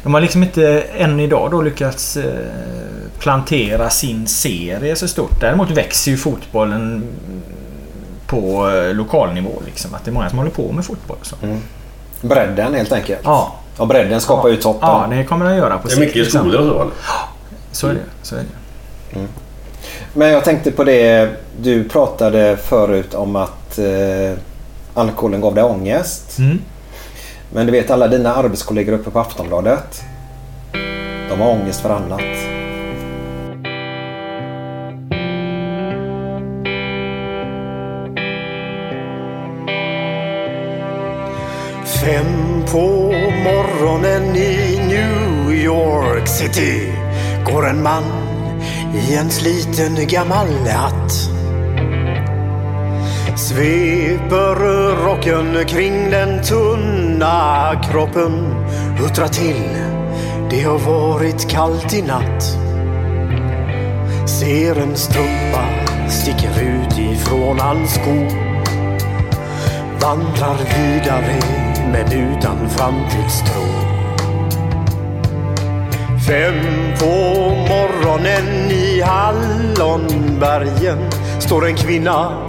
de har liksom inte än idag då lyckats eh, plantera sin serie så stort. Däremot växer ju fotbollen på eh, lokal nivå. Liksom. Att det är många som håller på med fotboll. Så. Bredden helt enkelt. Ja. Och bredden skapar ju toppen. Ja, det kommer den göra på Det är mycket liksom. skolor och så eller? Så är det. Så är det. Men jag tänkte på det du pratade förut om att eh, alkoholen gav dig ångest. Mm. Men du vet alla dina arbetskollegor uppe på Aftonbladet. De har ångest för annat. Fem på morgonen i New York City går en man i en sliten gammal hatt. Sveper rocken kring den tunna kroppen, huttrar till. Det har varit kallt i natt. Ser en strumpa sticker ut ifrån hans sko. Vandrar vidare men utan framtidstro. Fem på morgonen i Hallonbergen står en kvinna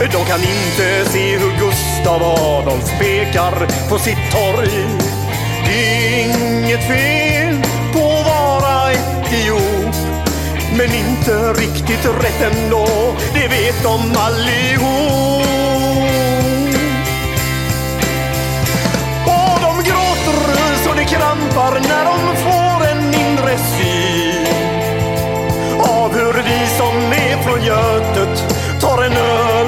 De kan inte se hur Gustav Adolf pekar på sitt torg. Inget fel på att vara etiop. Men inte riktigt rätt ändå, det vet de allihop. Och de gråter så det krampar när de får en inre syn av hur vi som är från Götet tar en öl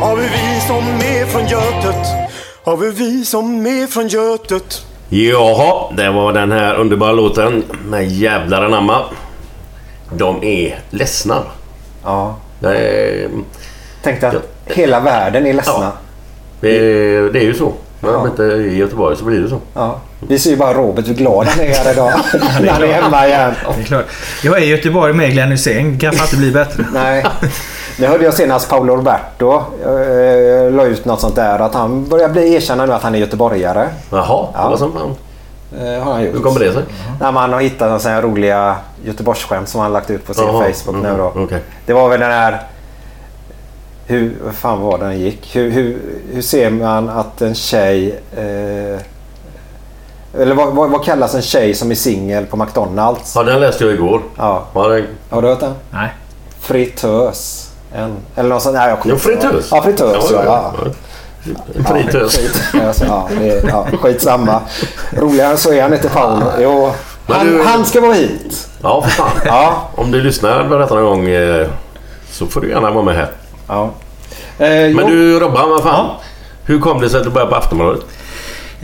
Har vi vi som är från Götet? Har vi vi som är från Götet? Jaha, det var den här underbara låten med Jävlar anamma. De är ledsna. Ja. Det är, Tänkte att hela världen är ledsna. Ja. det, är, det är ju så. När de inte är i Göteborg så blir det så. Ja. Vi ser ju bara Robert hur glad han är här idag. när han är hemma igen. Det är klart. Jag är i Göteborg med Glenn Hysén. Det kan inte bli bättre. Nej. Nu hörde jag senast Paolo Roberto eh, la ut något sånt där att han börjar bli erkänna nu att han är göteborgare. Jaha, Ja. vad som fan. Eh, har han gjort. Hur kommer det sig? När man har hittat några sådana här roliga Göteborgsskämt som han lagt ut på sin Jaha, Facebook mm, nu då. okej. Det var väl den här... Hur, vad fan var den gick? Hur, hur, hur ser man att en tjej... Eh, eller vad, vad, vad kallas en tjej som är singel på McDonalds? Ja, den läste jag igår. Ja. Ja, det, Har du hört den? Nej. Fritös. En, eller något sånt. Nej, jag kommer jo, inte ihåg. fritös. Ja, fritös. Ja, ja. En fritös. Fritös, ja, det är, ja, skitsamma. Roligare så är han inte Paolo. Jo, han, du- han ska vara hit. Ja, för fan. Ja. Om du lyssnar på detta någon gång eh, så får du gärna vara med här. Ja. Eh, Men jo. du Robban, vad fan? Hur kom det sig att du började på Aftonbladet?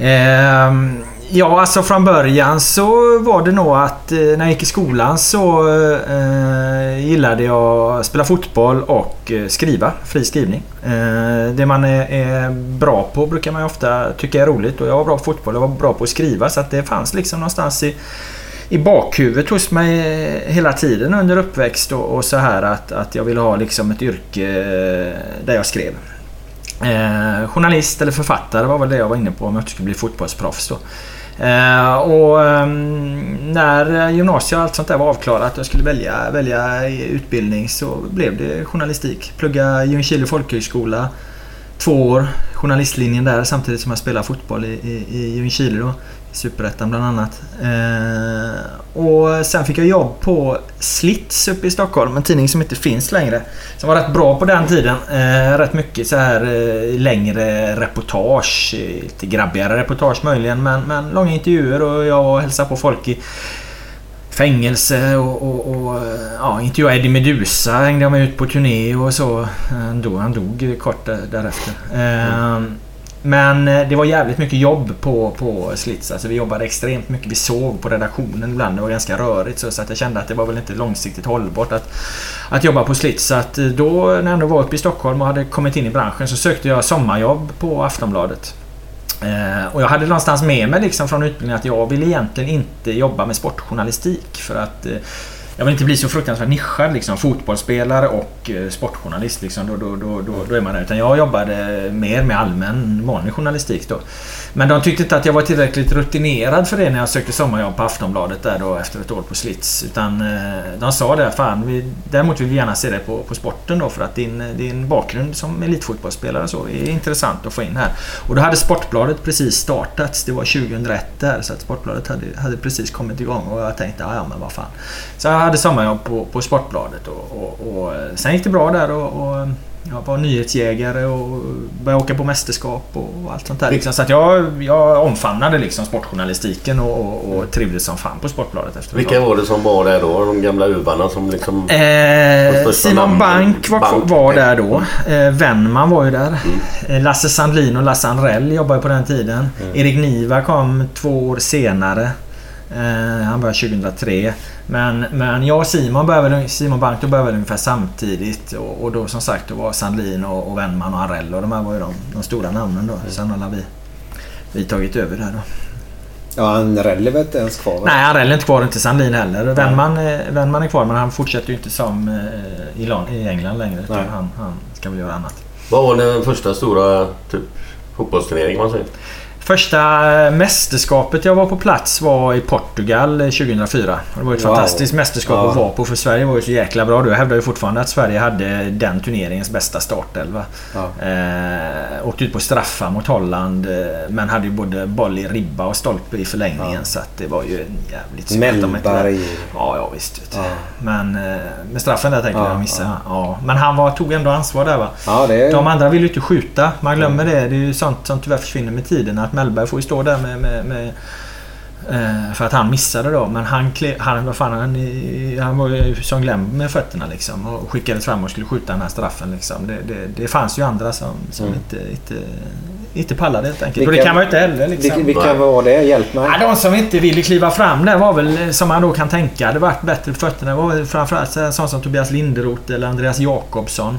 Ehm, ja, alltså från början så var det nog att eh, när jag gick i skolan så eh, gillade jag att spela fotboll och eh, skriva. Fri skrivning. Eh, det man är, är bra på brukar man ju ofta tycka är roligt och jag var bra på fotboll och jag var bra på att skriva så att det fanns liksom någonstans i i bakhuvudet hos mig eh, hela tiden under uppväxt och, och så här att, att jag ville ha liksom ett yrke där jag skrev. Eh, journalist eller författare var väl det jag var inne på om jag inte skulle bli fotbollsproffs då. Eh, och ehm, när gymnasiet och allt sånt där var avklarat och jag skulle välja, välja utbildning så blev det journalistik. Plugga Ljungskile folkhögskola två år. Journalistlinjen där samtidigt som jag spelade fotboll i, i, i Ljungskile då. Superettan bland annat. Eh, och sen fick jag jobb på Slits uppe i Stockholm. En tidning som inte finns längre. Som var rätt bra på den tiden. Eh, rätt mycket så här eh, längre reportage. Lite grabbigare reportage möjligen. Men, men långa intervjuer och jag var och hälsade på folk i fängelse och, och, och eh, ja, intervjuade Eddie Meduza hängde jag med ut på turné och så. Eh, han dog, han dog kort därefter. Eh, mm. Men eh, det var jävligt mycket jobb på, på Slits. Alltså vi jobbade extremt mycket. Vi sov på redaktionen ibland. Det var ganska rörigt så, så att jag kände att det var väl inte långsiktigt hållbart att, att jobba på Slits. Så att eh, då när jag ändå var uppe i Stockholm och hade kommit in i branschen så sökte jag sommarjobb på Aftonbladet. Eh, och jag hade någonstans med mig liksom från utbildningen att jag ville egentligen inte jobba med sportjournalistik för att eh, jag vill inte bli så fruktansvärt nischad liksom. Fotbollsspelare och eh, sportjournalist liksom. Då, då, då, då, då är man där. Utan jag jobbade mer med allmän vanlig journalistik då. Men de tyckte inte att jag var tillräckligt rutinerad för det när jag sökte sommarjobb på Aftonbladet där då efter ett år på Slits. Utan eh, de sa det, fan vi, däremot vill vi gärna se dig på, på sporten då för att din, eh, din bakgrund som elitfotbollsspelare så är intressant att få in här. Och då hade Sportbladet precis startats. Det var 2001 där så att Sportbladet hade, hade precis kommit igång och jag tänkte, ja ja men vad fan. Så jag hade sommarjobb på, på Sportbladet och, och, och eh, sen gick det bra där och, och jag var nyhetsjägare och började åka på mästerskap och allt sånt där. Liksom. Så att jag, jag omfamnade liksom sportjournalistiken och, och, och trivdes som fan på Sportbladet efter Vilka var det som var där då? De gamla uvarna som liksom... Eh, Simon? Bank var, Bank. var där då. Eh, Wennman var ju där. Eh, Lasse Sandlin och Lasse Anrell jobbade på den tiden. Erik Niva kom två år senare. Eh, han började 2003. Men, men jag och Simon, började, Simon Bank då började ungefär samtidigt. Och, och då som sagt då var Sandlin och, och Wennman och Anrell och de här var ju de, de stora namnen då. Sen har vi, vi tagit över där då. Ja, han Rell är väl inte ens kvar? va? Nej, Arell är inte kvar, inte Sandlin heller. Wennman, eh, Wennman är kvar men han fortsätter ju inte som eh, i, i England längre. Utan Nej. han, han ska väl göra annat. Vad var den första stora typ, fotbollsturneringen man säger? Första mästerskapet jag var på plats var i Portugal 2004. Det var ett Wow. fantastiskt mästerskap Ja. att vara på för Sverige var ju så jäkla bra då. Jag hävdar ju fortfarande att Sverige hade den turneringens bästa startelva. Ja. Eh, åkte ut på straffar mot Holland eh, men hade ju både boll i ribba och stolpe i förlängningen så att det var ju en jävligt Mellberg. Ja, ja visst. Du. Ja. Men eh, med straffen där tänkte Ja, jag jag missade. Ja. Men han var, tog ändå ansvar där va. Ja, är... De andra vill ju inte skjuta. Man glömmer det. Det är ju sånt som tyvärr försvinner med tiden. Att Mellberg får ju stå där med... med, med eh, för att han missade då. Men han, han, vad fan, han, han var ju som glömd med fötterna liksom. Och skickades fram och skulle skjuta den här straffen liksom. Det, det, det fanns ju andra som, som Mm. inte, inte, inte pallade helt enkelt. och Vilka- det kan man ju inte heller liksom. Vilka, var det? Hjälp mig. Ja, de som inte ville kliva fram där var väl, som man då kan tänka, hade varit bättre på fötterna. Det var framförallt så här sån som Tobias Linderoth eller Andreas Jakobsson.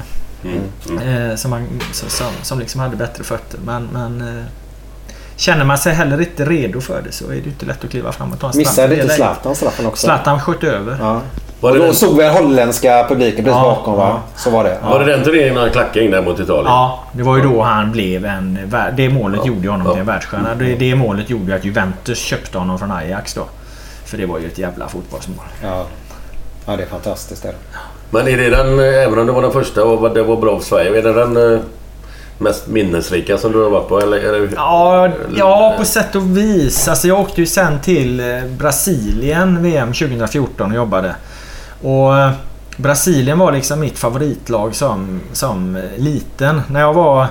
Eh, som, man, som, som, som liksom hade bättre fötter. Men, men eh, känner man sig heller inte redo för det så är det ju inte lätt att kliva fram och ta en straff. Missade inte. Zlatan straffen också? Zlatan sköt över. Ja. Var Och då den, såg vi den holländska publiken precis Ja, bakom va? ja. Så var det. var det den turneringen han klackade in där mot Italien? Ja, det var ju då han blev en... Det målet gjorde ju honom Ja. till en världsstjärna. Det, det målet gjorde ju att Juventus köpte honom från Ajax då. För det var ju ett jävla fotbollsmål. Ja. ja, det är fantastiskt. Det. Men är det den, eh, även om det var den första och vad det var bra för Sverige, är det den eh, mest minnesrika som du har varit på? Eller, eller, Ja, ja, på sätt och vis. Alltså jag åkte ju sen till eh, Brasilien VM 2014 och jobbade. Och eh, Brasilien var liksom mitt favoritlag som, som eh, liten. När jag var...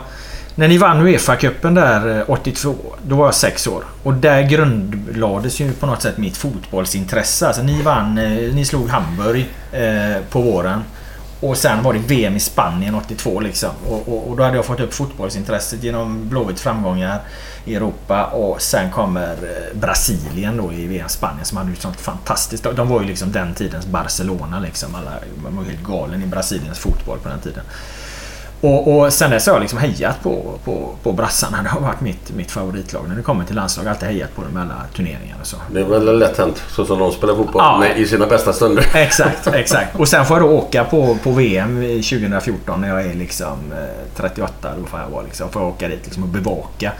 När ni vann Uefa-cupen där 82, då var jag sex år. Och där grundlades ju på något sätt mitt fotbollsintresse. Alltså ni vann, ni slog Hamburg eh, på våren. Och sen var det VM i Spanien 82 liksom. Och, och, och då hade jag fått upp fotbollsintresset genom Blåvitts framgångar i Europa. Och sen kommer eh, Brasilien då i VM Spanien som hade ett sånt fantastiskt. De var ju liksom den tidens Barcelona liksom. Alla, man var ju helt galen i Brasiliens fotboll på den tiden. Och, och sen dess har jag liksom hejat på, på, på brassarna. Det har varit mitt, mitt favoritlag. När det kommer till landslag har jag alltid hejat på dem i alla turneringar och så. Det är väl lätt hänt så som de spelar fotboll Ja. med, i sina bästa stunder. Exakt, exakt. Och sen får jag då åka på, på VM i 2014 när jag är liksom eh, 38. Då får jag vara liksom, får jag åka dit liksom och bevaka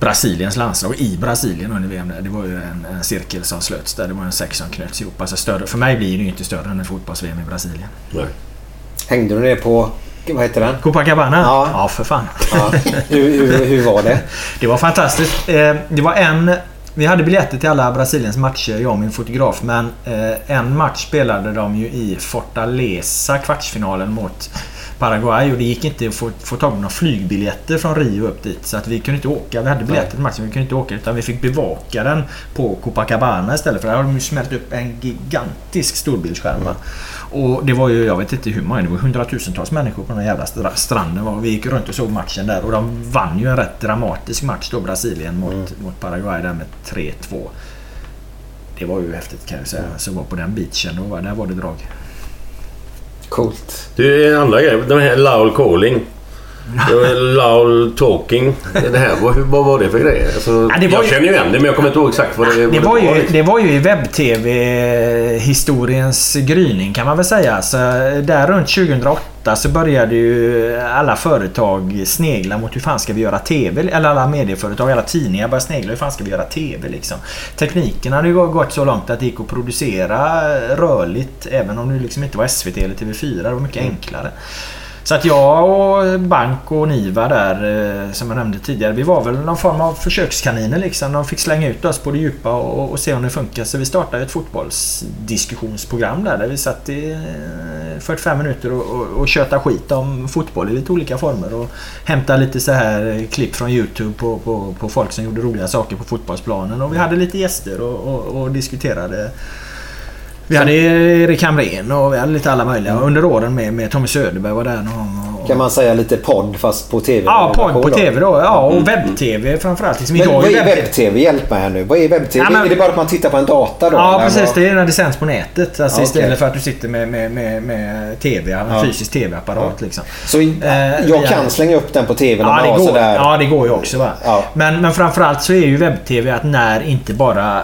Brasiliens landslag i Brasilien under VM. där. Det var ju en, en cirkel som slöts där. Det var en sex som knöts ihop. Alltså större, för mig blir det ju inte större än en fotbolls-VM i Brasilien. Nej. Hängde du ner på... Vad heter den? Copacabana? Ja. ja för fan. Ja. Hur, hur, hur var det? Det var fantastiskt. Eh, Det var en... Vi hade biljetter till alla Brasiliens matcher, jag och min fotograf. Men eh, en match spelade de ju i Fortaleza, kvartsfinalen mot Paraguay. Och det gick inte att få, få tag på några flygbiljetter från Rio upp dit. Så att vi kunde inte åka. Vi hade biljetter till matchen, men vi kunde inte åka. Utan vi fick bevaka den på Copacabana istället. För där har de ju smält upp en gigantisk storbildsskärm. va. Och det var ju, jag vet inte hur många, det var hundratusentals människor på den här jävla stra- stranden. Vi gick runt och såg matchen där och de vann ju en rätt dramatisk match då, Brasilien mot, mot Paraguay där med 3-2. Det var ju häftigt kan jag säga. Så var på den beachen, då där var det drag. Coolt. Är andra grejer. Den här Laul Calling. Det var Laul Talking. Det här, vad, vad var det för grejer? Alltså, Ja, det var jag ju- känner ju igen det men jag kommer inte ihåg exakt vad det, vad Det var, ju, det var ju i webb-tv-historiens gryning kan man väl säga. Så där runt 2008 så började ju alla företag snegla mot hur fan ska vi göra TV? Eller alla medieföretag, alla tidningar började snegla hur fan ska vi göra TV liksom. Tekniken hade ju gått så långt att det gick att producera rörligt även om det liksom inte var SVT eller TV4. Det var mycket enklare. Så att jag och Bank och Niva där eh, som jag nämnde tidigare. Vi var väl någon form av försökskaniner liksom. De fick slänga ut oss på det djupa och, och se om det funkar. Så vi startade ett fotbollsdiskussionsprogram där. Där vi satt i eh, 45 minuter och, och, och tjötade skit om fotboll i lite olika former. Och hämtade lite så här eh, klipp från Youtube på, på, på folk som gjorde roliga saker på fotbollsplanen. Och vi hade lite gäster och, och, och diskuterade vi hade Erik Hamrén och vi hade lite alla möjliga. Under åren med, med Tommy Söderberg var där någon gång. Och, Kan man säga lite podd fast på TV? Ja, podd på? TV då. Ja, och webb-TV framförallt. Liksom Men vad är är webb- webb-TV? Hjälp mig här nu. Vad är webb-TV? Ja, men- Är det bara att man tittar på en data då? Ja precis, vad? det är när det sänds på nätet. Alltså Ja, istället för att du sitter med, med, med, med TV, en Ja. fysisk TV-apparat liksom. Så Eh, jag vi kan slänga upp den på TV när Ja man har går, sådär... ja det går ju också va. Ja. Men, men framförallt så är ju webb-TV att när inte bara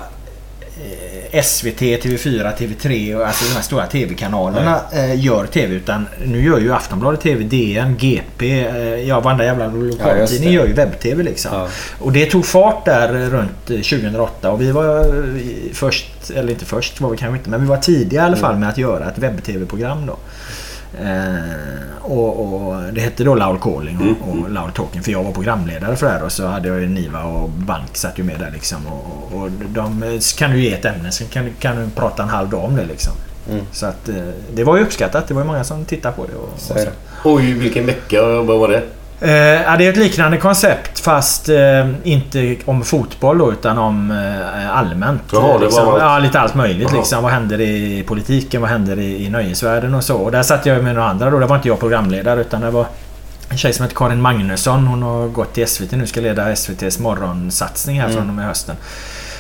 SVT, TV4, TV3 och alltså de här stora TV-kanalerna eh, gör TV. Utan nu gör ju Aftonbladet TV, DN, GP, eh, ja varenda jävla Ja, lokaltidning det. gör ju webb-TV liksom. Och det tog fart där runt eh, 2008 och vi var eh, först, eller inte först var vi kanske inte, men vi var tidiga i alla fall med att göra ett webb-TV-program då. Eh, och, och Det hette då Loud Calling och, och Loud Talking för jag var programledare för det här och så hade jag ju Niva och Bank satt ju med där liksom. Och, och de kan du ge ett ämne så kan, kan du prata en halv dag om det liksom. Så att eh, det var ju uppskattat. Det var ju många som tittade på det. Och, och så. Oj, vilken vecka. Vad var det? Eh, ja, det är ett liknande koncept fast eh, inte om fotboll då utan om eh, allmänt. Jaha, var liksom, allt. ja, lite allt möjligt. Jaha. Liksom. Vad händer i politiken? Vad händer i, i nöjesvärlden och så. Och där satt jag med några andra då. Det var inte jag programledare utan det var en tjej som heter Karin Magnusson. Hon har gått till SVT nu. Ska leda SVTs morgonsatsning här från och med hösten.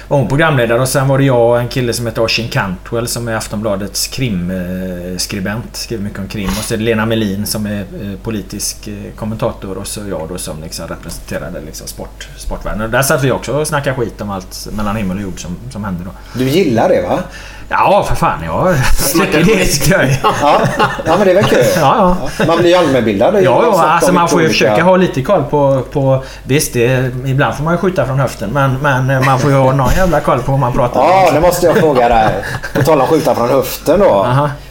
Var hon programledare och sen var det jag och en kille som heter Oisin Cantwell som är Aftonbladets krimskribent. Skriver mycket om krim. Och så är det Lena Melin som är eh, politisk eh, kommentator och så jag då som liksom representerade liksom sport, sportvärlden. Och där satt vi också och snackade skit om allt mellan himmel och jord som, som hände då. Du gillar det va? Ja, för fan. Jag tycker det är skoj. Ja, ja men det är väl kul? Ja, ja. Man blir ju allmänbildad. Ja, ja alltså man får ju olika- försöka ha lite koll på... på visst, det, ibland får man ju skjuta från höften men, men eh, man får ju ha någon jävla koll på vad man pratar om. Ja, det måste jag fråga dig. På tal om skjuta från höften då.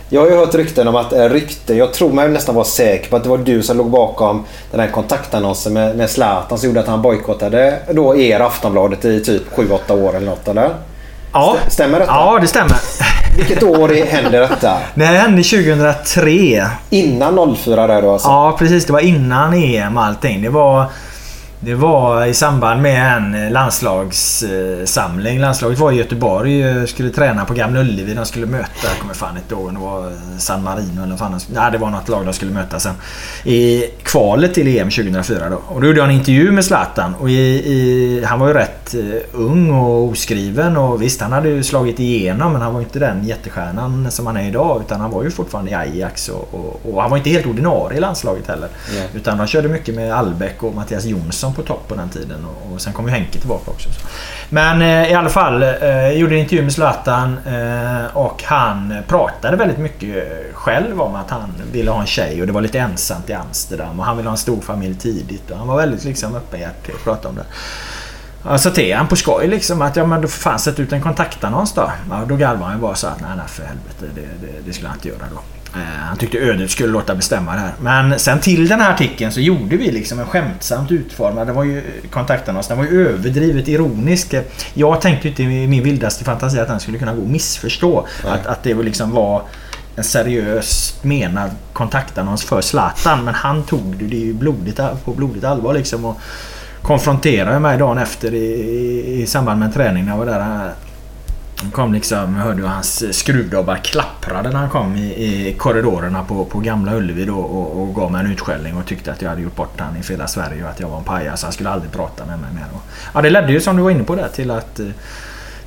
Jag har ju hört rykten om att, äh, rykten, jag tror mig nästan vara säker på att det var du som låg bakom den här kontaktannonsen med, med Zlatan som gjorde att han bojkottade då er Aftonbladet i typ 7-8 år eller något eller? Ja. St- Stämmer detta? Ja, det stämmer. Vilket år händer detta? Det här hände 2003. Innan 04 där då alltså? Ja, precis. Det var innan EM och allting. Det var, det var i samband med en landslagssamling. Landslaget var i Göteborg eh, skulle träna på Gamla Ullevi. De skulle möta, jag kommer fan inte ihåg, det var San Marino eller fan. Nej, det var något lag de skulle möta sen. I kvalet till EM 2004 då. Och då gjorde jag en intervju med Zlatan. Och i, i, han var ju rätt eh, ung och oskriven och visst, han hade ju slagit igenom men han var inte den jättestjärnan som han är idag. Utan han var ju fortfarande i Ajax och, och, och han var inte helt ordinarie i landslaget heller. Nej. Utan de körde mycket med Albeck och Mattias Jonsson på topp på den tiden. Och, och sen kom ju Henke tillbaka också. Så. Men eh, i alla fall, eh, jag gjorde en intervju med Zlatan eh, och han pratade väldigt mycket eh, själv om att han ville ha en tjej och det var lite ensamt i Amsterdam och han ville ha en stor familj tidigt. Och han var väldigt liksom öppenhjärtig och pratade om det. Jag sa till han på skoj liksom att ja men du får fan sätta ut en kontaktannons då. Ja, då garvade han ju bara så att nej nej för helvete det, det, det skulle han inte göra då. Eh, Han tyckte ödet skulle låta bestämma det här. Men sen till den här artikeln så gjorde vi liksom en skämtsamt utformad. Det var ju kontaktannons. Den var ju överdrivet ironisk. Jag tänkte inte i min vildaste fantasi att den skulle kunna gå att missförstå. Att, att det liksom var en seriöst menad kontaktannons för Zlatan. Men han tog det ju blodigt, på blodigt allvar liksom. Och konfronterade mig dagen efter i, i, i samband med en träning när jag var där. Han kom liksom, jag hörde hur hans skruvdobbar klapprade när han kom i, i korridorerna på, på Gamla Ullevi då och, och gav mig en utskällning och tyckte att jag hade gjort bort han i hela Sverige och att jag var en pajas. Han skulle aldrig prata med mig mer. Och, ja, det ledde ju som du var inne på där till att,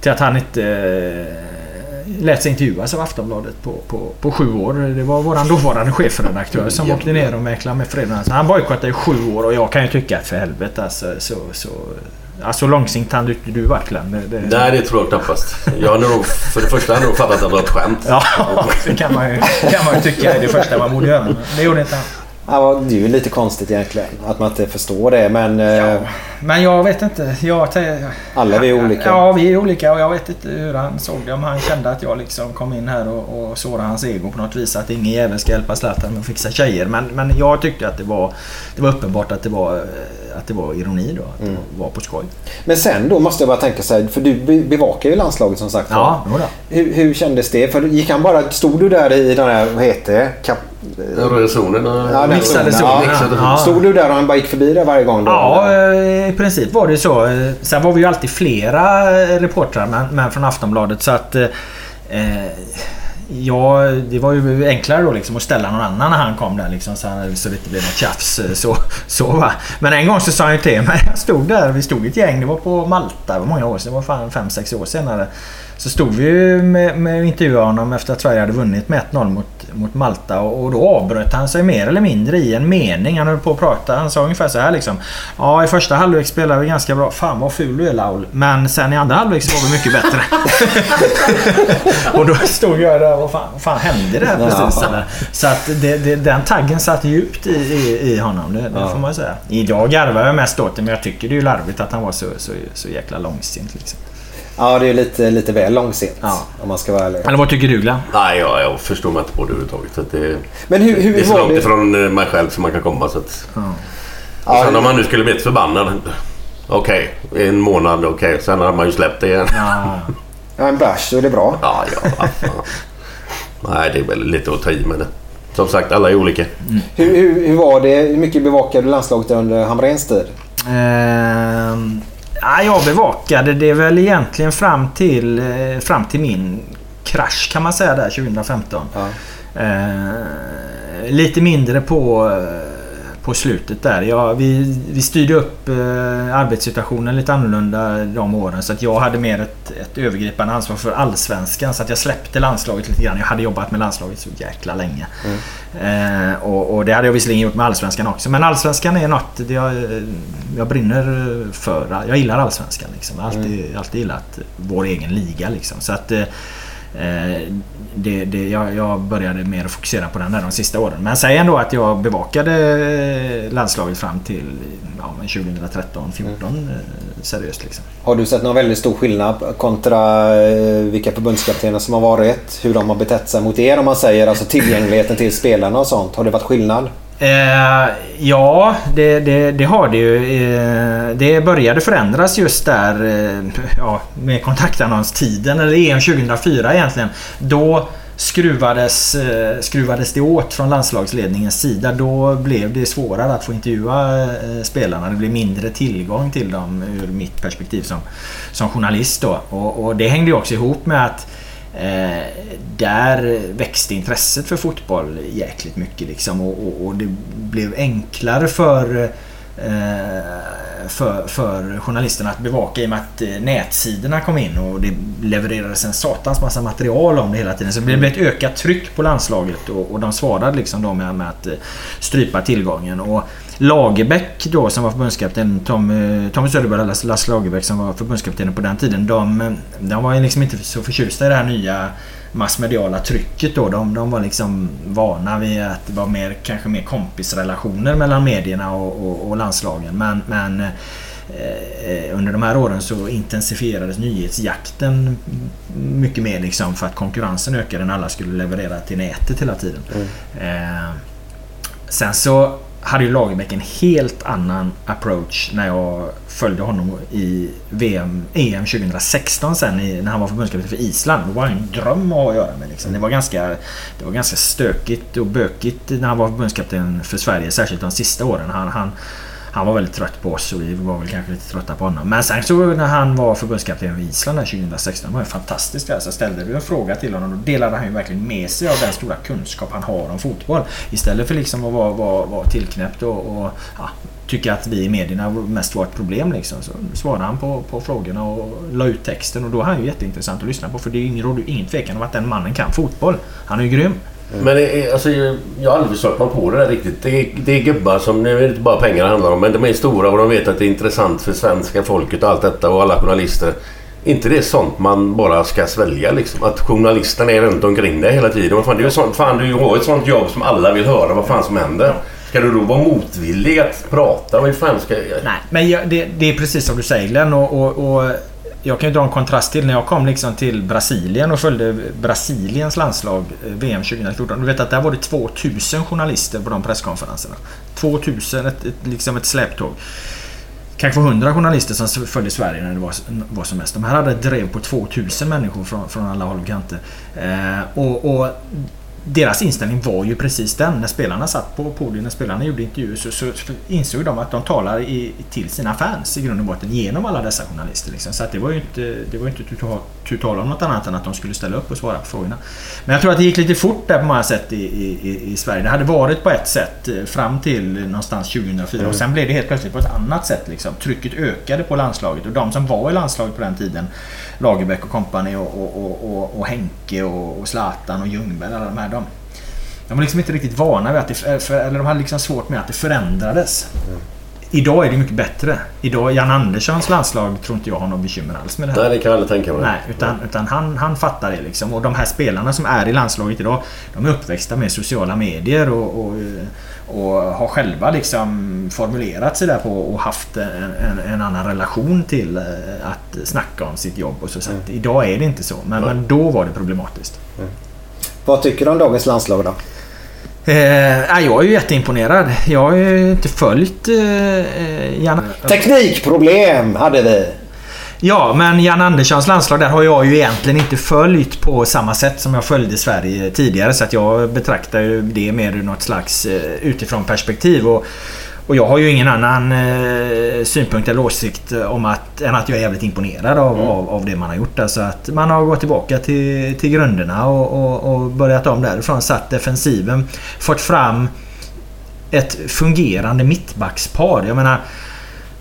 till att han inte eh, lät sig intervjuas av Aftonbladet på, på, på sju år. Det var våran dåvarande chefredaktör som åkte ner och mäklade med. Så han bojkottade i sju år och jag kan ju tycka att för helvete alltså, så, så, Ja, så långsint hann du inte du varit Glenn. Det, det... Nej, det tror jag knappast. Jag har nog, för det första har jag nog fattat att det var ett skämt. Ja, det kan man, ju, kan man ju tycka är det första man borde göra. Men det gjorde inte han. Ja, det är ju lite konstigt egentligen att man inte förstår det men... eh, Men jag vet inte. Jag, Alla vi är olika. Ja, vi är olika och jag vet inte hur han såg det. Om han kände att jag liksom kom in här och, och sårade hans ego på något vis. Att ingen jävel ska hjälpa Zlatan med att fixa tjejer. Men, men jag tyckte att det var, det var uppenbart att det var, eh, att det var ironi då. Att Mm. det var på skoj. Men sen då måste jag bara tänka så här, för du be- bevakar ju landslaget som sagt. Ja, hur, hur kändes det? För gick han bara, stod du där i den här, vad heter det? Kap, röda zonen. ja, Mixade zonen. Ja. Stod du där och han bara gick förbi där varje gång? Då, Ja, eller? eh, i princip var det så. Sen var vi ju alltid flera reportrar men, men från Aftonbladet så att... eh, eh, Ja, det var ju enklare då liksom att ställa någon annan när han kom där liksom, så, han, så det inte blev något tjafs. Eh, så, så va. Men en gång så sa han ju till mig, jag stod där, vi stod ett gäng, det var på Malta, det var många år sedan, det var fan 5-6 år senare. Så stod vi ju med, med och intervjuade honom efter att Sverige hade vunnit med 1-0 mot, mot Malta och, och då avbröt han sig mer eller mindre i en mening. Han höll på att prata. Han sa ungefär så här liksom. Ja, i första halvlek spelade vi ganska bra. Fan vad ful du är Laul. Men sen i andra halvlek så var vi mycket bättre. och då stod jag där. Vad fan, vad fan hände det här precis? Eller? Så att det, det, den taggen satt djupt i, i, i honom. Det, det får man säga. Idag garvar jag mest åt det men jag tycker det är larvigt att han var så, så, så jäkla långsint. Liksom. Ja, det är lite, lite väl långsint. Om man ska vara ärlig. Eller vad tycker du Glenn? Nej, jag, jag förstår mig inte på det överhuvudtaget. Så att det, Men hur, hur det är så långt det? ifrån eh, mig själv som man kan komma. Så att, Ja, och sen det- om man nu skulle bli lite förbannad. Okej, en månad, okej. Sen har man ju släppt det igen. Ja, en bärs, då är det bra. Ja, ja. Nej, det är väl lite att ta i med det. Som sagt, alla är olika. Hur, hur, hur var det? Hur mycket bevakade du landslaget under Hamréns tid? Ehm, ja, jag bevakade det väl egentligen fram till, eh, fram till min krasch kan man säga där 2015. Ehm, lite mindre på, eh, på slutet där. Ja, vi, vi styrde upp eh, arbetssituationen lite annorlunda de åren. Så att jag hade mer ett, ett övergripande ansvar för allsvenskan. Så att jag släppte landslaget lite grann. Jag hade jobbat med landslaget så jäkla länge. Eh, och, och det hade jag visserligen gjort med Allsvenskan också. Men Allsvenskan är något det jag, jag brinner för. Jag gillar Allsvenskan. Liksom. Jag har alltid, alltid gillat vår egen liga. Liksom. Så att, eh, det, det, jag, jag började mer fokusera på den där de sista åren. Men säg ändå att jag bevakade eh, landslaget fram till ja, men 2013 14 eh, seriöst. Liksom. Har du sett någon väldigt stor skillnad kontra eh, vilka förbundskaptener som har varit? Hur de har betett sig mot er om man säger alltså tillgängligheten till spelarna och sånt. Har det varit skillnad? Eh, ja, det, det, det har det ju. Eh, det började förändras just där eh, ja, med kontaktannonstiden, eller EM 2004 egentligen. Då skruvades, eh, skruvades det åt från landslagsledningens sida. Då blev det svårare att få intervjua eh, spelarna. Det blev mindre tillgång till dem ur mitt perspektiv som, som journalist. Då. Och, och det hängde ju också ihop med att Eh, där växte intresset för fotboll jäkligt mycket liksom och, och, och det blev enklare för, eh, för, för journalisterna att bevaka i och med att eh, nätsidorna kom in och det levererades en satans massa material om det hela tiden. Så det blev ett ökat tryck på landslaget och, och de svarade liksom då med, med att eh, strypa tillgången. Och Lagerbäck då som var förbundskapten, Tom, eh, Tommy Söderberg och Lasse Lagerbäck som var förbundskapten på den tiden. De, eh, de var liksom inte så förtjusta i det här nya massmediala trycket då. De, de var liksom vana vid att det var mer, kanske mer kompisrelationer mellan medierna och, och, och landslagen. Men, men eh, under de här åren så intensifierades nyhetsjakten mycket mer liksom för att konkurrensen ökade när alla skulle leverera till nätet hela tiden. Eh, sen så hade ju Lagerbäck en helt annan approach när jag följde honom i VM, EM 2016 sen i, när han var förbundskapten för Island. Det var en dröm att ha att göra med. Liksom. Det, var ganska, det var ganska stökigt och bökigt när han var förbundskapten för Sverige. Särskilt de sista åren. Han, han, han var väldigt trött på oss och vi var väl kanske lite trötta på honom. Men sen så när han var förbundskapten för Island 2016 det var ju fantastiskt. Alltså ställde du en fråga till honom då delade han ju verkligen med sig av den stora kunskap han har om fotboll. Istället för liksom att vara, vara, vara tillknäppt och, och ja, tycka att vi i medierna mest var ett problem liksom. Så svarade han på, på frågorna och la ut texten och då är han ju jätteintressant att lyssna på för det är ingen, råder ju ingen tvekan om att den mannen kan fotboll. Han är ju grym. Eh. Men är, alltså, jag har aldrig försökt mig på det där riktigt. Det är, det är gubbar som, nu är det inte bara pengar det handlar om, men de är stora och de vet att det är intressant för svenska folket och allt detta och alla journalister. inte det sånt man bara ska svälja liksom? Att journalisterna är runt omkring dig hela tiden. Fan, du är ju sånt, fan, du har ett sånt jobb som alla vill höra vad fan som händer. Ska du då vara motvillig att prata? Vad fan ska jag... Nej, men jag, det, det är precis som du säger Glenn och, och, och jag kan ju dra en kontrast till när jag kom liksom till Brasilien och följde Brasiliens landslag eh, VM 2014. Du vet att där var det 2000 journalister på de presskonferenserna. 2000, ett, ett, liksom ett släptåg. Kanske 100 journalister som följde Sverige när det var, var som mest. De här hade ett drev på 2000 människor från, från alla håll och kanter. Eh, och, och deras inställning var ju precis den. När spelarna satt på podiet, när spelarna gjorde intervjuer så, så, så insåg de att de talar i, till sina fans i grund och botten genom alla dessa journalister. Liksom. Så det var ju inte, det var inte tu tal- om något annat än att de skulle ställa upp och svara på frågorna. Men jag tror att det gick lite fort där på många sätt i, i, i- Sverige. Det hade varit på ett sätt eh, fram till någonstans 2004 och sen blev det helt plötsligt på ett annat sätt. Liksom. Trycket ökade på landslaget och de som var i landslaget på den tiden Lagerbäck och kompani och, och, och, och, och Henke och, och Zlatan och Ljungberg. Alla de här. De, var liksom inte riktigt vana vid att det, för, eller de hade liksom svårt med att det förändrades. Idag är det mycket bättre. Idag, Jan Anderssons landslag tror inte jag har något bekymmer alls med det här. Nej, det kan jag aldrig tänka mig. Nej, utan, utan han, han fattar det liksom. Och de här spelarna som är i landslaget idag, de är uppväxta med sociala medier och, och, och har själva liksom formulerat sig där på och haft en, en, en annan relation till eh, att snacka om sitt jobb. Och så. så att idag är det inte så, men, men då var det problematiskt. Vad tycker du om dagens landslag då? Eh, jag är ju jätteimponerad. Jag har ju inte följt eh, Jan... Teknikproblem hade vi. Ja, men Jan Anderssons landslag där har jag ju egentligen inte följt på samma sätt som jag följde Sverige tidigare. Så att jag betraktar ju det mer ur något slags eh, utifrån perspektiv. Och, och jag har ju ingen annan eh, synpunkt eller åsikt om att, än att jag är jävligt imponerad av, av, av det man har gjort. Alltså att man har gått tillbaka till, till grunderna och, och, och börjat om därifrån. Satt defensiven. Fått fram ett fungerande mittbackspar. Jag menar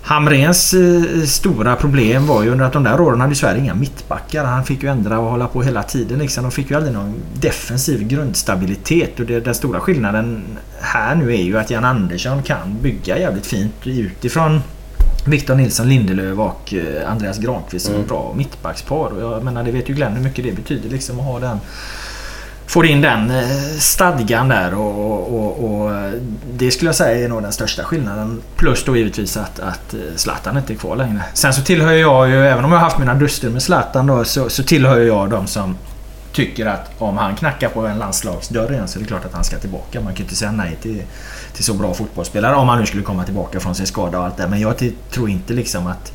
Hamrens eh, stora problem var ju under att de där åren hade Sverige inga mittbackar. Han fick ju ändra och hålla på hela tiden. Liksom. De fick ju aldrig någon defensiv grundstabilitet. Och det, den stora skillnaden här nu är ju att Jan Andersson kan bygga jävligt fint utifrån Victor Nilsson Lindelöf och eh, Andreas Granqvist som Mm. bra mittbackspar. Och jag menar, det vet ju Glenn hur mycket det betyder liksom att ha den får in den eh, stadgan där och, och, och, eh, det skulle jag säga är nog den största skillnaden. Plus då givetvis att, att eh, Zlatan inte är kvar längre. Sen så tillhör jag ju, även om jag har haft mina duster med Zlatan då, så, så tillhör jag de som tycker att om han knackar på en landslagsdörr igen så är det klart att han ska tillbaka. Man kan ju inte säga nej till, till så bra fotbollsspelare om han nu skulle komma tillbaka från sin skada och allt det. Men jag tror inte liksom att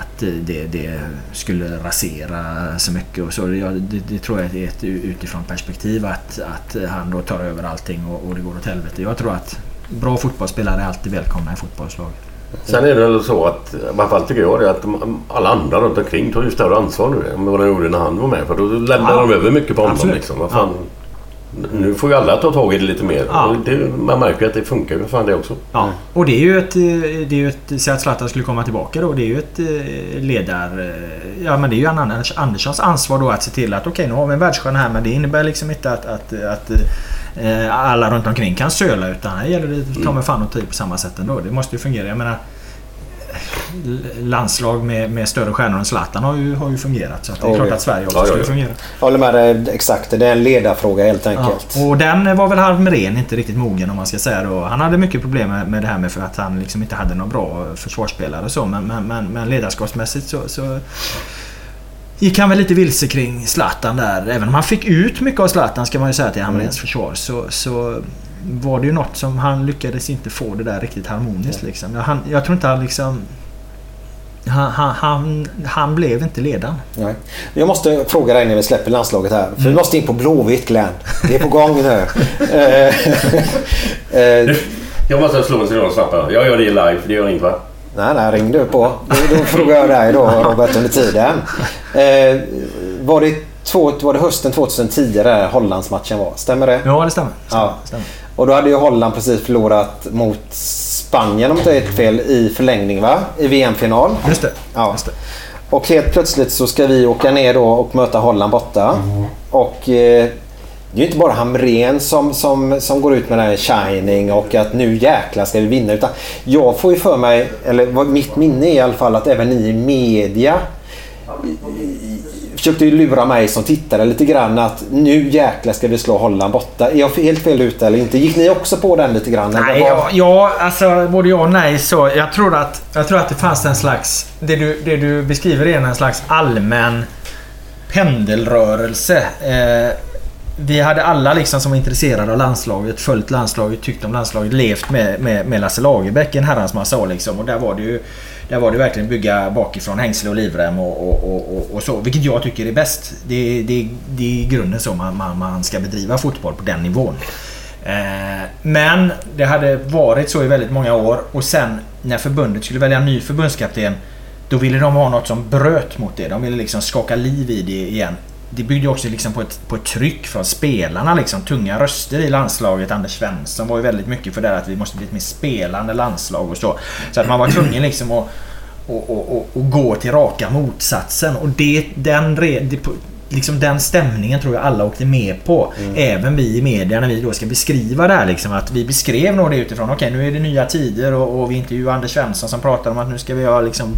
att eh, det, det skulle rasera så mycket och så. Jag, det, det tror jag är ett utifrån perspektiv att, att han då tar över allting och, och det går åt helvete. Jag tror att bra fotbollsspelare är alltid välkomna i fotbollslag. Sen är det väl så att, i alla fall tycker jag det, att alla andra runt omkring tar ju större ansvar nu än vad de gjorde när han var med. För då lämnar Ja. de över mycket på honom. Liksom. Vad fan, Nu får ju alla ta tag i det lite mer. Ja. Det, man märker ju att det funkar ju fan det också. Ja, och det är ju ett... eh, Det är ju ett säg att Zlatan skulle komma tillbaka då. Det är ju ett eh, ledar... eh, Ja men det är ju Anders, Anderssons ansvar då att se till att okej nu har vi en världsstjärna här men det innebär liksom inte att, att, att alla runt omkring kan söla utan här gäller det ta med fan och ta på samma sätt ändå. Det måste ju fungera. Jag menar landslag med, med större stjärnor än Zlatan har ju, har ju fungerat. Så att det är Oh, klart ja. att Sverige också Ja, skulle ja. fungera. Jag håller med dig exakt. Det är en ledarfråga helt enkelt. Och den var väl Halmren inte riktigt mogen om man ska säga då. Han hade mycket problem med, med det här med för att han liksom inte hade några bra försvarsspelare och så. Men, men, men, men ledarskapsmässigt så, så gick han väl lite vilse kring Zlatan där. Även om han fick ut mycket av Zlatan ska man ju säga till Hamrens försvar. Så, så var det ju något som han lyckades inte få det där riktigt harmoniskt liksom. Han, jag tror inte han liksom... Han, han, han, blev inte ledaren. Nej. Jag måste fråga dig när vi släpper landslaget här. För vi måste in på Blåvitt Glenn. Det är på gång nu. Eh, eh, Jag måste slå en signal snabbt här. Jag gör det live. Det gör inget va? nej, nej, ring du på. Då, då frågar jag dig då Robert under tiden. Eh, var, det två, var det hösten 2010 där Hollandsmatchen var? Stämmer det? Ja, det stämmer. Ja. stämmer. Och då hade ju Holland precis förlorat mot Spanien om jag inte är fel i förlängning va? I VM-final. Just det. Ja. Och helt plötsligt så ska vi åka ner då och möta Holland borta. Och eh, det är ju inte bara Hamrén som, som, som går ut med den här shining och att nu jäklar ska vi vinna. Utan jag får ju för mig, eller mitt minne är i alla fall, att även ni i media försökte ju lura mig som tittare lite grann att nu jäklar ska vi slå Holland borta. Är jag helt fel ute eller inte? Gick ni också på den lite grann? Nej, ja, ja, alltså både ja och nej. Så jag, tror att, jag tror att det fanns en slags... Det du, det du beskriver är en slags allmän pendelrörelse. Eh, vi hade alla liksom som var intresserade av landslaget, följt landslaget, tyckt om landslaget, levt med, med, med Lasse Lagerbäck en herrans massa år liksom. Och där var det ju där var det verkligen bygga bakifrån hängsle och livrem och, och, och, och, och så. Vilket jag tycker är bäst. Det, det, det är i grunden så man, man, man ska bedriva fotboll på den nivån. Eh, men det hade varit så i väldigt många år och sen när förbundet skulle välja en ny förbundskapten då ville de ha något som bröt mot det. De ville liksom skaka liv i det igen. Det byggde också liksom på, ett, på ett tryck från spelarna. Liksom, tunga röster i landslaget. Anders Svensson var ju väldigt mycket för det att vi måste bli ett mer spelande landslag och så. Så att man var tvungen liksom att och, och, och, och gå till raka motsatsen. Och det, den, det, liksom den stämningen tror jag alla åkte med på. Mm. Även vi i media när vi då ska beskriva det här. Liksom, att vi beskrev nog det utifrån okej okay, nu är det nya tider och, och vi intervjuar Anders Svensson som pratar om att nu ska vi ha, liksom,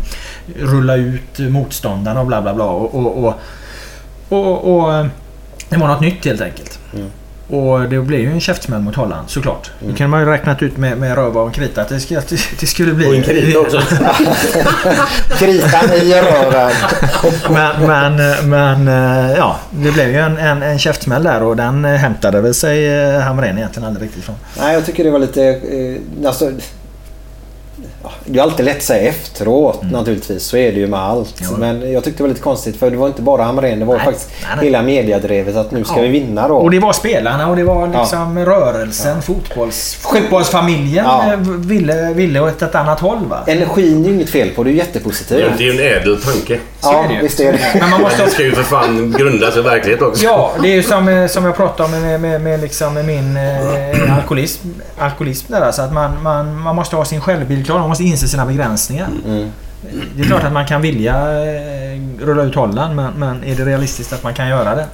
rulla ut motståndarna och bla bla bla. Och, och, och, och, och det var något nytt helt enkelt. Mm. Och det blev ju en käftsmäll mot Holland såklart. Mm. Det kan man ju räknat ut med, med röva och en krita att det, att det skulle bli... Och en krita också. Kritan i röven. men, men, men ja, det blev ju en, en, en käftsmäll där och den hämtade väl sig Hamrén egentligen aldrig riktigt från. Nej, jag tycker det var lite... Eh, alltså, det är alltid lätt att säga efteråt mm. naturligtvis. Så är det ju med allt. Jo. Men jag tyckte det var lite konstigt för det var inte bara Hamrén. Det var nej, faktiskt nej, nej. hela mediadrevet att nu ska ja. vi vinna då. Och det var spelarna och det var liksom ja. rörelsen. Ja. Fotbolls, fotbollsfamiljen ja. Eh, ville, ville åt ett annat håll. Va? Energin är ju inget fel på. Det är jättepositivt. Det är ju en ädel tanke. Så ja, är ju. visst är det. Men man måste... det ska ju för fan grundas i verklighet också. Ja, det är ju som, eh, som jag pratade om med, med, med, liksom med min eh, alkoholism. alkoholism där, alltså att man, man, man måste ha sin självbild klar. Måste inse sina begränsningar. Mm. Det är klart att man kan vilja eh, rulla ut Holland men, men är det realistiskt att man kan göra det?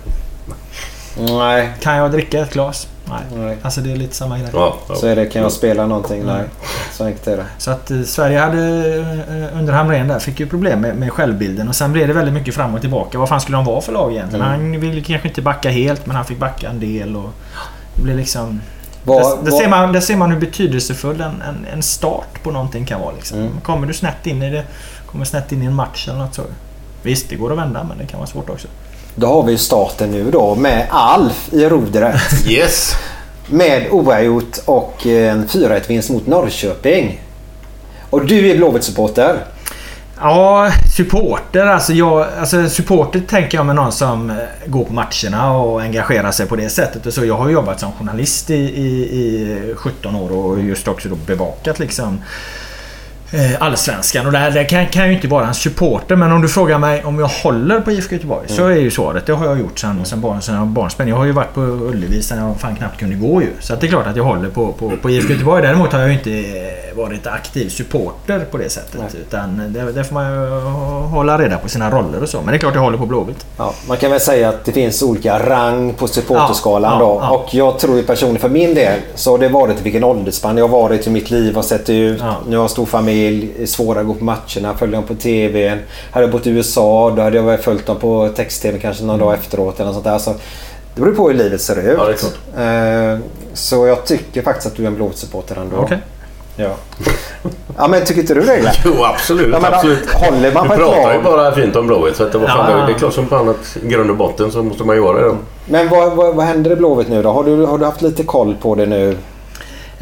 Nej. Kan jag dricka ett glas? Nej. Nej. Alltså det är lite samma grej. Ja, ja. Så är det. Kan jag spela någonting? Nej. Så enkelt är det. Så att eh, Sverige hade eh, under Hamrén där fick ju problem med, med självbilden och sen blev det väldigt mycket fram och tillbaka. Vad fan skulle de vara för lag egentligen? Mm. Han ville kanske inte backa helt men han fick backa en del och det blev liksom... Var, där, där, ser man, där ser man hur betydelsefull en, en, en start på någonting kan vara. Liksom. Mm. Kommer du snett in i det, kommer snett in i en match eller något så. Visst, det går att vända men det kan vara svårt också. Då har vi starten nu då med Alf i rodret. yes! Med oavgjort och en 4-1 vinst mot Norrköping. Och du är Blåvitt-supporter. Ja, supporter. Alltså, jag, alltså supporter tänker jag med någon som eh, går på matcherna och engagerar sig på det sättet. Och så jag har jobbat som journalist i, i, i 17 år och just också då bevakat liksom Eh, allsvenskan. Och det, här, det kan, kan ju inte vara en supporter. Men om du frågar mig om jag håller på IFK Göteborg mm. så är ju svaret det har jag gjort sedan, sedan, barn, sedan barnsben. Jag har ju varit på Ullevi sedan jag fan knappt kunde gå ju. Så det är klart att jag håller på, på, på IFK Göteborg. Däremot har jag ju inte eh, varit aktiv supporter på det sättet. Nej. Utan det, det får man ju hålla reda på sina roller och så. Men det är klart jag håller på Blåvitt. Ja, man kan väl säga att det finns olika rang på supporterskalan ja, ja, då. Och jag tror ju personligen för min del så har det varit i vilken åldersspann jag har varit i mitt liv och sett ut. Nu har jag stor familj familj, svårare att gå på matcherna, följa dem på TV. Hade jag bott i USA då hade jag följt dem på text-TV kanske någon mm. dag efteråt eller något sånt där. Så det beror på hur livet ser ut. Ja, det är klart. Eh, så jag tycker faktiskt att du är en Blåvitt-supporter ändå. Okay. Ja. ja men tycker inte du det Glenn? Jo absolut. Ja, men, absolut. Håller man på du pratar ju bara fint om Blåvitt så att det, var fan, ja. det är klart som fan att i grund och botten så måste man göra det. Då. Men vad, vad, vad händer i Blåvitt nu då? Har du, har du haft lite koll på det nu?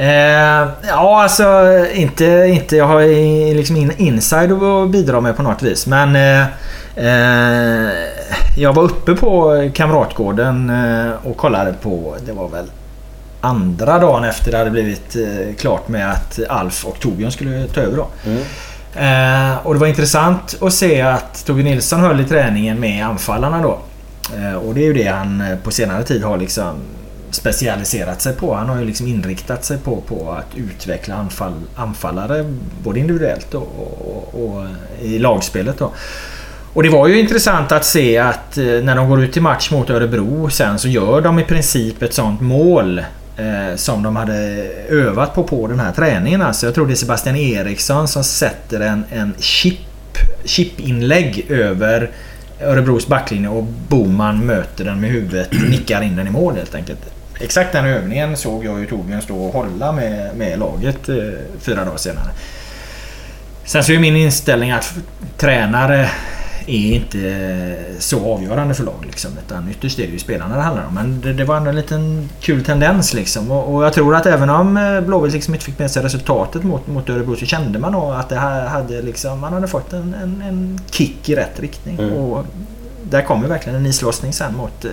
Eh, ja, alltså inte, inte... Jag har liksom in, inside att bidra med på något vis. Men eh, eh, jag var uppe på Kamratgården eh, och kollade på... Det var väl andra dagen efter det hade blivit eh, klart med att Alf och Torbjörn skulle ta över då. Mm. Eh, och det var intressant att se att Torbjörn Nilsson höll i träningen med anfallarna då. och det är ju det han på senare tid har liksom specialiserat sig på. Han har ju liksom inriktat sig på, på att utveckla anfall, anfallare både individuellt och, och, och i lagspelet. Då. Och det var ju intressant att se att eh, när de går ut i match mot Örebro sen så gör de i princip ett sånt mål eh, som de hade övat på på den här träningen. Alltså jag tror det är Sebastian Eriksson som sätter en, en chip, chipinlägg över Örebros backlinje och Boman möter den med huvudet, nickar in den i mål helt enkelt. Exakt den övningen såg jag ju Torbjörn stå och hålla med, med laget eh, fyra dagar senare. Sen så är min inställning att tränare är inte så avgörande för lag. Liksom, utan ytterst är det ju spelarna det handlar om. Men det, det var ändå en liten kul tendens. Liksom. Och, och jag tror att även om eh, Blåvitt liksom inte fick med sig resultatet mot, mot Örebro så kände man nog att det här hade liksom, man hade fått en, en, en kick i rätt riktning. Mm. Och där kommer verkligen en islossning sen mot, eh,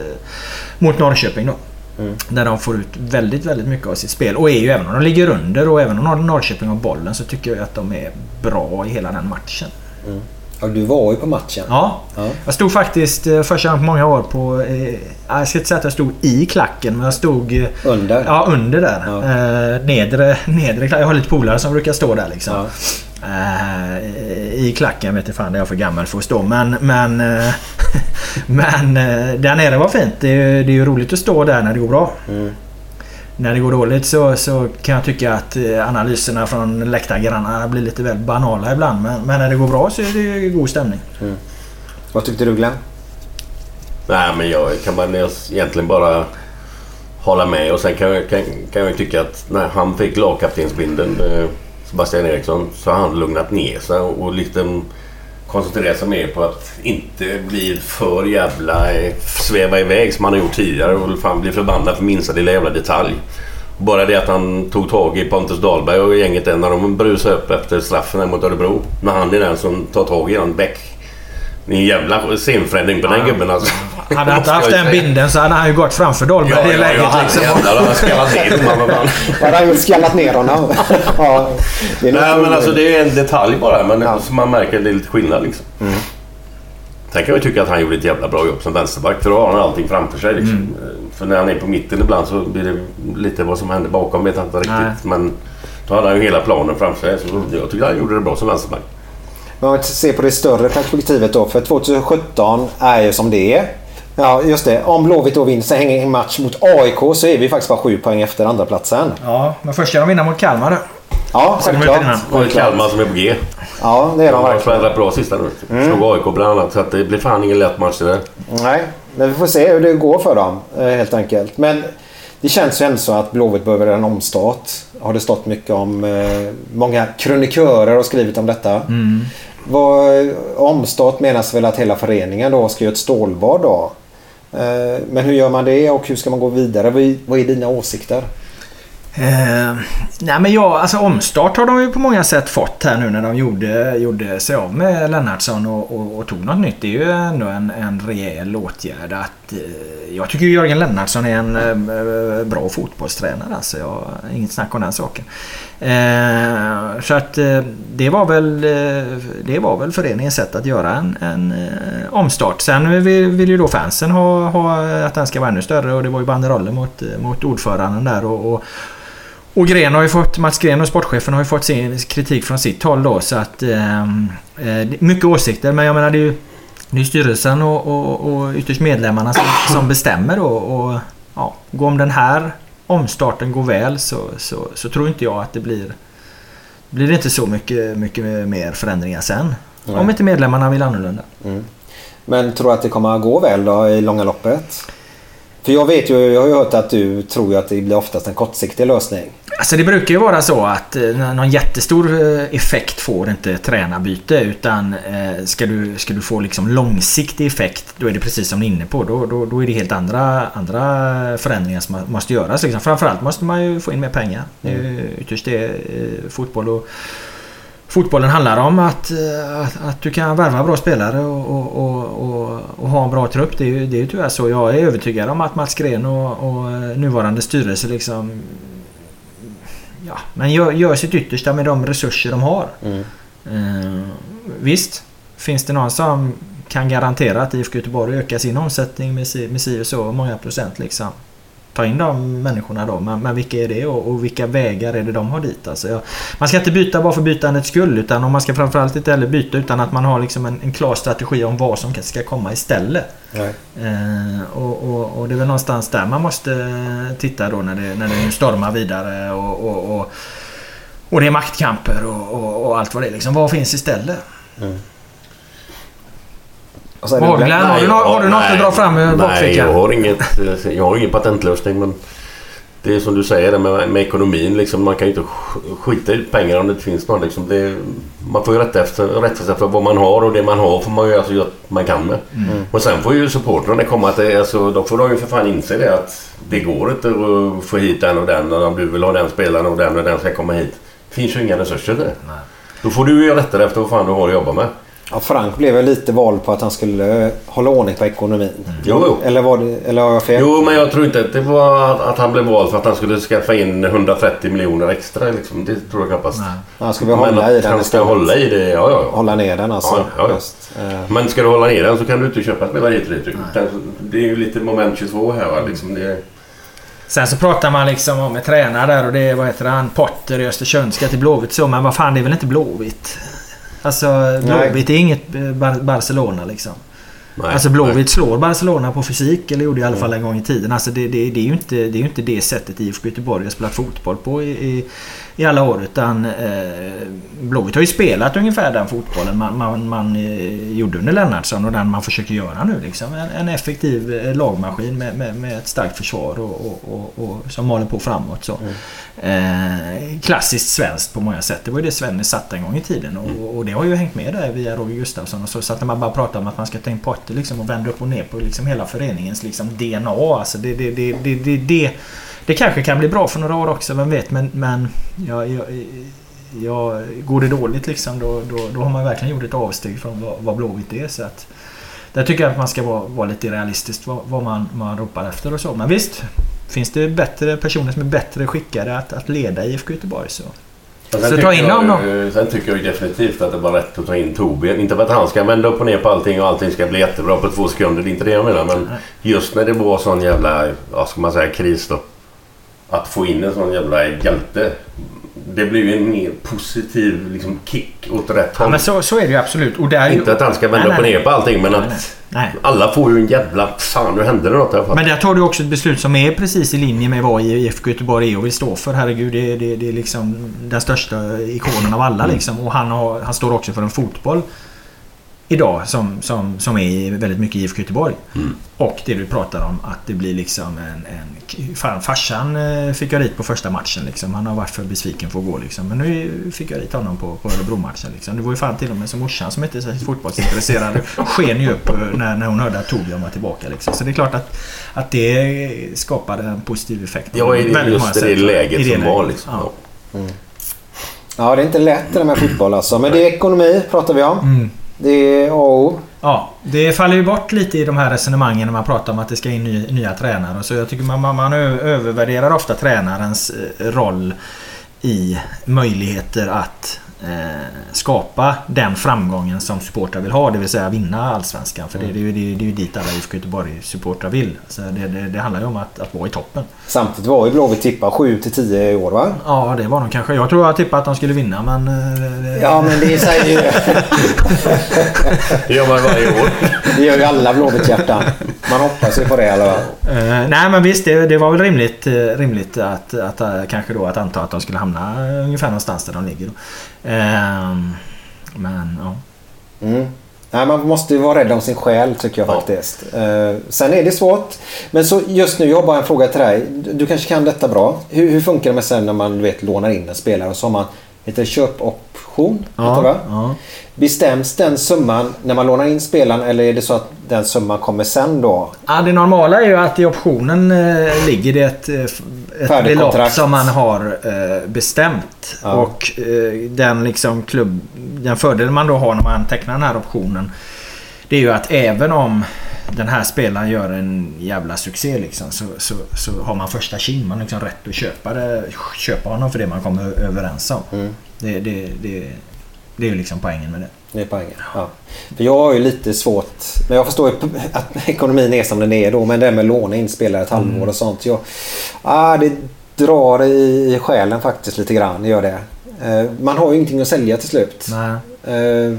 mot Norrköping då. Mm. Där de får ut väldigt, väldigt mycket av sitt spel. Och är ju, även om de ligger under och även om Norrköping har bollen så tycker jag att de är bra i hela den matchen. Mm. Ja, du var ju på matchen. Ja. Ja. Jag stod faktiskt eh, första gången på många år på... Eh, jag ska inte säga att jag stod i klacken men jag stod... eh, Under? Ja, under där. Ja. Eh, nedre, nedre klacken. Jag har lite polare som brukar stå där liksom. Ja. Eh, I klacken vet jag fan, det är jag för gammal för att stå. Men... Men, eh, men eh, där nere var fint. Det är, det är ju roligt att stå där när det går bra. Mm. När det går dåligt så, så kan jag tycka att eh, analyserna från läktargrannarna blir lite väl banala ibland. Men, men när det går bra så är det god stämning. Vad tyckte du Glenn? Nej, men jag kan bara egentligen bara hålla med. Och sen kan jag, kan, kan jag ju tycka att när han fick lagkaptensbindeln, eh, Sebastian Eriksson, så har han lugnat ner sig och, och liksom koncentrerat sig mer på att inte bli för jävla eh, sväva iväg som han har gjort tidigare och fan bli förbannad för minsta lilla jävla detalj. Bara det att han tog tag i Pontus Dahlberg och gänget där när de brusade upp efter straffen mot Örebro. När han är den som tar tag i den Bäck. Det är en jävla scenförändring på den gubben alltså. Hade han inte haft den säga. binden så hade han ju gått framför Dahlberg i det läget. liksom. Jävlar, han har skallat ner domaren. vad han ju skallat ner honom? ja, det är Nej men alltså det är en detalj bara. Men alltså, man märker det är lite skillnad liksom. Mm. Sen kan jag tycka att han gjorde ett jävla bra jobb som vänsterback. För då har han allting framför sig liksom. Mm. För när han är på mitten ibland så blir det lite vad som händer bakom vet jag inte riktigt. Nej. Men då hade han ju hela planen framför sig. Så jag tycker han gjorde det bra som vänsterback. Men om vi ser på det större perspektivet då. För 2017 är ju som det är. Ja, just det. Om Blåvitt då vinner så hänger en match mot AIK så är vi faktiskt bara sju poäng efter andra platsen. Ja, men först ska de vinna mot Kalmar då. Ja, de självklart. Och det är Kalmar som är på G. Ja, det är de De har verkligen. spelat rätt bra sista nu. Mm. Slog AIK bland annat. Så att det blir fan ingen lätt match det där. Nej, men vi får se hur det går för dem eh, helt enkelt. Men det känns ju ändå så att Blåvitt behöver en omstart. Har det stått mycket om. Eh, många krönikörer har skrivit om detta. Mm. Vad, omstart menas väl att hela föreningen då ska göra ett stålbad då. Eh, men hur gör man det och hur ska man gå vidare? Vad är, dina åsikter? Eh, nej men ja, alltså omstart har de ju på många sätt fått här nu när de gjorde, gjorde sig av med Lennartsson och, och, och tog något nytt. Det är ju ändå en, en rejäl åtgärd. Att, Eh, jag tycker ju Jörgen Lennartsson är en eh, eh, bra fotbollstränare. Alltså, jag, inget snack om den saken. Så att det var väl Det var väl föreningens sätt att göra en, en omstart. Sen vill, vill ju då fansen ha, ha att den ska vara ännu större och det var ju banderoller mot, mot ordföranden där. och, och och Gren har ju fått, Mats Gren och sportchefen har ju fått sin kritik från sitt håll då så att... Eh, mycket åsikter men jag menar det är ju... Det är styrelsen och, och, och ytterst medlemmarna som, som bestämmer då och... Ja, går om den här omstarten går väl så, så, så tror inte jag att det blir... Blir det inte så mycket, mycket mer förändringar sen. Nej. Om inte medlemmarna vill annorlunda. Mm. Men tror du att det kommer att gå väl då i långa loppet? För jag vet ju, jag har ju hört att du tror att det blir oftast en kortsiktig lösning. Alltså det brukar ju vara så att eh, någon jättestor eh, effekt får inte tränarbyte utan eh, ska, du, ska du få liksom långsiktig effekt då är det precis som ni är inne på. Då, då, då är det helt andra, andra förändringar som måste göras. Liksom. Framförallt måste man ju få in mer pengar. Det är ju ytterst det fotboll och Fotbollen handlar om att, eh, att, att du kan värva bra spelare och, och, och, och, ha en bra trupp. Det är ju, det är ju tyvärr så. Jag är övertygad om att Mats Gren och, och nuvarande styrelse liksom ja, men gör, gör sitt yttersta med de resurser de har. Mm. Eh, visst, finns det någon som kan garantera att IFK Göteborg ökar sin omsättning med si, med si och så många procent liksom. Ta in de människorna då, men, men vilka är det och, och vilka vägar är det de har dit? Alltså, jag, man ska inte byta bara för bytandets skull utan man ska framförallt inte heller byta utan att man har liksom en, en klar strategi om vad som ska komma istället. Eh, och, och, och det är väl någonstans där man måste titta då när det, när det nu stormar vidare och, och, det är maktkamper och allt vad det är. Liksom. Vad finns istället? Mm. Vad Glenn? Har du, har du något nej, att dra fram ur Nej, jag bakfickan? har, inget, jag har ingen patentlösning men Det är som du säger med, med ekonomin. Liksom, man kan ju inte sk- skita i pengar om det inte finns någon. Liksom, det, man får ju rätta, efter, rätta sig för vad man har och det man har får man ju alltså göra vad man kan med. Mm. Och sen får ju supportrarna komma att det, alltså, då får de ju för fan inse det att det går inte att få hit den och den och om du vill ha den spelaren och den och den ska komma hit. Det finns ju inga resurser till det. Då får du ju rätta dig efter vad fan du har att jobba med. Ja, Frank blev väl lite vald på att han skulle eh, hålla ordning på ekonomin. Jo, jo. Eller, var det, eller har jag fel? Jo, men jag tror inte att det var att- han blev vald för att han skulle skaffa in 130 miljoner extra. Liksom. Det tror jag knappast. Han ska vi Men hålla att i den Han ska istället. hålla i det, ja ja. Hålla ner den alltså. Ja, ja, ja. Just, eh, Men ska du hålla ner den så kan du inte köpa spelare hit dit. Utan Det är ju lite moment 22 här va. Liksom det, Sen så pratar man liksom om en tränare där och det är, vad heter han, Potter i Östersund ska till Blåvitt så. Men vad fan, det är väl inte Blåvitt? Alltså Blåvitt är inget eh, Bar- Barcelona liksom. nej, alltså. Blåvitt slår Barcelona på fysik, eller gjorde i alla fall en gång i tiden. Alltså det, det, det, är ju inte, det är ju inte det sättet IFK Göteborg har spelat fotboll på i, i, i alla år. Utan eh, Blåvitt har ju spelat ungefär den fotbollen man, man, man eh, gjorde under Lennartsson och den man försöker göra nu. Liksom. En, en effektiv eh, lagmaskin med, med, med ett starkt försvar och, och, och, och som maler på framåt. Så. Eh, klassiskt svenskt på många sätt. Det var ju det Svenne satte en gång i tiden och, och det har ju hängt med där via Roger Gustafsson och så. Så att när man bara pratar om att man ska ta in Potter liksom och vända upp och ner på liksom hela föreningens liksom DNA. Alltså det, det, det, det, det, det, det kanske kan bli bra för några år också, vem vet. Men, men ja, ja, ja, går det dåligt liksom då, då, då har man verkligen gjort ett avsteg från vad, vad Blåvitt är. Så att, där tycker jag att man ska vara, vara lite realistisk vad, vad man, man ropar efter och så. Men visst, finns det bättre personer som är bättre skickade att, att leda IFK Göteborg så... Och Så sen ta tycker in jag Sen tycker jag definitivt att det var rätt att ta in Torbjörn. Inte för att han ska vända upp och ner på allting och allting ska bli jättebra på två sekunder. Det är inte det jag menar. Men just när det var sån jävla, vad ska man säga, kris då. Att få in en sån jävla hjälte. Det blir ju en mer positiv liksom, kick åt rätt Ja, håll. men så, så är det ju absolut. Och det är ju, Inte att han ska vända Nej, upp och ner på allting men Nej, att nej. Alla får ju en jävla... Fan nu hände det något här. Men där tar du också ett beslut som är precis i linje med vad IFK Göteborg är och vill stå för. Herregud, det, det, det är liksom den största ikonen av alla liksom. Och han, har, han står också för en fotboll idag som, som, som är väldigt mycket IFK Göteborg. Och det du pratar om att det blir liksom en... en fan, farsan eh, fick jag dit på första matchen liksom. Han har varit för besviken för att gå liksom. Men nu fick jag dit honom på, på Örebro-matchen liksom. Det var ju fan till och med som morsan som inte är särskilt fotbollsintresserad sken ju upp eh, när, när hon hörde att Torbjörn var tillbaka liksom. Så det är klart att, att det skapade en positiv effekt. Ja, i- Väldigt just det sätt. läget I det som var, läget. liksom. Ja. Ja, det är inte lätt det där med fotboll alltså. Men det är ekonomi pratar vi om. Mm. Det är A och O. Ja, det faller ju bort lite i de här resonemangen när man pratar om att det ska in ny, nya tränare. Så jag tycker man, man, man övervärderar ofta tränarens eh, roll i möjligheter att skapa den framgången som supportrar vill ha. Det vill säga vinna Allsvenskan. För det, det, är ju- det, är ju- det är ju dit alla IFK Göteborg-supportrar vill. Så det, det, det handlar ju om att, att vara i toppen. Samtidigt var ju Blåvitt tippa 7 till 10 i år va? Ja, det var de kanske. Jag tror jag tippade att de skulle vinna men... eh, Ja, men det säger ju... Det gör man varje år. Det gör ju alla Blåvitt-hjärtan. Man hoppas ju på det i alla fall. Eh, nej men visst, det, det var väl rimligt, eh, rimligt att, att eh, kanske då att anta att de skulle hamna eh, ungefär någonstans där de ligger. Då. Ehm, men ja. Mm. Nej, man måste ju vara rädd om sin själ tycker jag faktiskt. Eh, sen är det svårt. Men så just nu, jag har bara en fråga till dig. Du, kanske kan detta bra. Hur, hur funkar det med sen när man du vet, lånar in en spelare och så har man heter köpoption? Ja, heter det, va? ja. Bestäms den summan när man lånar in spelaren eller är det så att den summan kommer sen då? Ja, det normala är ju att i optionen eh, ligger det ett, eh, ett belopp som man har eh, bestämt. Ja. Och eh, den liksom klubb... Den fördel man då har när man tecknar den här optionen. Det är ju att även om den här spelaren gör en jävla succé liksom, så, så, så har man första tjing. Man har liksom rätt att köpa, det, köpa honom för det man kommer överens om. Mm. Det, det, det, det är ju liksom poängen med det. Det är poängen. Ja. För jag har ju lite svårt. Men jag förstår ju att ekonomin är som den är då. Men det med låna in spelare ett halvår Mm. och sånt. Jag, ah, det drar i, själen faktiskt lite grann. Gör det. Eh, man har ju ingenting att sälja till slut. Nej. Eh,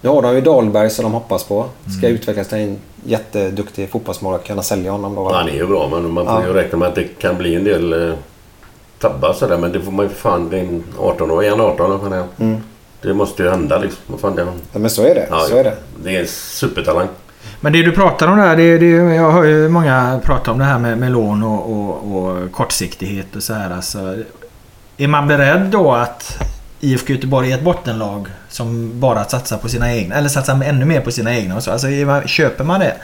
nu har de ju Dahlberg som de hoppas på. Ska Mm. utvecklas till en jätteduktig fotbollsmålvakt. Kunna sälja honom då. Han är ju bra men man får Ja. ju räkna med att det kan bli en del eh, tabbar sådär. Men det får man ju för fan... Det är en 18 år. Är han 18 år? Han är. Mm. Det måste ju hända liksom. Vad fan det är? Ja, men så är det. Ja, så är det. Det är en supertalang. Men det du pratar om där, det, det, jag hör ju många prata om det här med, med lån och, och, och kortsiktighet och så här. Alltså, är man beredd då att IFK Göteborg är ett bottenlag som bara satsar på sina egna, eller satsar ännu mer på sina egna och så. Alltså, köper man det?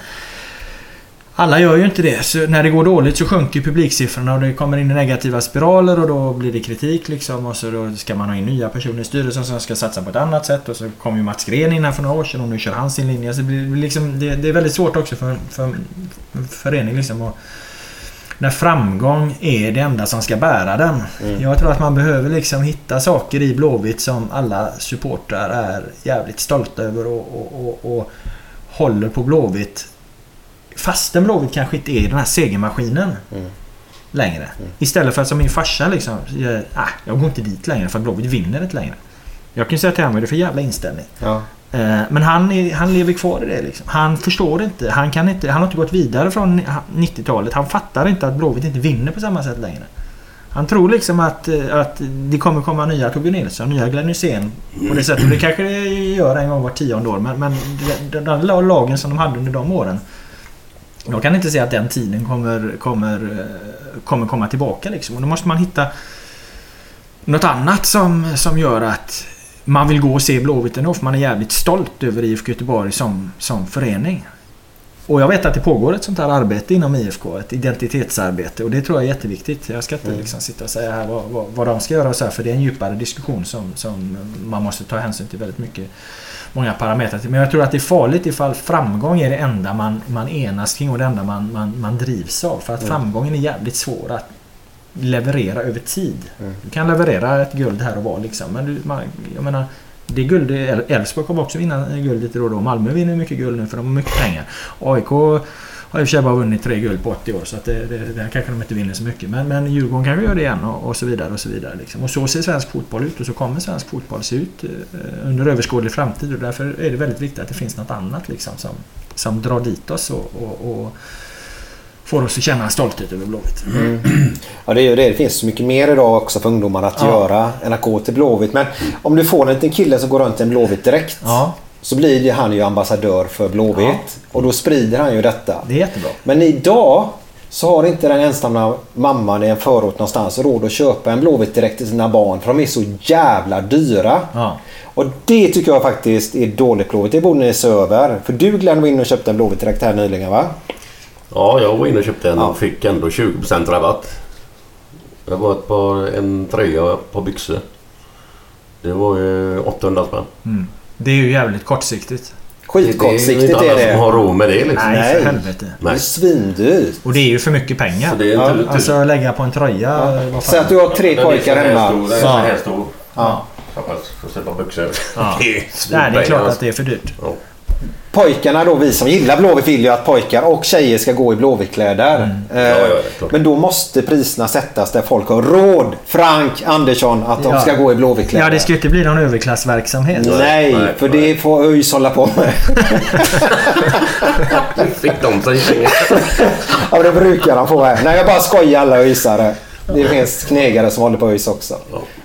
Alla gör ju inte det. Så när det går dåligt så sjunker publiksiffrorna och det kommer in negativa spiraler och då blir det kritik liksom. Och så då ska man ha in nya personer i styrelsen som ska satsa på ett annat sätt. Och så kom ju Mats Gren in här för några år sedan och nu kör han sin linje. Så det, blir liksom, det, det är väldigt svårt också för, för, för förening liksom. Och när framgång är det enda som ska bära den. Mm. Jag tror att man behöver liksom hitta saker i Blåvitt som alla supportrar är jävligt stolta över och, och, och, och håller på Blåvitt fastän Blåvitt kanske inte är den här segermaskinen Mm. längre. Istället för att som min farsa liksom. Jag, ah, jag går inte dit längre för att Blåvitt vinner inte längre. Jag kan säga till honom, vad är det för jävla inställning? Ja. Eh, Men han, är, han lever kvar i det liksom. Han förstår inte. Han, kan inte. han har inte gått vidare från 90-talet. Han fattar inte att Blåvitt inte vinner på samma sätt längre. Han tror liksom att, eh, att det kommer komma nya Torbjörn Nilsson, nya Glenn Hysén på det sättet. Det kanske det gör en gång var tionde år. Men, men de, de, de lagen som de hade under de åren. Jag kan inte säga att den tiden kommer, kommer, kommer komma tillbaka liksom. Och då måste man hitta något annat som, som gör att man vill gå och se Blåvitt ändå. För man är jävligt stolt över IFK Göteborg som, som förening. Och jag vet att det pågår ett sånt här arbete inom IFK. Ett identitetsarbete. Och det tror jag är jätteviktigt. Jag ska inte Mm. liksom sitta och säga här vad, vad, vad de ska göra och så här, För det är en djupare diskussion som, som man måste ta hänsyn till väldigt mycket. Många parametrar. till. Men jag tror att det är farligt ifall framgång är det enda man, man enas kring och det enda man, man, man drivs av. För att Mm. framgången är jävligt svår att leverera över tid. Mm. Du kan leverera ett guld här och var liksom. Men du, man, jag menar, det guld. El- Elfsborg kommer också vinna guld lite då och då. Malmö vinner mycket guld nu för de har mycket pengar. AIK har i och för sig bara vunnit tre guld på 80 år så att det, det, där kanske de inte vinner så mycket. Men, men Djurgården kanske gör det igen och, och så vidare. Och så vidare liksom. Och så ser svensk fotboll ut och så kommer svensk fotboll se ut eh, under överskådlig framtid. Och därför är det väldigt viktigt att det finns något annat liksom, som, som drar dit oss och, och, och får oss att känna en stolthet över Blåvitt. Mm. Ja, det är ju det. Det finns så mycket mer idag också för ungdomar att Ja. göra än att gå till Blåvitt. Men om du får en liten kille som går runt i en Blåvitt direkt. Ja. Så blir ju han ju ambassadör för Blåvitt. Ja. Och då sprider han ju detta. Det är jättebra. Men idag så har inte den ensamma mamman i en förort någonstans råd att köpa en Blåvitt direkt till sina barn. För de är så jävla dyra. Ja. Och det tycker jag faktiskt är dåligt Blåvitt. Det borde ni se över. För du Glenn var inne och köpte en Blåvitt direkt här nyligen va? Ja, jag var inne och köpte en Ja. och fick ändå 20% rabatt. Det var ett par, en tröja par byxor. Det var ju 800 spänn. Mm. Det är ju jävligt kortsiktigt. Skitkortsiktigt det är är inte alla det. som har råd med det liksom. Nej, Nej. för helvete. Det är Nej. svindyrt. Och det är ju för mycket pengar. Så det är inte Ja, lite- Alltså lägga på en tröja. vad fan. Säg att du har tre är pojkar hemma. Den är så här stor. Ja. Hoppas få sätta byxor. Ja. Det är Nej, det är klart att det är för dyrt. Ja. Pojkarna då, vi som gillar Blåvitt vill ju att pojkar och tjejer ska gå i Blåvittkläder. Eh, Ja, ja, klart. Men då måste priserna sättas där folk har råd. Frank Andersson att de Ja. ska gå i Blåvittkläder. Ja, det ska ju inte bli någon överklassverksamhet. Nej, Nej, för nej. det får ÖIS hålla på med. Fick de sig ja, det brukar de få här. Nej, jag bara skojar alla ÖISare. Det finns knegare som håller på ÖIS också.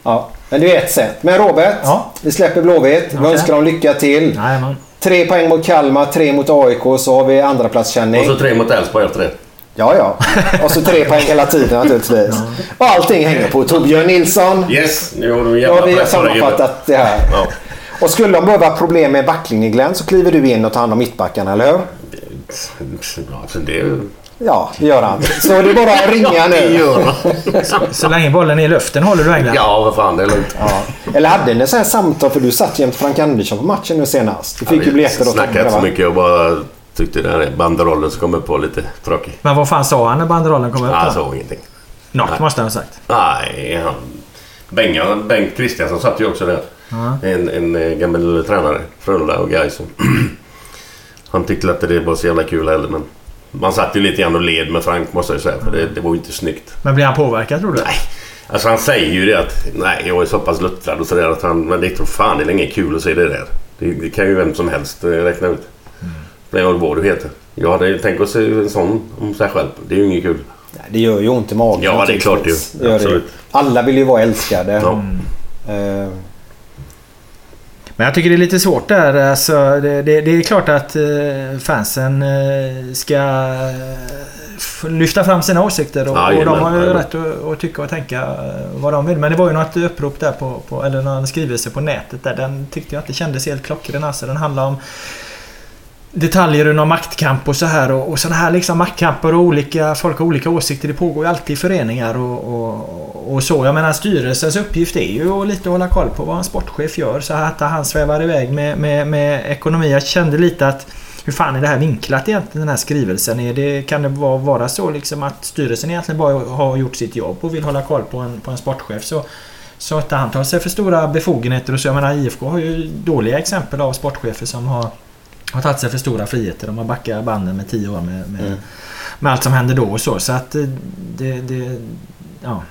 Ja. Men det är ett sätt. Men Robert, Ja. vi släpper Blåvitt. Vi Okej. önskar dem lycka till. Jajamän. Tre poäng mot Kalmar, tre mot AIK så har vi andra platskänning. Och så tre mot Elfsborg efter det. Ja, ja. Och så tre poäng hela tiden naturligtvis. Och allting hänger på Torbjörn Nilsson. Yes, nu har du jävla vi har sammanfattat det här. Ja. Och skulle de behöva problem med backlinjen Glenn så kliver du in och tar hand om mittbackarna, eller hur? Det... Ja, det gör han. Så det är bara att ringa nu. gör han. Så länge bollen är i luften håller du England. Ja, vad fan det är lugnt. Ja. Eller hade ni så här samtal, för du satt jämte Frank Andersson på matchen nu senast. Du fick ju biljetter åt Snackade inte så mycket. Jag bara tyckte den här banderollen som kom upp var lite tråkig. Men vad fan sa han när banderollen kom upp? Då? såg ingenting. Något måste han ha sagt. Nej, han... Benga, Bengt Kristiansson satt ju också där. Ja. En, en eh, gammal tränare. Frölunda och Gais. Han tyckte att det var så jävla kul heller men... Man satt ju lite grann och led med Frank måste jag säga. För det, det var ju inte snyggt. Men blir han påverkad tror du? Nej. Alltså han säger ju det att nej jag är så pass luttrad och sådär att han... Men det tror fan det är inget kul att se det där. Det, det kan ju vem som helst eh, räkna ut. Mm. Det vad du heter. Jag hade ju tänkt att se en sån om sig själv. Det är ju inget kul. Nej, Det gör ju ont i magen. Ja, det är klart det gör. naturligtvis. gör det. Absolut. Alla vill ju vara älskade. Ja. Men Men jag tycker det är lite svårt där. Alltså, det, det, det är klart att eh, fansen eh, ska eh, lyfta fram sina åsikter och, Ja, och de har ju rätt att, att tycka och tänka vad de vill. Men det var ju något upprop där på, på eller någon skrivelse på nätet där. Den tyckte jag inte kändes helt klockren. Alltså, den handlar om detaljer under maktkamp och så här och, och sådana här liksom maktkamper och olika folk har olika åsikter. Det pågår ju alltid i föreningar och, och, och så. Jag menar styrelsens uppgift är ju att lite hålla koll på vad en sportchef gör så att han svävar iväg med, med, med ekonomi. Jag kände lite att hur fan är det här vinklat egentligen den här skrivelsen? Är det, kan det vara, vara så liksom att styrelsen egentligen bara har gjort sitt jobb och vill hålla koll på en, på en sportchef? Så, så att han tar sig för stora befogenheter och så. Jag menar IFK har ju dåliga exempel av sportchefer som har har tagit sig för stora friheter. De har backat banden med 10 år med, med, Mm. med allt som hände då och så. Så att eh, det... det ja.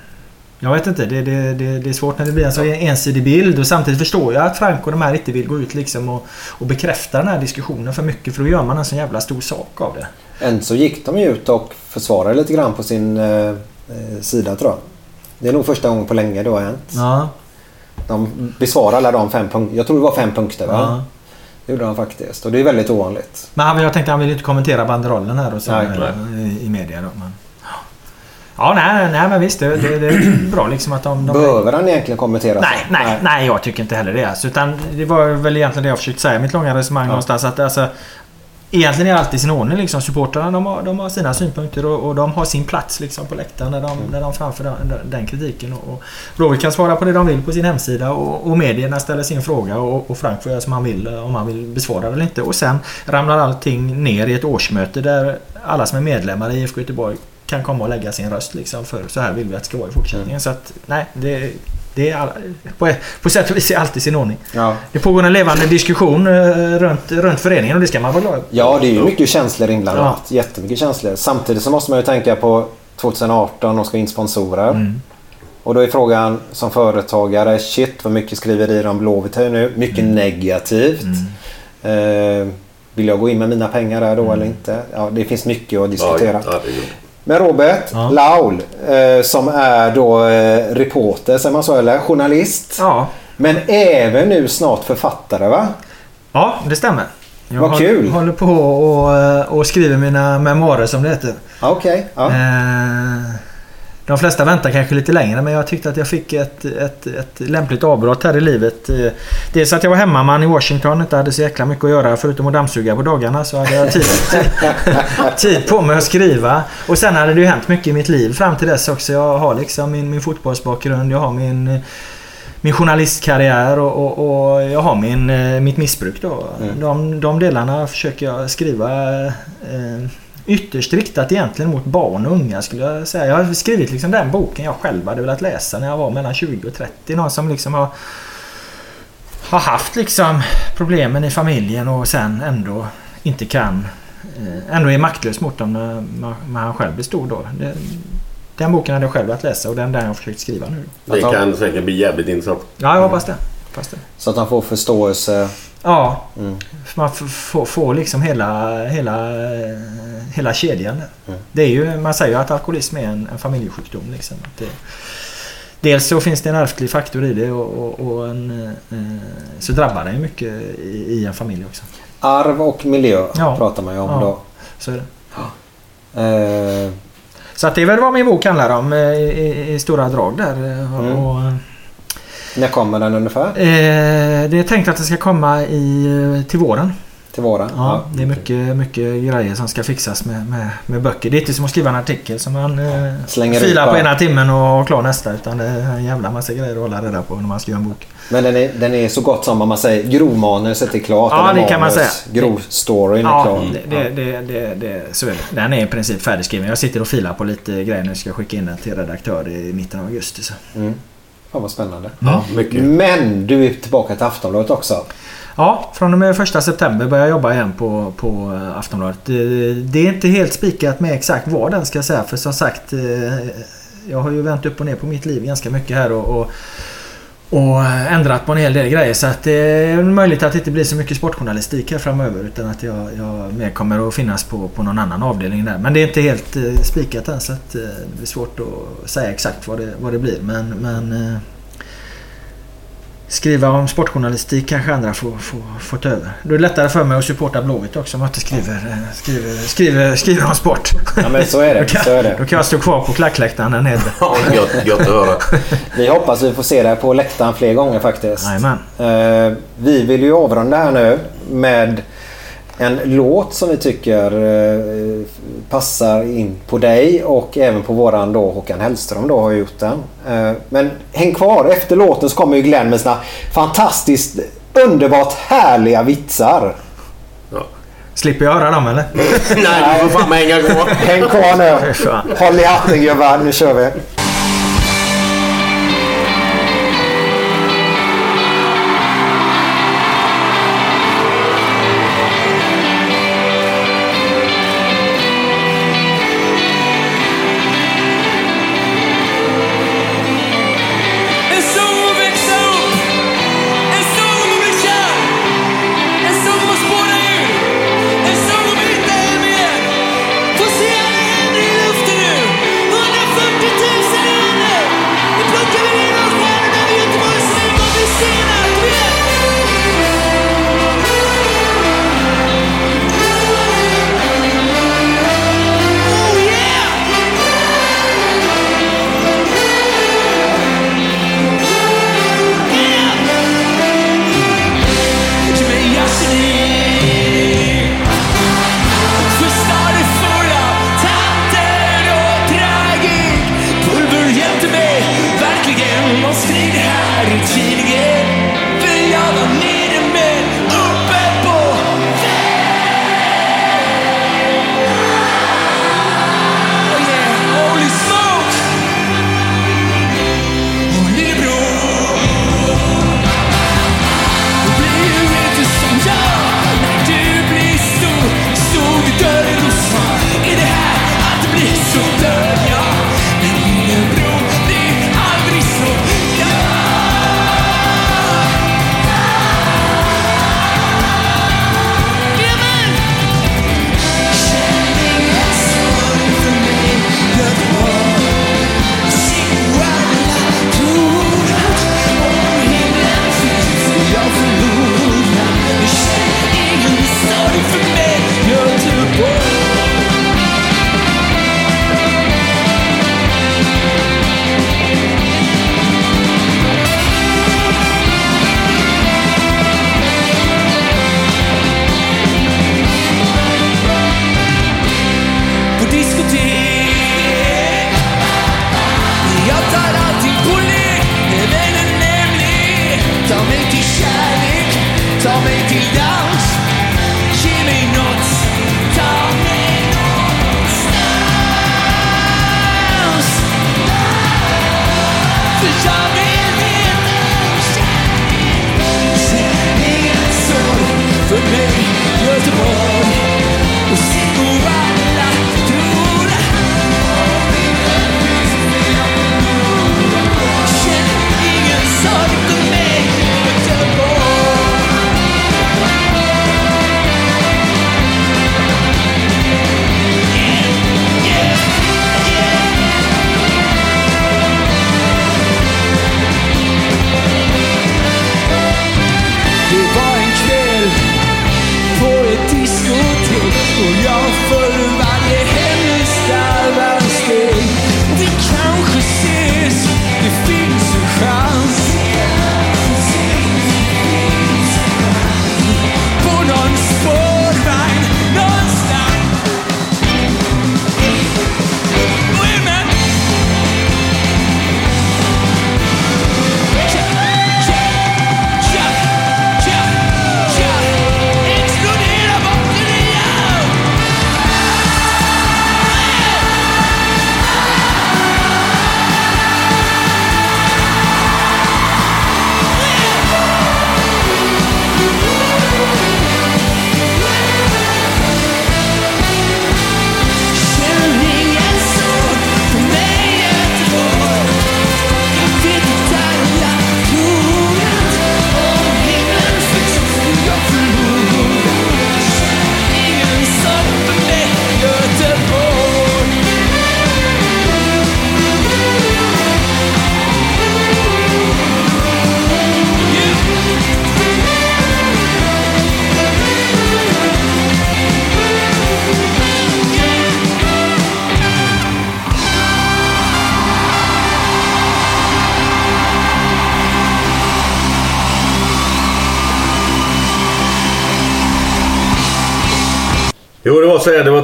Jag vet inte. Det, det, det, det är svårt när det blir en så ensidig bild. Och samtidigt förstår jag att Frank och de här inte vill gå ut liksom och, och bekräfta den här diskussionen för mycket. För då gör man en sån jävla stor sak av det. Än så gick de ju ut och försvarade lite grann på sin eh, eh, sida tror jag. Det är nog första gången på länge det har hänt. Ja. De besvarar alla de fem punkter. Jag tror det var fem punkter va? Ja. Det gjorde de faktiskt. Och det är väldigt ovanligt. Men han, jag tänkte han vill inte kommentera banderollen här och så Nej, eh, i, i media då. Men, ja, nej, nej men visst. Det, det, det är bra liksom att de... de Behöver han egentligen kommentera? Nej, nej, nej, jag tycker inte heller det. Alltså, utan det var väl egentligen det jag försökte säga i mitt långa resonemang någonstans. Att, alltså, egentligen är allt i sin ordning. Liksom. Supportrarna de har, de har sina synpunkter och, och de har sin plats liksom, på läktaren när de, när de framför den, den kritiken. Och, och Blåvitt kan svara på det de vill på sin hemsida och, och medierna ställer sin fråga och, och Frank får göra som han vill eh, om han vill besvara det eller inte. Och sen ramlar allting ner i ett årsmöte där alla som är medlemmar i IFK Göteborg kan komma och lägga sin röst liksom för så här vill vi att det ska vara i fortsättningen. Så att nej, det, det är all, på, på sätt och vis är allt i sin ordning. Ja. Det pågår en levande diskussion eh, runt, runt föreningen och det ska man vara glad Ja, det är ju mycket känslor inblandat. Jättemycket känslor. Samtidigt så måste man ju tänka på 2018 och ska in sponsorer. Mm. Och då är frågan som företagare, shit vad mycket skriverier om Blåvitt här nu. Mycket Mm. negativt. Eh, vill jag gå in med mina pengar där då Mm. eller inte? Ja, det finns mycket att diskutera. Ja, Men Robert Laul eh, som är då eh, reporter, säger man så eller? Journalist. Ja. Men även nu snart författare va? Ja, det stämmer. Jag Vad håll- kul. håller på och, och skriver mina memoarer som det heter. Okej. ja. Eh, De flesta väntar kanske lite längre men jag tyckte att jag fick ett, ett, ett lämpligt avbrott här i livet. Eh, Dels att jag var hemmaman i Washington inte hade så jäkla mycket att göra förutom att dammsuga på dagarna så hade jag tid, tid på mig att skriva. Och sen hade det ju hänt mycket i mitt liv fram till dess också. Jag har liksom min, min fotbollsbakgrund, jag har min min journalistkarriär och, och, och jag har min, eh, mitt missbruk då. De, de delarna försöker jag skriva eh, ytterst riktat egentligen mot barn och unga skulle jag säga. Jag har skrivit liksom den boken jag själv hade velat läsa när jag var mellan 20 och 30. Någon som liksom har, har haft liksom problemen i familjen och sen ändå inte kan eh, ändå är maktlös mot dem när, när han själv blir stor då. Det, den boken hade jag själv velat läsa och den där jag försökt skriva nu. Det kan säkert bli jävligt intressant. Ja, jag hoppas det. Hoppas det. Så att han får förståelse. Ja, Mm. man får, får liksom hela, hela, eh, hela kedjan. Mm. Det är ju, man säger ju att alkoholism är en, en familjesjukdom. Liksom. Det, dels så finns det en ärftlig faktor i det och, och, och en, eh, så drabbar det ju mycket i, i en familj också. Arv och miljö Ja. pratar man ju om Ja. då. Så är det. Eh, Så att det är väl vad min bok handlar om eh, i, i, i stora drag där. eh, Mm. Och, när kommer den ungefär? eh, det är tänkt att det ska komma i, eh, till våren. Till våren? Ja, det är mycket, mycket grejer som ska fixas med, med, med böcker. Det är inte som att skriva en artikel som man eh, Slänger filar på ena timmen och har klar nästa. Utan det är en jävla massa grejer att hålla reda på när man skriver en bok. Men den är, den är så gott som om man säger grovmanuset är klart. Ja, det kan man manus, säga. Grovstoryn är Ja, klar. det, det, det, det, det, så är det. Den är i princip färdigskriven. Jag sitter och filar på lite grejer nu. Ska skicka in den till redaktör i mitten av augusti. Så. Mm. Fan vad spännande. Ja, mycket. Men du är tillbaka till Aftonbladet också. Ja, från och med första september börjar jag jobba igen på, på eh, Aftonbladet. Det, är inte helt spikat med exakt vad den ska säga. För som sagt, eh, jag har ju vänt upp och ner på mitt liv ganska mycket här. och, och och ändrat på en hel del grejer så att det är möjligt att det inte blir så mycket sportjournalistik här framöver utan att jag, jag mer kommer att finnas på, på någon annan avdelning där. Men det är inte helt eh, spikat än så att eh, det är svårt att säga exakt vad det, vad det blir. Men, men eh, skriva om sportjournalistik kanske andra får, får, får ta över. Då är det lättare för mig att supporta Blåvitt också om jag inte skriver, eh, skriver, skriver, skriver om sport. Ja, men så är det. Då kan, Så är det. Då kan jag stå kvar på klackläktaren där nere. Ja, gött, gött att höra. Vi hoppas vi får se dig på läktaren fler gånger faktiskt. Jajamän. Eh, vi vill ju avrunda här nu med en låt som vi tycker eh, passar in på dig och även på våran då Håkan Hellström då har gjort den. Eh, men häng kvar. Efter låten så kommer ju Glenn med sina fantastiskt underbart härliga vitsar. Slipper jag höra dem eller? Nej, du får fan hänga kvar. Häng kvar nu. Håll i hatten gubbar. Nu kör vi.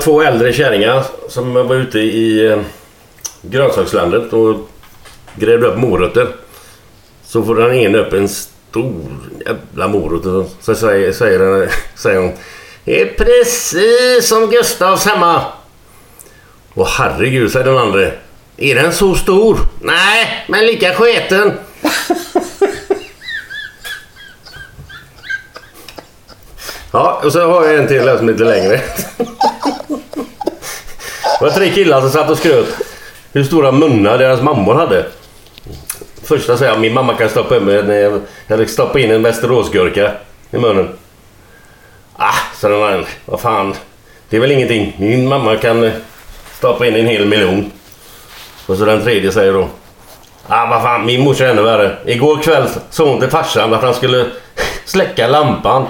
Två äldre kärringar som var ute i eh, grönsakslandet och grävde upp morötter. Så får den ena upp en stor jävla morot så säger, säger, den, säger hon Det är precis som Gustavs hemma. Och herregud, säger den andra. Är den så stor? Nej, men lika sketen. Ja, och så har jag en till här som är lite längre. Det var tre killar som satt och skröt hur stora munnar deras mammor hade. Första säger jag, min mamma kan stoppa in, en, eller stoppa in en västeråsgurka i munnen. Ah, sa den andra. Vad fan. Det är väl ingenting. Min mamma kan eh, stoppa in en hel miljon. Och så den tredje säger då. Ah, vad fan. Min morsa är ännu värre. Igår kväll sa hon till farsan att han skulle släcka lampan.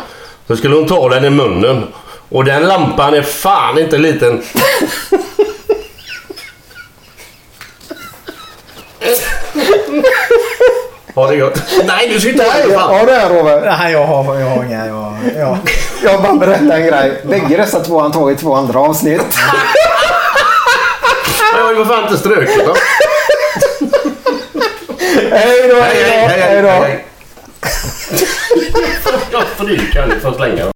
Så skulle hon ta den i munnen. Och den lampan är fan inte liten. Ha det gott. Nej, du ska inte Nej, ha har du det Robert? Nej, jag har, jag har inga. Jag, jag. Jag bara berätta en grej. Bägge dessa två har han tagit två andra avsnitt. Jag har ju för fan inte strukit dem. Hej då, hej då, hej då. Jag stryker lite för att slänga